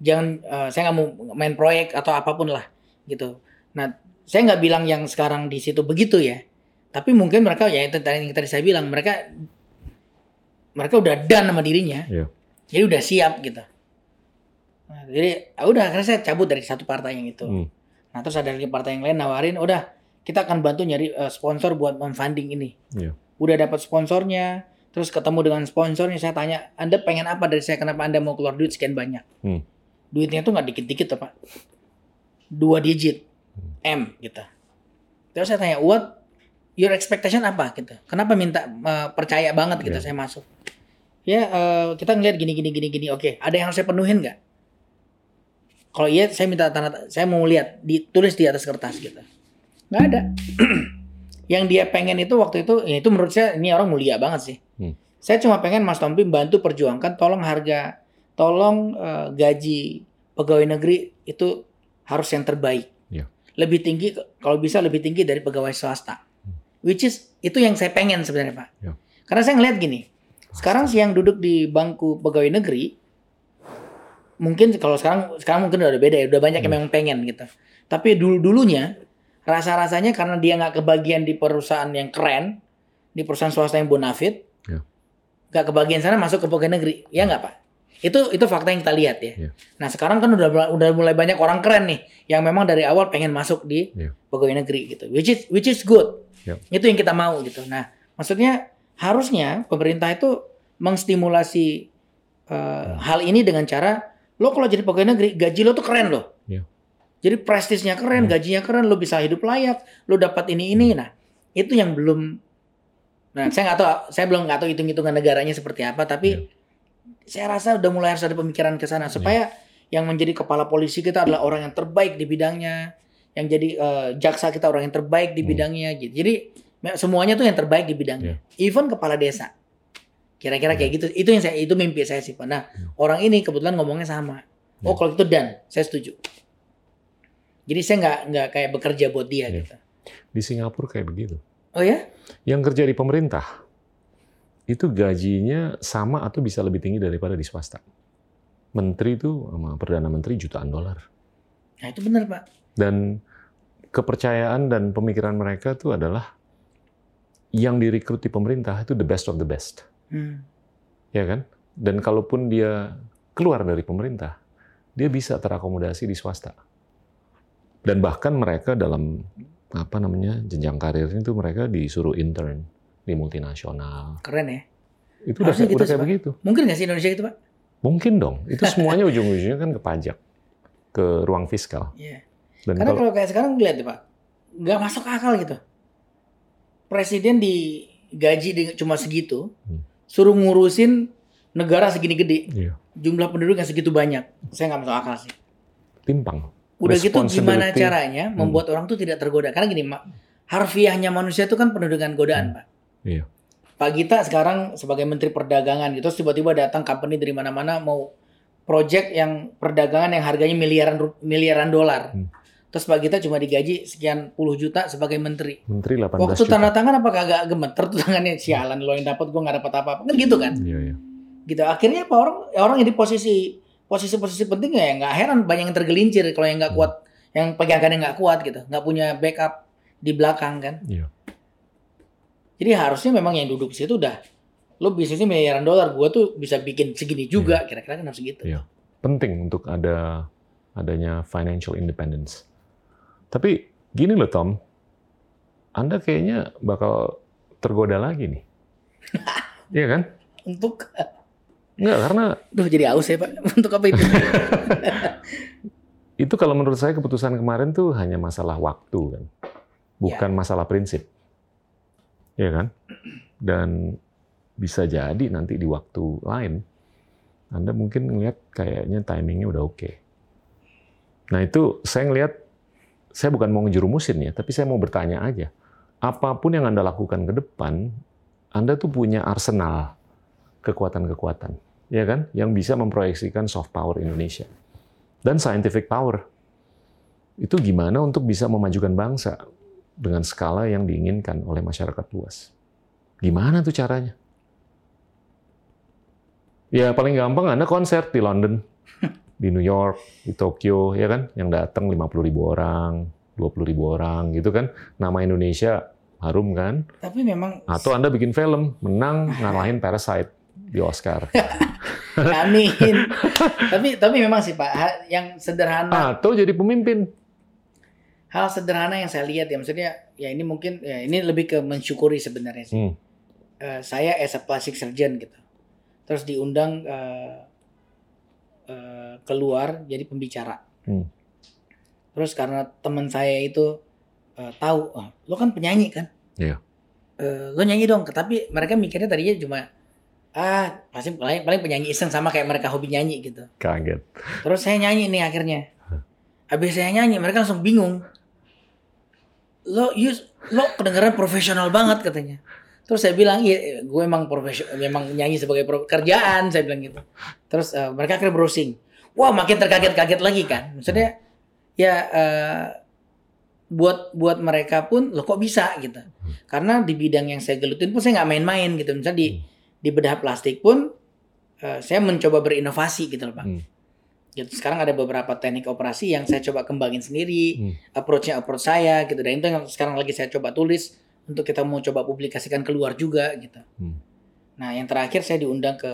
Speaker 1: Jangan, eh, saya nggak mau main proyek atau apa pun lah, gitu. Nah, saya nggak bilang yang sekarang di situ begitu ya. Tapi mungkin mereka ya itu yang tadi saya bilang mereka mereka udah done sama dirinya.
Speaker 2: Iya.
Speaker 1: Jadi udah siap gitu. Nah, jadi ah, udah akhirnya saya cabut dari satu partai yang itu.
Speaker 2: Hmm.
Speaker 1: Nah terus ada lagi partai yang lain nawarin, udah kita akan bantu nyari eh, sponsor buat memfunding ini.
Speaker 2: Iya.
Speaker 1: Udah dapat sponsornya, terus ketemu dengan sponsornya, saya tanya, Anda pengen apa dari saya? Kenapa Anda mau keluar duit sekian banyak?
Speaker 2: Hmm.
Speaker 1: Duitnya tuh nggak dikit-dikit tuh Pak. Dua digit, M gitu. Terus saya tanya, what your expectation apa gitu? Kenapa minta eh, percaya banget gitu
Speaker 2: Iya.
Speaker 1: saya masuk? Ya eh, kita ngeliat gini gini gini gini. Oke, ada yang harus saya penuhin nggak? Kalau iya, saya minta tanda, saya mau lihat ditulis di atas kertas gitu. Nggak ada. yang dia pengen itu waktu itu, ya itu menurut saya ini orang mulia banget sih.
Speaker 2: Hmm.
Speaker 1: Saya cuma pengen Mas Tompi bantu perjuangkan, tolong harga, tolong eh, gaji pegawai negeri itu harus yang terbaik.
Speaker 2: Iya.
Speaker 1: Lebih tinggi, kalau bisa lebih tinggi dari pegawai swasta. Which is itu yang saya pengen sebenarnya Pak.
Speaker 2: Iya.
Speaker 1: Karena saya ngeliat gini, sekarang sih yang duduk di bangku pegawai negeri, mungkin kalau sekarang sekarang mungkin udah beda ya, udah banyak yang memang pengen gitu. Tapi dulu dulunya rasa rasanya karena dia nggak kebagian di perusahaan yang keren, di perusahaan swasta yang bonafit,
Speaker 2: Ya.
Speaker 1: nggak kebagian sana masuk ke pegawai negeri, ya nggak pak? Itu itu fakta yang kita lihat ya.
Speaker 2: Ya.
Speaker 1: Nah sekarang kan udah udah mulai banyak orang keren nih, yang memang dari awal pengen masuk di
Speaker 2: Ya.
Speaker 1: pegawai negeri gitu, which is which is good.
Speaker 2: Ya.
Speaker 1: Itu yang kita mau gitu. Nah maksudnya harusnya pemerintah itu mengstimulasi uh, hal ini dengan cara lo kalau jadi pegawai negeri gaji lo tuh keren loh.
Speaker 2: Ya.
Speaker 1: Jadi prestisnya keren,
Speaker 2: Hmm.
Speaker 1: gajinya keren, lo bisa hidup layak, lo dapat ini ini. Nah itu yang belum. Nah saya nggak tahu, saya belum nggak tahu hitung hitungan negaranya seperti apa, tapi saya rasa udah mulai harus ada pemikiran ke sana supaya yang menjadi kepala polisi kita adalah orang yang terbaik di bidangnya, yang jadi eh, jaksa kita orang yang terbaik di
Speaker 2: Hmm.
Speaker 1: bidangnya gitu. Jadi semuanya tuh yang terbaik di bidangnya. Even kepala desa. Kira-kira kayak gitu. Itu yang saya itu mimpi saya sih, Pak. Nah, orang ini kebetulan ngomongnya sama. Oh,
Speaker 2: Ya.
Speaker 1: kalau itu dan saya setuju. Jadi saya nggak nggak kayak bekerja buat dia
Speaker 2: Ya.
Speaker 1: gitu.
Speaker 2: Di Singapura kayak begitu.
Speaker 1: Oh ya?
Speaker 2: Yang kerja di pemerintah itu gajinya sama atau bisa lebih tinggi daripada di swasta. Menteri itu sama perdana menteri jutaan dolar.
Speaker 1: Nah, itu benar, Pak.
Speaker 2: Dan kepercayaan dan pemikiran mereka itu adalah yang direkrut di pemerintah itu the best of the best.
Speaker 1: Hmm.
Speaker 2: Ya kan? Dan kalaupun dia keluar dari pemerintah, dia bisa terakomodasi di swasta. Dan bahkan mereka dalam apa namanya jenjang karirnya itu mereka disuruh intern di multinasional.
Speaker 1: Keren ya.
Speaker 2: Itu udah,
Speaker 1: gitu
Speaker 2: udah kayak
Speaker 1: Pak.
Speaker 2: begitu.
Speaker 1: Mungkin nggak sih Indonesia gitu, Pak?
Speaker 2: Mungkin dong. Itu semuanya ujung-ujungnya kan ke pajak, ke ruang fiskal.
Speaker 1: Iya.
Speaker 2: Dan
Speaker 1: Karena
Speaker 2: kalau
Speaker 1: kalau kayak sekarang lihat deh, Pak. Nggak masuk akal gitu. Presiden digaji di- cuma segitu,
Speaker 2: Hmm.
Speaker 1: suruh ngurusin negara segini gede,
Speaker 2: iya,
Speaker 1: jumlah penduduk yang segitu banyak. Saya nggak masuk akal sih.
Speaker 2: timpang.
Speaker 1: Udah gitu gimana caranya membuat orang tuh tidak tergoda? Karena gini, Mak, harfiahnya manusia itu kan penuh dengan godaan, Pak.
Speaker 2: Iya.
Speaker 1: Pak Gita sekarang sebagai Menteri Perdagangan gitu, tiba-tiba datang company dari mana-mana mau project yang perdagangan yang harganya miliaran miliaran dolar.
Speaker 2: Hmm.
Speaker 1: Terus Pak Gita cuma digaji sekian puluh juta sebagai menteri.
Speaker 2: Menteri 18
Speaker 1: Waktu
Speaker 2: juta.
Speaker 1: tanda tangan apa kagak gemeter tuh tangannya sialan lo yang dapat gue nggak dapat apa-apa kan gitu kan
Speaker 2: Iya, iya.
Speaker 1: gitu akhirnya apa orang orang yang di posisi posisi-posisi penting ya nggak heran banyak yang tergelincir kalau yang nggak
Speaker 2: Hmm.
Speaker 1: kuat, yang pegangan yang nggak kuat gitu, nggak punya backup di belakang kan.
Speaker 2: Iya.
Speaker 1: Jadi harusnya memang yang duduk di situ udah lo bisnisnya miliaran dolar, gua tuh bisa bikin segini juga, kira-kira kan harus gitu.
Speaker 2: Iya. Penting untuk ada adanya financial independence. Tapi gini loh Tom, Anda kayaknya bakal tergoda lagi nih. Iya kan?
Speaker 1: Untuk,
Speaker 2: Enggak, karena
Speaker 1: duh jadi aus ya pak, untuk apa itu?
Speaker 2: itu kalau menurut saya keputusan kemarin tuh hanya masalah waktu kan, bukan masalah prinsip, ya kan? Dan bisa jadi nanti di waktu lain Anda mungkin ngeliat kayaknya timingnya udah oke. Nah itu saya ngelihat, saya bukan mau ngejerumusin ya, tapi saya mau bertanya aja, apa pun yang Anda lakukan ke depan, Anda tuh punya arsenal kekuatan-kekuatan, ya kan, yang bisa memproyeksikan soft power Indonesia dan scientific power. Itu gimana untuk bisa memajukan bangsa dengan skala yang diinginkan oleh masyarakat luas. Gimana tuh caranya? Ya paling gampang Anda konser di London, di New York, di Tokyo, ya kan? Yang datang 50 ribu orang, 20 ribu orang, gitu kan? Nama Indonesia harum kan?
Speaker 1: Tapi memang
Speaker 2: Atau Anda bikin film, menang, ngalahin Parasite di Oscar.
Speaker 1: Amin. tapi tapi memang sih Pak, yang sederhana,
Speaker 2: Atau jadi pemimpin.
Speaker 1: hal sederhana yang saya lihat ya, maksudnya ya ini mungkin ya ini lebih ke mensyukuri sebenarnya sih.
Speaker 2: Hmm.
Speaker 1: Eh, saya as a plastic surgeon gitu, terus diundang eh, eh, keluar jadi pembicara.
Speaker 2: Hmm.
Speaker 1: Terus karena teman saya itu eh, tahu, oh, lo kan penyanyi kan?
Speaker 2: Iya.
Speaker 1: Eh, lo nyanyi dong, tapi mereka mikirnya tadinya cuma ah pasti paling, paling penyanyi iseng sama kayak mereka hobi nyanyi gitu.
Speaker 2: Kaget.
Speaker 1: Terus saya nyanyi nih akhirnya. Habis saya nyanyi, mereka langsung bingung. Lo, you, lo kedengeran profesional banget katanya. Terus saya bilang, iya, gue emang profesional, memang nyanyi sebagai pro- kerjaan, saya bilang gitu. Terus eh, mereka akhirnya browsing. Wah, makin terkaget-kaget lagi kan. Maksudnya, ya eh, buat buat mereka pun, lo kok bisa gitu. Karena di bidang yang saya gelutin pun saya nggak main-main gitu. Misalnya di di bedah plastik pun, eh, saya mencoba berinovasi gitu loh Pak.
Speaker 2: Hmm.
Speaker 1: Gitu. Sekarang ada beberapa teknik operasi yang saya coba kembangin sendiri,
Speaker 2: Hmm.
Speaker 1: approach-nya approach saya gitu. Dan itu yang sekarang lagi saya coba tulis untuk kita mau coba publikasikan keluar juga gitu.
Speaker 2: Hmm.
Speaker 1: Nah, yang terakhir saya diundang ke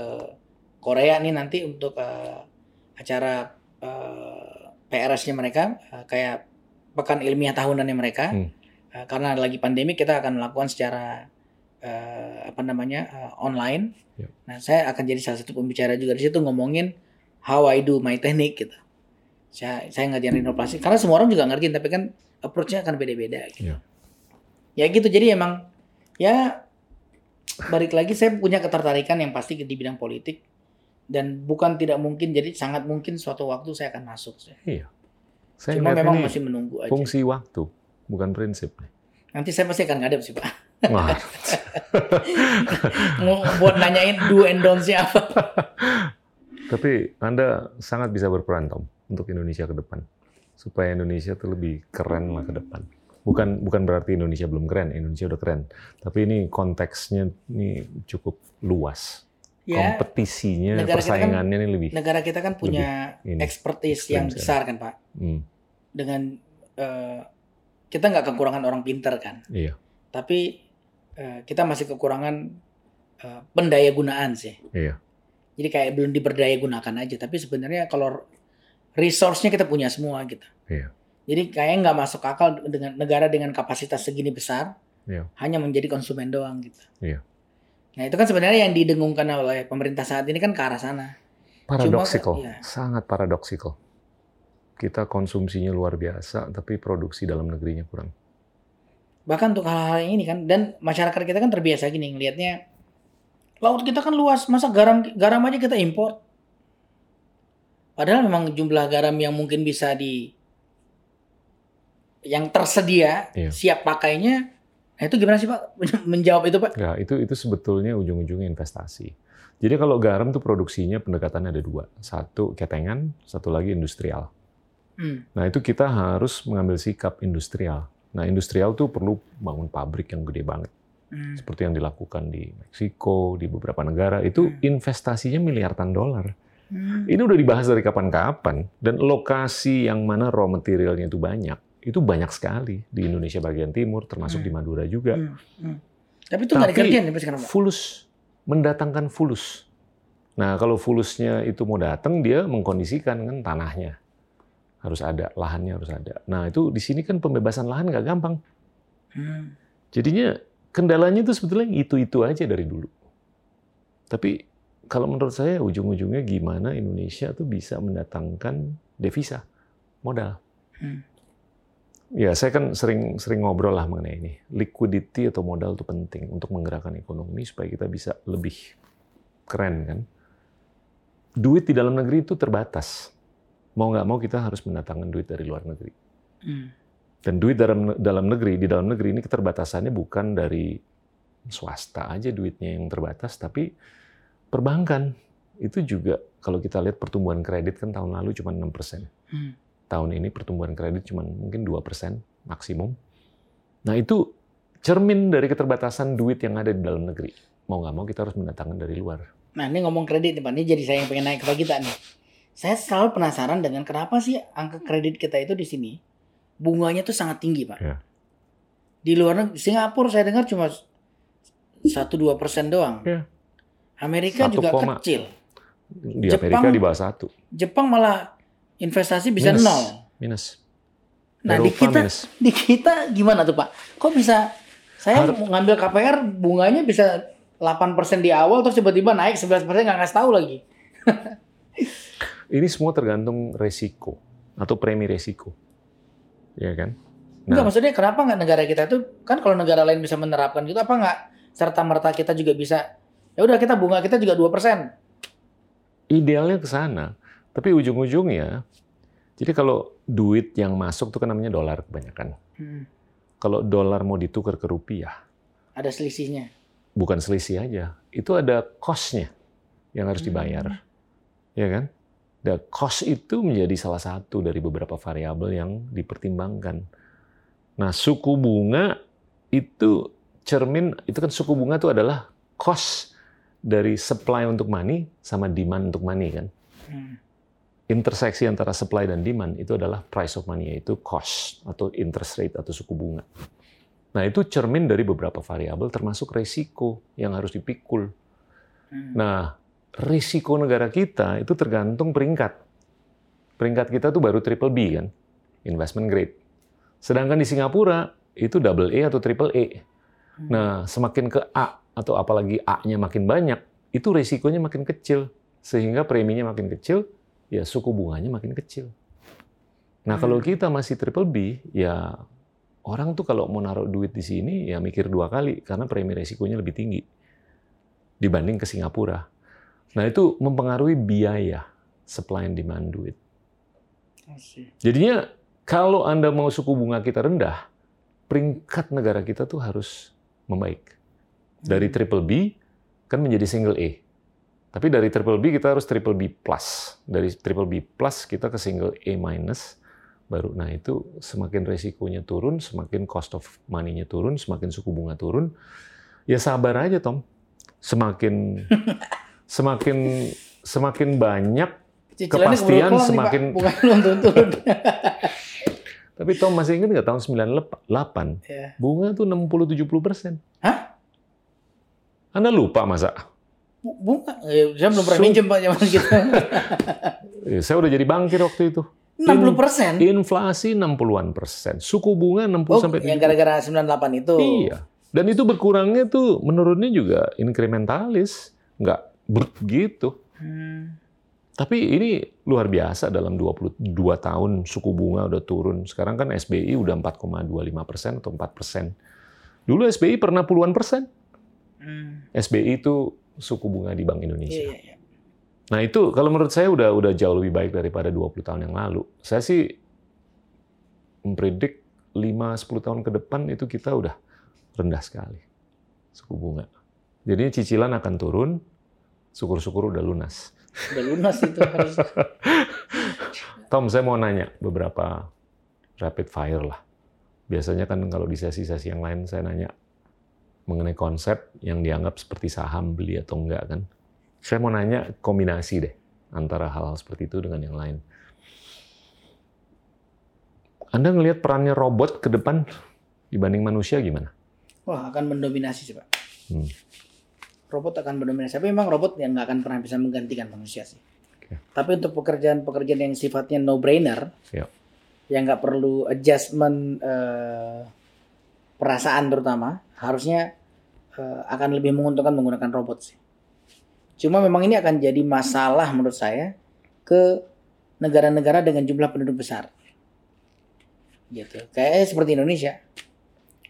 Speaker 1: Korea nih nanti untuk eh, acara eh, PRS-nya mereka eh, kayak pekan ilmiah tahunannya mereka.
Speaker 2: Hmm.
Speaker 1: Eh, karena lagi pandemi kita akan melakukan secara eh, apa namanya eh, online.
Speaker 2: Yep.
Speaker 1: Nah, saya akan jadi salah satu pembicara juga di situ ngomongin how I do my technique gitu. Saya saya ngajarin inovasi karena semua orang juga ngertiin tapi kan approach-nya akan beda-beda gitu.
Speaker 2: Iya.
Speaker 1: Ya gitu jadi emang ya balik lagi saya punya ketertarikan yang pasti di bidang politik dan bukan tidak mungkin jadi sangat mungkin suatu waktu saya akan masuk.
Speaker 2: Iya. Saya
Speaker 1: Cuma memang
Speaker 2: ini
Speaker 1: masih menunggu aja.
Speaker 2: fungsi waktu, bukan prinsip.
Speaker 1: Nanti saya pasti akan ngadep sih Pak.
Speaker 2: Wah,
Speaker 1: Mau buat nanyain do and don'ts-nya apa.
Speaker 2: tapi Anda sangat bisa berperan, Tom, untuk Indonesia ke depan. Supaya Indonesia tuh lebih keren lah ke depan. Bukan bukan berarti Indonesia belum keren, Indonesia udah keren. Tapi ini konteksnya ini cukup luas.
Speaker 1: Ya,
Speaker 2: Kompetisinya,
Speaker 1: negara kan-
Speaker 2: persaingannya ini lebih.
Speaker 1: negara kita kan punya expertise yang besar kan Pak.
Speaker 2: Hmm,
Speaker 1: Dengan eh, kita nggak kekurangan orang pinter kan,
Speaker 2: iya,
Speaker 1: tapi eh, kita masih kekurangan eh, pendaya gunaan sih.
Speaker 2: iya.
Speaker 1: Jadi kayak belum diberdaya gunakan aja. Tapi sebenarnya kalau resource-nya kita punya semua gitu.
Speaker 2: Iya.
Speaker 1: Jadi kayak nggak masuk akal dengan negara dengan kapasitas segini besar
Speaker 2: Iya.
Speaker 1: hanya menjadi konsumen doang gitu.
Speaker 2: Iya.
Speaker 1: Nah itu kan sebenarnya yang didengungkan oleh pemerintah saat ini kan ke arah sana.
Speaker 2: Paradoxical,
Speaker 1: iya.
Speaker 2: sangat paradoxical. Kita konsumsinya luar biasa, tapi produksi dalam negerinya kurang.
Speaker 1: Bahkan untuk hal-hal ini kan dan masyarakat kita kan terbiasa gini ngelihatnya laut kita kan luas, masa garam garam aja kita import. Padahal memang jumlah garam yang mungkin bisa di yang tersedia
Speaker 2: Iya.
Speaker 1: siap pakainya nah itu gimana sih Pak menjawab itu Pak?
Speaker 2: Ya, itu itu sebetulnya ujung-ujungnya investasi. Jadi kalau garam tuh produksinya pendekatannya ada dua. Satu ketengan, satu lagi industrial.
Speaker 1: Hmm.
Speaker 2: Nah itu kita harus mengambil sikap industrial. Nah industrial tuh perlu bangun pabrik yang gede banget.
Speaker 1: Hmm.
Speaker 2: Seperti yang dilakukan di Meksiko, di beberapa negara. Itu
Speaker 1: Hmm.
Speaker 2: investasinya miliaran dolar. Hmm. Ini udah dibahas dari kapan-kapan dan lokasi yang mana raw materialnya itu banyak. Itu banyak sekali di Indonesia bagian timur, termasuk hmm. di Madura juga. Hmm.
Speaker 1: Hmm. Tapi itu nggak dikerjain sampai sekarang.
Speaker 2: Fulus mendatangkan fulus. Nah, kalau fulusnya itu mau datang, dia mengkondisikan kan tanahnya harus ada, lahannya harus ada. Nah, itu di sini kan pembebasan lahan nggak gampang. Hmm. Jadinya kendalanya itu sebetulnya itu-itu aja dari dulu. Tapi kalau menurut saya ujung-ujungnya gimana Indonesia tuh bisa mendatangkan devisa modal. Hmm. Ya, saya kan sering sering ngobrol lah mengenai ini. Liquidity atau modal itu penting untuk menggerakkan ekonomi supaya kita bisa lebih keren kan. Duit di dalam negeri itu terbatas. Mau nggak mau kita harus mendatangkan duit dari luar negeri. Hmm. Dan duit dalam dalam negeri di dalam negeri ini keterbatasannya bukan dari swasta aja duitnya yang terbatas, tapi Perbankan itu juga kalau kita lihat pertumbuhan kredit kan tahun lalu cuma 6 persen. Hmm. Tahun ini pertumbuhan kredit cuma mungkin 2 persen maksimum. Nah itu cermin dari keterbatasan duit yang ada di dalam negeri. Mau nggak mau kita harus mendatangkan dari luar.
Speaker 1: Nah ini ngomong kredit nih Pak, ini jadi saya yang pengen naik ke kita nih. Saya selalu penasaran dengan kenapa sih angka kredit kita itu di sini bunganya tuh sangat tinggi Pak. Ya. Di luar negeri, Singapura saya dengar cuma satu dua persen doang. Ya. Amerika juga koma. kecil.
Speaker 2: Di Jepang, Amerika di bawah satu.
Speaker 1: Jepang malah investasi bisa minus. nol.
Speaker 2: Minus.
Speaker 1: Nah Eropa di kita minus. di kita gimana tuh Pak? Kok bisa saya Har ngambil KPR bunganya bisa 8% di awal terus tiba-tiba naik 11% nggak ngasih tahu lagi.
Speaker 2: Ini semua tergantung resiko atau premi resiko. Ya kan?
Speaker 1: Nah, Enggak, maksudnya kenapa nggak negara kita itu kan kalau negara lain bisa menerapkan gitu apa nggak serta merta kita juga bisa Ya udah kita bunga kita juga 2%.
Speaker 2: Idealnya ke sana. Tapi ujung-ujungnya jadi kalau duit yang masuk itu kan namanya dolar kebanyakan. Hmm. Kalau dolar mau ditukar ke rupiah,
Speaker 1: ada selisihnya.
Speaker 2: Bukan selisih aja, itu ada cost-nya yang harus dibayar. Hmm. Ya kan? Dan cost itu menjadi salah satu dari beberapa variabel yang dipertimbangkan. Nah, suku bunga itu cermin itu kan suku bunga itu adalah cost dari supply untuk money sama demand untuk money kan. Hmm. Interseksi antara supply dan demand itu adalah price of money yaitu cost atau interest rate atau suku bunga. Nah, itu cermin dari beberapa variabel termasuk resiko yang harus dipikul. Hmm. Nah, risiko negara kita itu tergantung peringkat. Peringkat kita tuh baru triple B kan, investment grade. Sedangkan di Singapura itu double A atau triple A. Hmm. Nah, semakin ke A atau apalagi A-nya makin banyak, itu resikonya makin kecil. Sehingga preminya makin kecil, ya suku bunganya makin kecil. Nah, kalau hmm. kita masih triple B, ya orang tuh kalau mau naruh duit di sini ya mikir dua kali karena premi resikonya lebih tinggi dibanding ke Singapura. Nah, itu mempengaruhi biaya supply and demand duit. Jadinya kalau Anda mau suku bunga kita rendah, peringkat negara kita tuh harus membaik. Dari hmm. triple B kan menjadi single A. Tapi dari triple B kita harus triple B plus. Dari triple B plus kita ke single A minus baru. Nah itu semakin resikonya turun, semakin cost of money-nya turun, semakin suku bunga turun. Ya sabar aja Tom. Semakin semakin semakin banyak Cicilannya kepastian semakin nih, Tapi Tom masih ingat nggak tahun 98? Yeah. Bunga tuh 60-70 persen.
Speaker 1: Hah?
Speaker 2: Anda lupa masa?
Speaker 1: Bunga, eh, saya belum pernah minjem Pak zaman gitu.
Speaker 2: Eh, saya udah jadi bankir waktu itu.
Speaker 1: 60 persen?
Speaker 2: Inflasi 60-an persen. Suku bunga 60 oh, sampai
Speaker 1: yang gara-gara 98 itu.
Speaker 2: Iya. Dan itu berkurangnya tuh menurunnya juga inkrementalis. Nggak begitu. Hmm. Tapi ini luar biasa dalam 22 tahun suku bunga udah turun. Sekarang kan SBI udah 4,25 persen atau 4 persen. Dulu SBI pernah puluhan persen. Hmm. SBI itu suku bunga di Bank Indonesia. Yeah, yeah, yeah. Nah itu kalau menurut saya udah udah jauh lebih baik daripada 20 tahun yang lalu. Saya sih mempredik 5-10 tahun ke depan itu kita udah rendah sekali suku bunga. Jadi cicilan akan turun, syukur-syukur udah lunas.
Speaker 1: Udah lunas itu harus.
Speaker 2: Tom, saya mau nanya beberapa rapid fire lah. Biasanya kan kalau di sesi-sesi yang lain saya nanya mengenai konsep yang dianggap seperti saham beli atau enggak kan. Saya mau nanya kombinasi deh. antara hal-hal seperti itu dengan yang lain. Anda ngelihat perannya robot ke depan dibanding manusia gimana?
Speaker 1: Wah, akan mendominasi sih, Pak.
Speaker 2: Hmm.
Speaker 1: Robot akan mendominasi. Tapi memang robot yang nggak akan pernah bisa menggantikan manusia sih.
Speaker 2: Oke.
Speaker 1: Tapi untuk pekerjaan-pekerjaan yang sifatnya no-brainer,
Speaker 2: Ya.
Speaker 1: yang nggak perlu adjustment eh, perasaan terutama, harusnya eh, akan lebih menguntungkan menggunakan robot sih. Cuma memang ini akan jadi masalah menurut saya ke negara-negara dengan jumlah penduduk besar. Gitu. Kayaknya seperti Indonesia.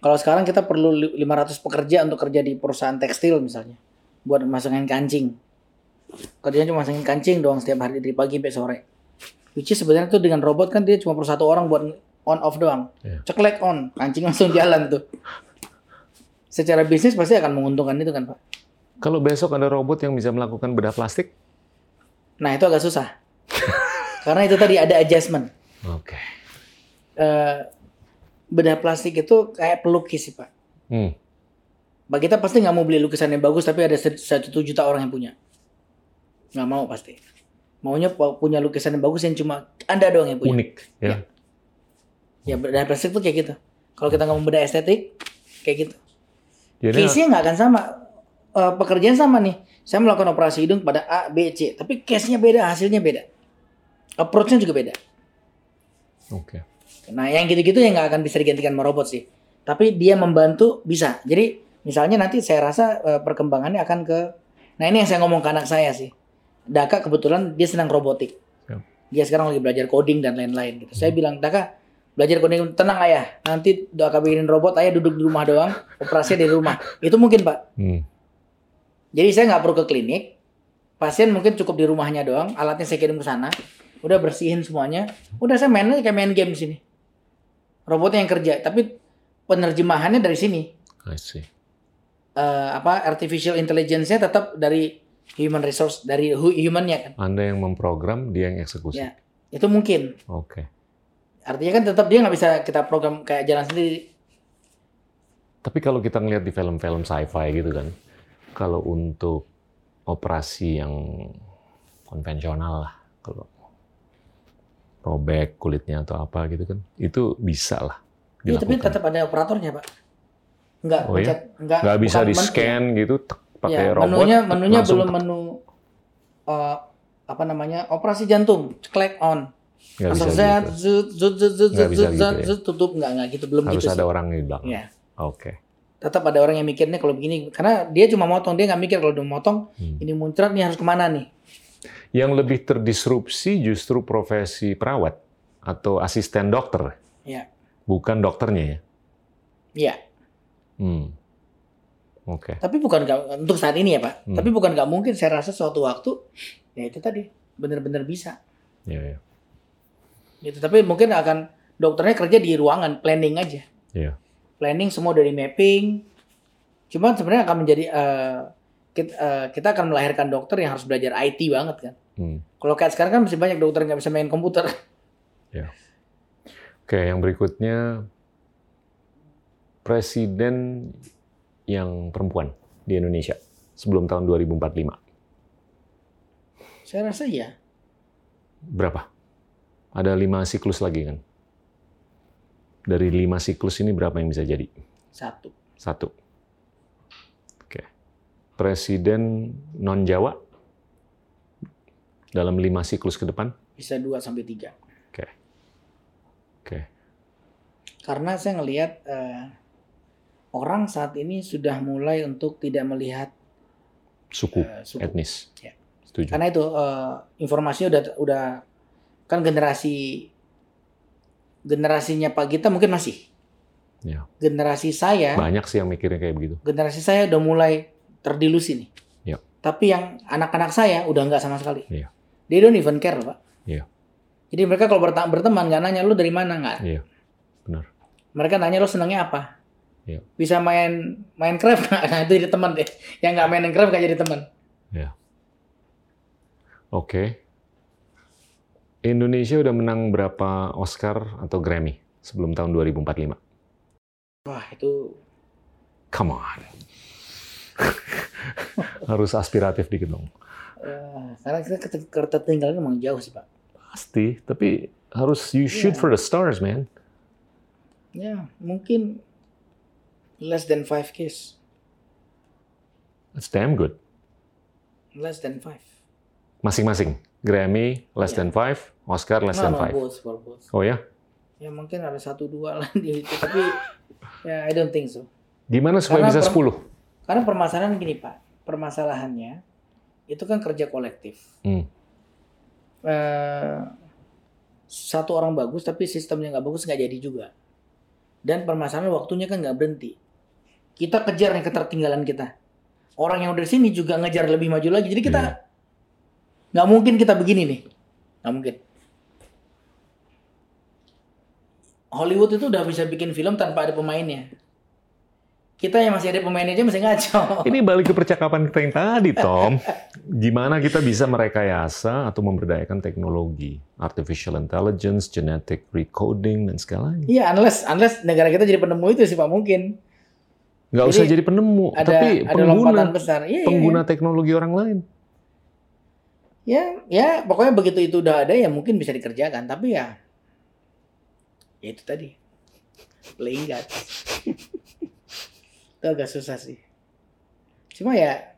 Speaker 1: Kalau sekarang kita perlu li- 500 pekerja untuk kerja di perusahaan tekstil misalnya. Buat masangin kancing. Kerjanya cuma masangin kancing doang setiap hari dari pagi sampai sore. Which is sebenarnya tuh dengan robot kan dia cuma perlu satu orang buat on off doang.
Speaker 2: Iya.
Speaker 1: Ceklek on, kancing langsung jalan tuh. Secara bisnis pasti akan menguntungkan itu kan Pak.
Speaker 2: Kalau besok ada robot yang bisa melakukan bedah plastik?
Speaker 1: Nah itu agak susah. Karena itu tadi ada adjustment.
Speaker 2: Oke.
Speaker 1: Eh, bedah plastik itu kayak pelukis sih Pak.
Speaker 2: Hmm.
Speaker 1: Pak kita pasti nggak mau beli lukisan yang bagus tapi ada satu juta orang yang punya. Nggak mau pasti. Maunya pu- punya lukisan yang bagus yang cuma Anda doang yang punya.
Speaker 2: Unik. Ya.
Speaker 1: Ya bedah plastik tuh kayak gitu. Kalau kita mau bedah estetik, kayak gitu.
Speaker 2: Jadi
Speaker 1: Case-nya nggak akan sama. Eh, pekerjaan sama nih. Saya melakukan operasi hidung pada A, B, C. Tapi case-nya beda, hasilnya beda. Approach-nya juga beda.
Speaker 2: Oke.
Speaker 1: Nah, yang gitu-gitu yang nggak akan bisa digantikan sama robot sih. Tapi dia membantu bisa. Jadi misalnya nanti saya rasa eh, perkembangannya akan ke Nah, ini yang saya ngomong ke anak saya sih. Daka kebetulan dia senang robotik.
Speaker 2: Siap.
Speaker 1: Dia sekarang lagi belajar coding dan lain-lain gitu. Saya bilang, "Daka, belajar coding tenang ayah. Nanti Daka bikinin robot, ayah duduk di rumah doang, operasi di rumah." Itu mungkin, Pak.
Speaker 2: Hmm.
Speaker 1: Jadi saya nggak perlu ke klinik. Pasien mungkin cukup di rumahnya doang, alatnya saya kirim ke sana. Udah bersihin semuanya. Udah saya main aja kayak main game di sini. Robotnya yang kerja, tapi penerjemahannya dari sini.
Speaker 2: I see.
Speaker 1: Eh, apa artificial intelligence-nya tetap dari human resource dari hu- human-nya kan.
Speaker 2: Anda yang memprogram, dia yang eksekusi.
Speaker 1: Ya. Itu mungkin.
Speaker 2: Oke.
Speaker 1: Artinya kan tetap dia nggak bisa kita program kayak jalan sendiri.
Speaker 2: Tapi kalau kita ngelihat di film-film sci-fi gitu kan, kalau untuk operasi yang konvensional lah, kalau robek kulitnya atau apa gitu kan, itu bisa lah
Speaker 1: Iya, tapi tetap ada operatornya, Pak. Nggak,
Speaker 2: Oh, iya?
Speaker 1: nggak,
Speaker 2: Nggak bisa di scan gitu tek, pakai
Speaker 1: ya,
Speaker 2: robot.
Speaker 1: Menunya menunya belum
Speaker 2: tek.
Speaker 1: menu eh, apa namanya? Operasi jantung, click on. Langsung set,
Speaker 2: gitu.
Speaker 1: zut, zut, zut, zut, zut, zut,
Speaker 2: gitu
Speaker 1: zut,
Speaker 2: ya?
Speaker 1: zut, tutup nggak nggak gitu belum
Speaker 2: Harus
Speaker 1: gitu
Speaker 2: ada
Speaker 1: sih.
Speaker 2: orang di belakang.
Speaker 1: Ya.
Speaker 2: Oke.
Speaker 1: Tetap ada orang yang mikirnya kalau begini karena dia cuma motong dia nggak mikir kalau dia motong
Speaker 2: Hmm.
Speaker 1: ini muncrat nih harus ke mana nih.
Speaker 2: Yang lebih terdisrupsi justru profesi perawat atau asisten dokter,
Speaker 1: Ya,
Speaker 2: bukan dokternya ya.
Speaker 1: iya.
Speaker 2: Hmm. Oke.
Speaker 1: Tapi bukan nggak- untuk saat ini ya Pak.
Speaker 2: Hmm.
Speaker 1: Tapi bukan nggak mungkin saya rasa suatu waktu ya itu tadi benar-benar bisa.
Speaker 2: Ya, ya.
Speaker 1: Gitu. Tapi mungkin akan dokternya kerja di ruangan planning aja.
Speaker 2: Iya.
Speaker 1: Planning semua dari mapping. Cuman sebenarnya akan menjadi eh, kita, eh, kita akan melahirkan dokter yang harus belajar IT banget kan.
Speaker 2: Hmm.
Speaker 1: Kalau kayak sekarang kan masih banyak dokter nggak bisa main komputer.
Speaker 2: Oke, yang berikutnya presiden yang perempuan di Indonesia sebelum tahun 2045.
Speaker 1: Saya rasa ya.
Speaker 2: Berapa? Ada lima siklus lagi kan? Dari lima siklus ini berapa yang bisa jadi?
Speaker 1: Satu.
Speaker 2: Satu. Oke. Presiden non Jawa dalam lima siklus ke depan?
Speaker 1: Bisa dua sampai tiga.
Speaker 2: Oke. Oke.
Speaker 1: Karena saya ngelihat eh, orang saat ini sudah mulai untuk tidak melihat
Speaker 2: Suku,
Speaker 1: eh, suku.
Speaker 2: etnis.
Speaker 1: Ya.
Speaker 2: Setuju.
Speaker 1: Karena itu eh, informasinya udah udah kan generasi generasinya Pak Gita mungkin masih.
Speaker 2: Ya.
Speaker 1: Generasi saya,
Speaker 2: Banyak sih yang mikirnya kayak begitu.
Speaker 1: generasi saya udah mulai terdilusi nih.
Speaker 2: Ya.
Speaker 1: Tapi yang anak-anak saya udah nggak sama sekali.
Speaker 2: Iya.
Speaker 1: They don't even care, Pak.
Speaker 2: Iya.
Speaker 1: Jadi mereka kalau berteman nggak nanya lu dari mana nggak.
Speaker 2: Iya. Benar.
Speaker 1: Mereka nanya lu senangnya apa.
Speaker 2: Iya.
Speaker 1: Bisa main Minecraft nggak? Nah, itu jadi teman deh. Yang nggak main Minecraft nggak jadi teman.
Speaker 2: Oke. Indonesia udah menang berapa Oscar atau Grammy sebelum tahun 2045?
Speaker 1: Wah itu
Speaker 2: Come on. harus aspiratif dikit dong.
Speaker 1: Eh, karena kita ket- ketertinggalan emang jauh sih pak.
Speaker 2: Pasti, tapi harus you shoot
Speaker 1: Iya.
Speaker 2: for the stars, man.
Speaker 1: Ya mungkin less than 5 case,
Speaker 2: That's damn good.
Speaker 1: less than 5.
Speaker 2: Masing-masing. Grammy less
Speaker 1: Iya.
Speaker 2: than five, Oscar less
Speaker 1: No,
Speaker 2: than
Speaker 1: no,
Speaker 2: five.
Speaker 1: both, for both.
Speaker 2: Oh ya?
Speaker 1: Ya mungkin ada satu dua lah di itu, tapi ya I don't think so.
Speaker 2: Gimana supaya
Speaker 1: Karena
Speaker 2: bisa
Speaker 1: per-
Speaker 2: 10?
Speaker 1: Karena permasalahan gini Pak, permasalahannya itu kan kerja kolektif.
Speaker 2: Hmm.
Speaker 1: Eh, satu orang bagus tapi sistemnya nggak bagus nggak jadi juga. Dan permasalahan waktunya kan nggak berhenti. Kita kejar yang ketertinggalan kita. Orang yang udah di sini juga ngejar lebih maju lagi. Jadi kita
Speaker 2: Iya.
Speaker 1: Nggak mungkin kita begini nih, nggak mungkin. Hollywood itu udah bisa bikin film tanpa ada pemainnya. Kita yang masih ada pemainnya aja masih ngaco.
Speaker 2: Ini balik ke percakapan kita yang tadi, Tom. Gimana kita bisa merekayasa atau memberdayakan teknologi, artificial intelligence, genetic recoding, dan segalanya.
Speaker 1: Iya, unless unless negara kita jadi penemu itu sih Pak mungkin.
Speaker 2: Nggak
Speaker 1: Jadi,
Speaker 2: usah jadi penemu,
Speaker 1: Ada
Speaker 2: tapi
Speaker 1: ada
Speaker 2: pengguna,
Speaker 1: besar. Iya, iya,
Speaker 2: pengguna teknologi orang lain.
Speaker 1: Ya, ya pokoknya begitu itu udah ada ya mungkin bisa dikerjakan, tapi ya ya itu tadi. Playing God. itu agak susah sih. Cuma ya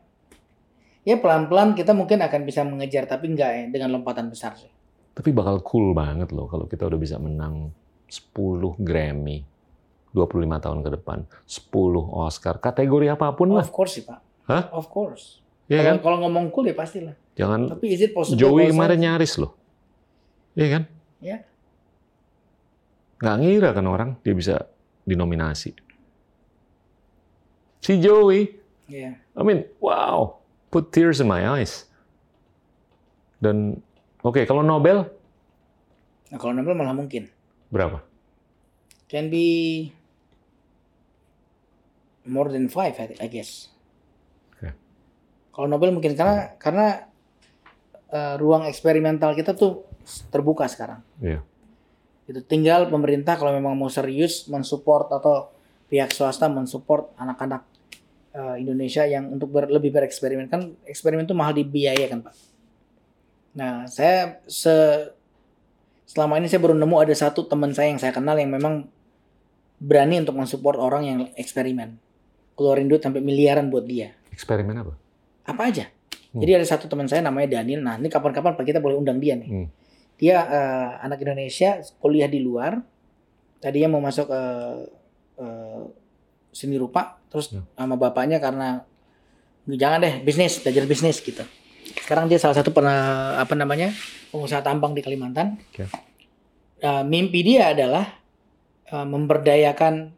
Speaker 1: ya pelan-pelan kita mungkin akan bisa mengejar tapi enggak ya dengan lompatan besar sih.
Speaker 2: Tapi bakal cool banget loh kalau kita udah bisa menang 10 Grammy 25 tahun ke depan, 10 Oscar, kategori apa pun lah.
Speaker 1: Of course sih, Pak.
Speaker 2: Hah?
Speaker 1: Of course.
Speaker 2: Ya kan?
Speaker 1: kalau ngomong cool ya pastilah.
Speaker 2: Jangan
Speaker 1: Tapi is it possible?
Speaker 2: Joey kemarin nyaris loh. Iya kan?
Speaker 1: Ya.
Speaker 2: Nggak ngira kan orang dia bisa dinominasi. Si Joey,
Speaker 1: Iya.
Speaker 2: I mean, wow, put tears in my eyes. Dan oke, kalau Nobel
Speaker 1: Nah, kalau Nobel malah mungkin.
Speaker 2: berapa?
Speaker 1: Can be more than five, I, guess.
Speaker 2: Oke.
Speaker 1: Kalau Nobel mungkin karena karena ruang eksperimental kita tuh terbuka sekarang.
Speaker 2: Iya.
Speaker 1: Itu tinggal pemerintah kalau memang mau serius mensupport atau pihak swasta mensupport anak-anak eh, Indonesia yang untuk ber- lebih bereksperimen kan eksperimen itu mahal dibiayakan pak. Nah saya se selama ini saya baru nemu ada satu teman saya yang saya kenal yang memang berani untuk mensupport orang yang eksperimen keluarin duit sampai miliaran buat dia
Speaker 2: Eksperimen apa?
Speaker 1: apa aja.
Speaker 2: Hmm.
Speaker 1: Jadi ada satu teman saya namanya Daniel. Nah ini kapan-kapan Pak kita boleh undang dia nih.
Speaker 2: Hmm.
Speaker 1: Dia eh, anak Indonesia kuliah di luar. Tadinya mau masuk eh, eh, seni rupa, terus
Speaker 2: Hmm.
Speaker 1: sama bapaknya karena jangan deh bisnis, belajar bisnis gitu. Sekarang dia salah satu pernah apa namanya pengusaha tambang di Kalimantan.
Speaker 2: Oke.
Speaker 1: Eh, mimpi dia adalah eh, memberdayakan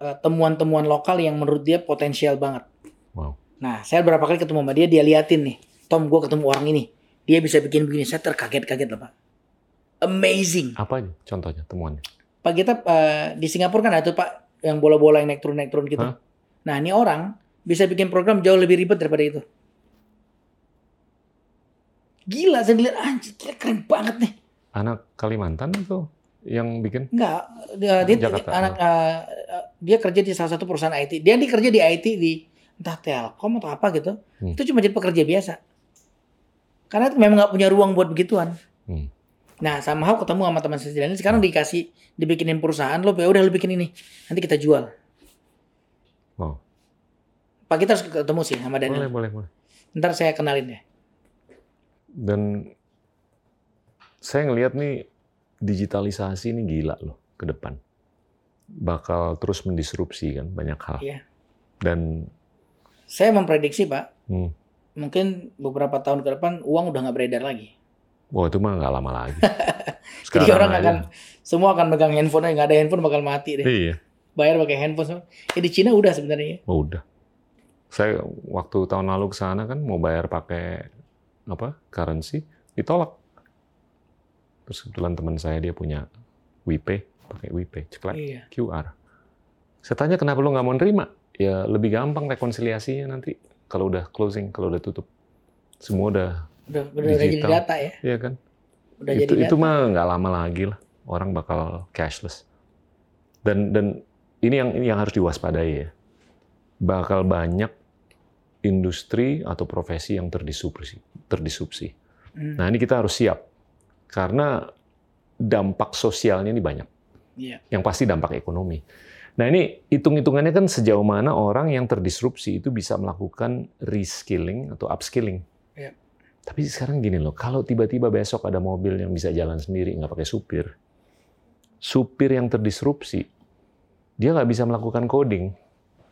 Speaker 1: temuan-temuan lokal yang menurut dia potensial banget.
Speaker 2: Wow.
Speaker 1: Nah, saya berapa kali ketemu sama dia, dia liatin nih. Tom, gue ketemu orang ini. Dia bisa bikin begini. Saya terkaget-kaget loh, Pak. Amazing.
Speaker 2: Apa aja contohnya temuannya?
Speaker 1: Pak, kita eh, di Singapura kan ada tuh, Pak, yang bola-bola yang naik turun-naik turun gitu.
Speaker 2: Hah?
Speaker 1: Nah, ini orang bisa bikin program jauh lebih ribet daripada itu. Gila, saya lihat anjir, gila, keren banget nih.
Speaker 2: Anak Kalimantan atau yang bikin?
Speaker 1: Enggak, dia, dia anak eh, dia kerja di salah satu perusahaan IT. Dia dikerja di IT di entah Telkom atau apa gitu.
Speaker 2: Hmm.
Speaker 1: Itu cuma jadi pekerja biasa. Karena itu memang nggak punya ruang buat begituan.
Speaker 2: Hmm.
Speaker 1: Nah, somehow ketemu sama teman saya ini sekarang dikasih dibikinin perusahaan lo, ya udah lo bikin ini. Nanti kita jual.
Speaker 2: Wow.
Speaker 1: Pak kita harus ketemu sih sama
Speaker 2: Boleh,
Speaker 1: Daniel.
Speaker 2: boleh, boleh.
Speaker 1: Ntar saya kenalin deh.
Speaker 2: Dan saya ngelihat nih digitalisasi ini gila loh ke depan. Bakal terus mendisrupsi kan banyak hal.
Speaker 1: Iya.
Speaker 2: Dan
Speaker 1: Saya memprediksi Pak,
Speaker 2: hmm,
Speaker 1: mungkin beberapa tahun ke depan uang udah nggak beredar lagi.
Speaker 2: wah itu mah nggak lama lagi.
Speaker 1: Jadi orang
Speaker 2: aja.
Speaker 1: akan semua akan megang handphone, nggak ada handphone bakal mati deh.
Speaker 2: Iya.
Speaker 1: Bayar pakai handphone. Ya di Cina udah sebenarnya.
Speaker 2: Oh, udah. Saya waktu tahun lalu ke sana kan mau bayar pakai apa? currency, ditolak. Terus kebetulan teman saya dia punya WePay, pakai WePay, ceklek
Speaker 1: Iya.
Speaker 2: QR. Saya tanya kenapa lu nggak mau nerima? Ya lebih gampang rekonsiliasinya nanti kalau udah closing, kalau udah tutup. Semua udah,
Speaker 1: Udah, udah, udah jadi
Speaker 2: Digital.
Speaker 1: data ya.
Speaker 2: ya kan?
Speaker 1: Udah
Speaker 2: itu
Speaker 1: jadi
Speaker 2: itu mah nggak lama lagi lah orang bakal cashless dan dan ini yang ini yang harus diwaspadai ya bakal banyak industri atau profesi yang terdisrupsi. terdisrupsi.
Speaker 1: Hmm.
Speaker 2: Nah, ini kita harus siap karena dampak sosialnya ini banyak.
Speaker 1: Iya.
Speaker 2: Yang pasti dampak ekonomi. Nah, ini hitung-hitungannya kan sejauh mana orang yang terdisrupsi itu bisa melakukan reskilling atau upskilling.
Speaker 1: Iya.
Speaker 2: Tapi sekarang gini loh, kalau tiba-tiba besok ada mobil yang bisa jalan sendiri, nggak pakai supir, supir yang terdisrupsi, dia nggak bisa melakukan coding.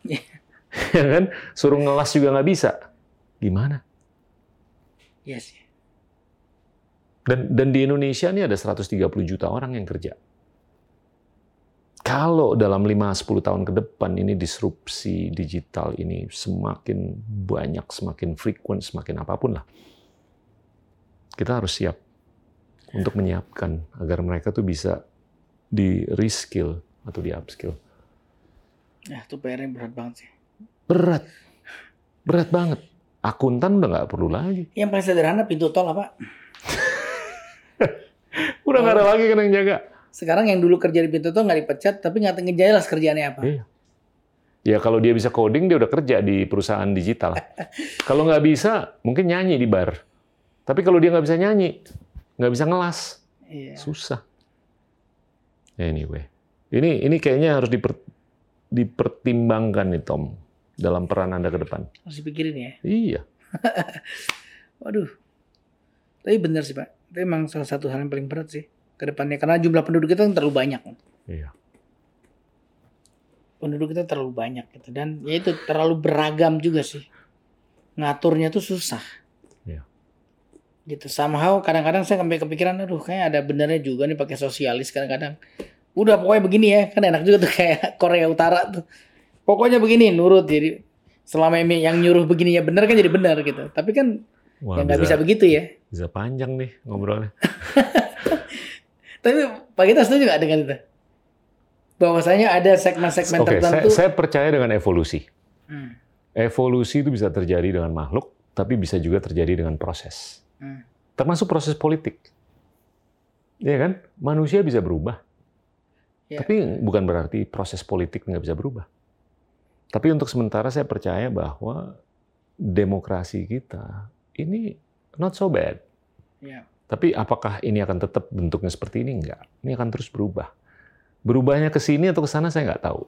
Speaker 1: Iya.
Speaker 2: ya kan? Suruh ngelas juga nggak bisa. Gimana?
Speaker 1: Iya sih.
Speaker 2: Dan, dan di Indonesia ini ada 130 juta orang yang kerja. Kalau dalam 5-10 tahun ke depan ini disrupsi digital ini semakin banyak, semakin frequent, semakin apa pun lah. Kita harus siap untuk menyiapkan agar mereka tuh bisa di reskill atau di upskill.
Speaker 1: Ya, itu PR-nya berat banget sih.
Speaker 2: Berat. Berat banget. Akuntan udah nggak perlu lagi.
Speaker 1: Yang paling sederhana pintu tol apa?
Speaker 2: Udah nggak ada lagi kan yang jaga.
Speaker 1: Sekarang yang dulu kerja di pintu tol nggak dipecat, tapi nggak ngejelas kerjaannya apa.
Speaker 2: Iya. Ya kalau dia bisa coding, dia udah kerja di perusahaan digital. kalau nggak bisa, mungkin nyanyi di bar. Tapi kalau dia nggak bisa nyanyi, nggak bisa ngelas,
Speaker 1: Iya.
Speaker 2: susah. Anyway, ini ini kayaknya harus diper, dipertimbangkan nih Tom dalam peran anda ke depan.
Speaker 1: Harus dipikirin ya.
Speaker 2: Iya.
Speaker 1: Waduh. Tapi benar sih Pak. Itu emang salah satu hal yang paling berat sih ke depannya. Karena jumlah penduduk kita terlalu banyak.
Speaker 2: Iya.
Speaker 1: Penduduk kita terlalu banyak gitu. Dan ya itu terlalu beragam juga sih. Ngaturnya tuh susah.
Speaker 2: Iya.
Speaker 1: Gitu. Somehow kadang-kadang saya sampai kepikiran, aduh kayak ada benernya juga nih pakai sosialis kadang-kadang. Udah pokoknya begini ya. Kan enak juga tuh kayak Korea Utara tuh. Pokoknya begini, nurut. Jadi selama ini yang nyuruh begininya benar kan jadi benar gitu. Tapi kan
Speaker 2: Wah,
Speaker 1: ya nggak bisa begitu ya.
Speaker 2: bisa panjang nih ngobrolnya.
Speaker 1: Tapi Pak Gita setuju nggak dengan itu? Bahwasanya ada segmen-segmen
Speaker 2: Oke, saya,
Speaker 1: tertentu.
Speaker 2: saya percaya dengan evolusi.
Speaker 1: Hmm,
Speaker 2: Evolusi itu bisa terjadi dengan makhluk, tapi bisa juga terjadi dengan proses.
Speaker 1: hmm.
Speaker 2: Termasuk proses politik. Iya kan? Manusia bisa berubah.
Speaker 1: Ya.
Speaker 2: Tapi bukan berarti proses politik nggak bisa berubah. Tapi untuk sementara saya percaya bahwa demokrasi kita ini not so bad.
Speaker 1: Ya.
Speaker 2: Tapi apakah ini akan tetap bentuknya seperti ini? Enggak. Ini akan terus berubah. Berubahnya ke sini atau ke sana saya nggak tahu.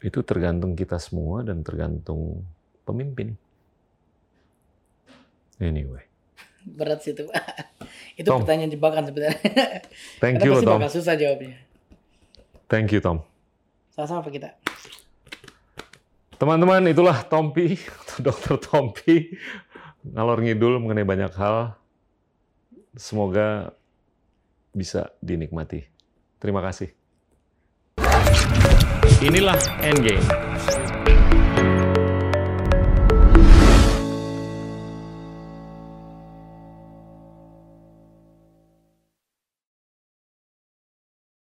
Speaker 2: Itu tergantung kita semua dan tergantung pemimpin. Anyway.
Speaker 1: Berat sih itu Pak. Itu
Speaker 2: Tom.
Speaker 1: pertanyaan jebakan sebenarnya.
Speaker 2: Thank
Speaker 1: Karena
Speaker 2: you,
Speaker 1: pasti
Speaker 2: Tom.
Speaker 1: bakal susah jawabnya.
Speaker 2: Thank you, Tom.
Speaker 1: Sama-sama Pak Gita.
Speaker 2: Teman-teman, itulah Tompi, Dokter Tompi, ngalor ngidul mengenai banyak hal. Semoga bisa dinikmati. Terima kasih. Inilah Endgame.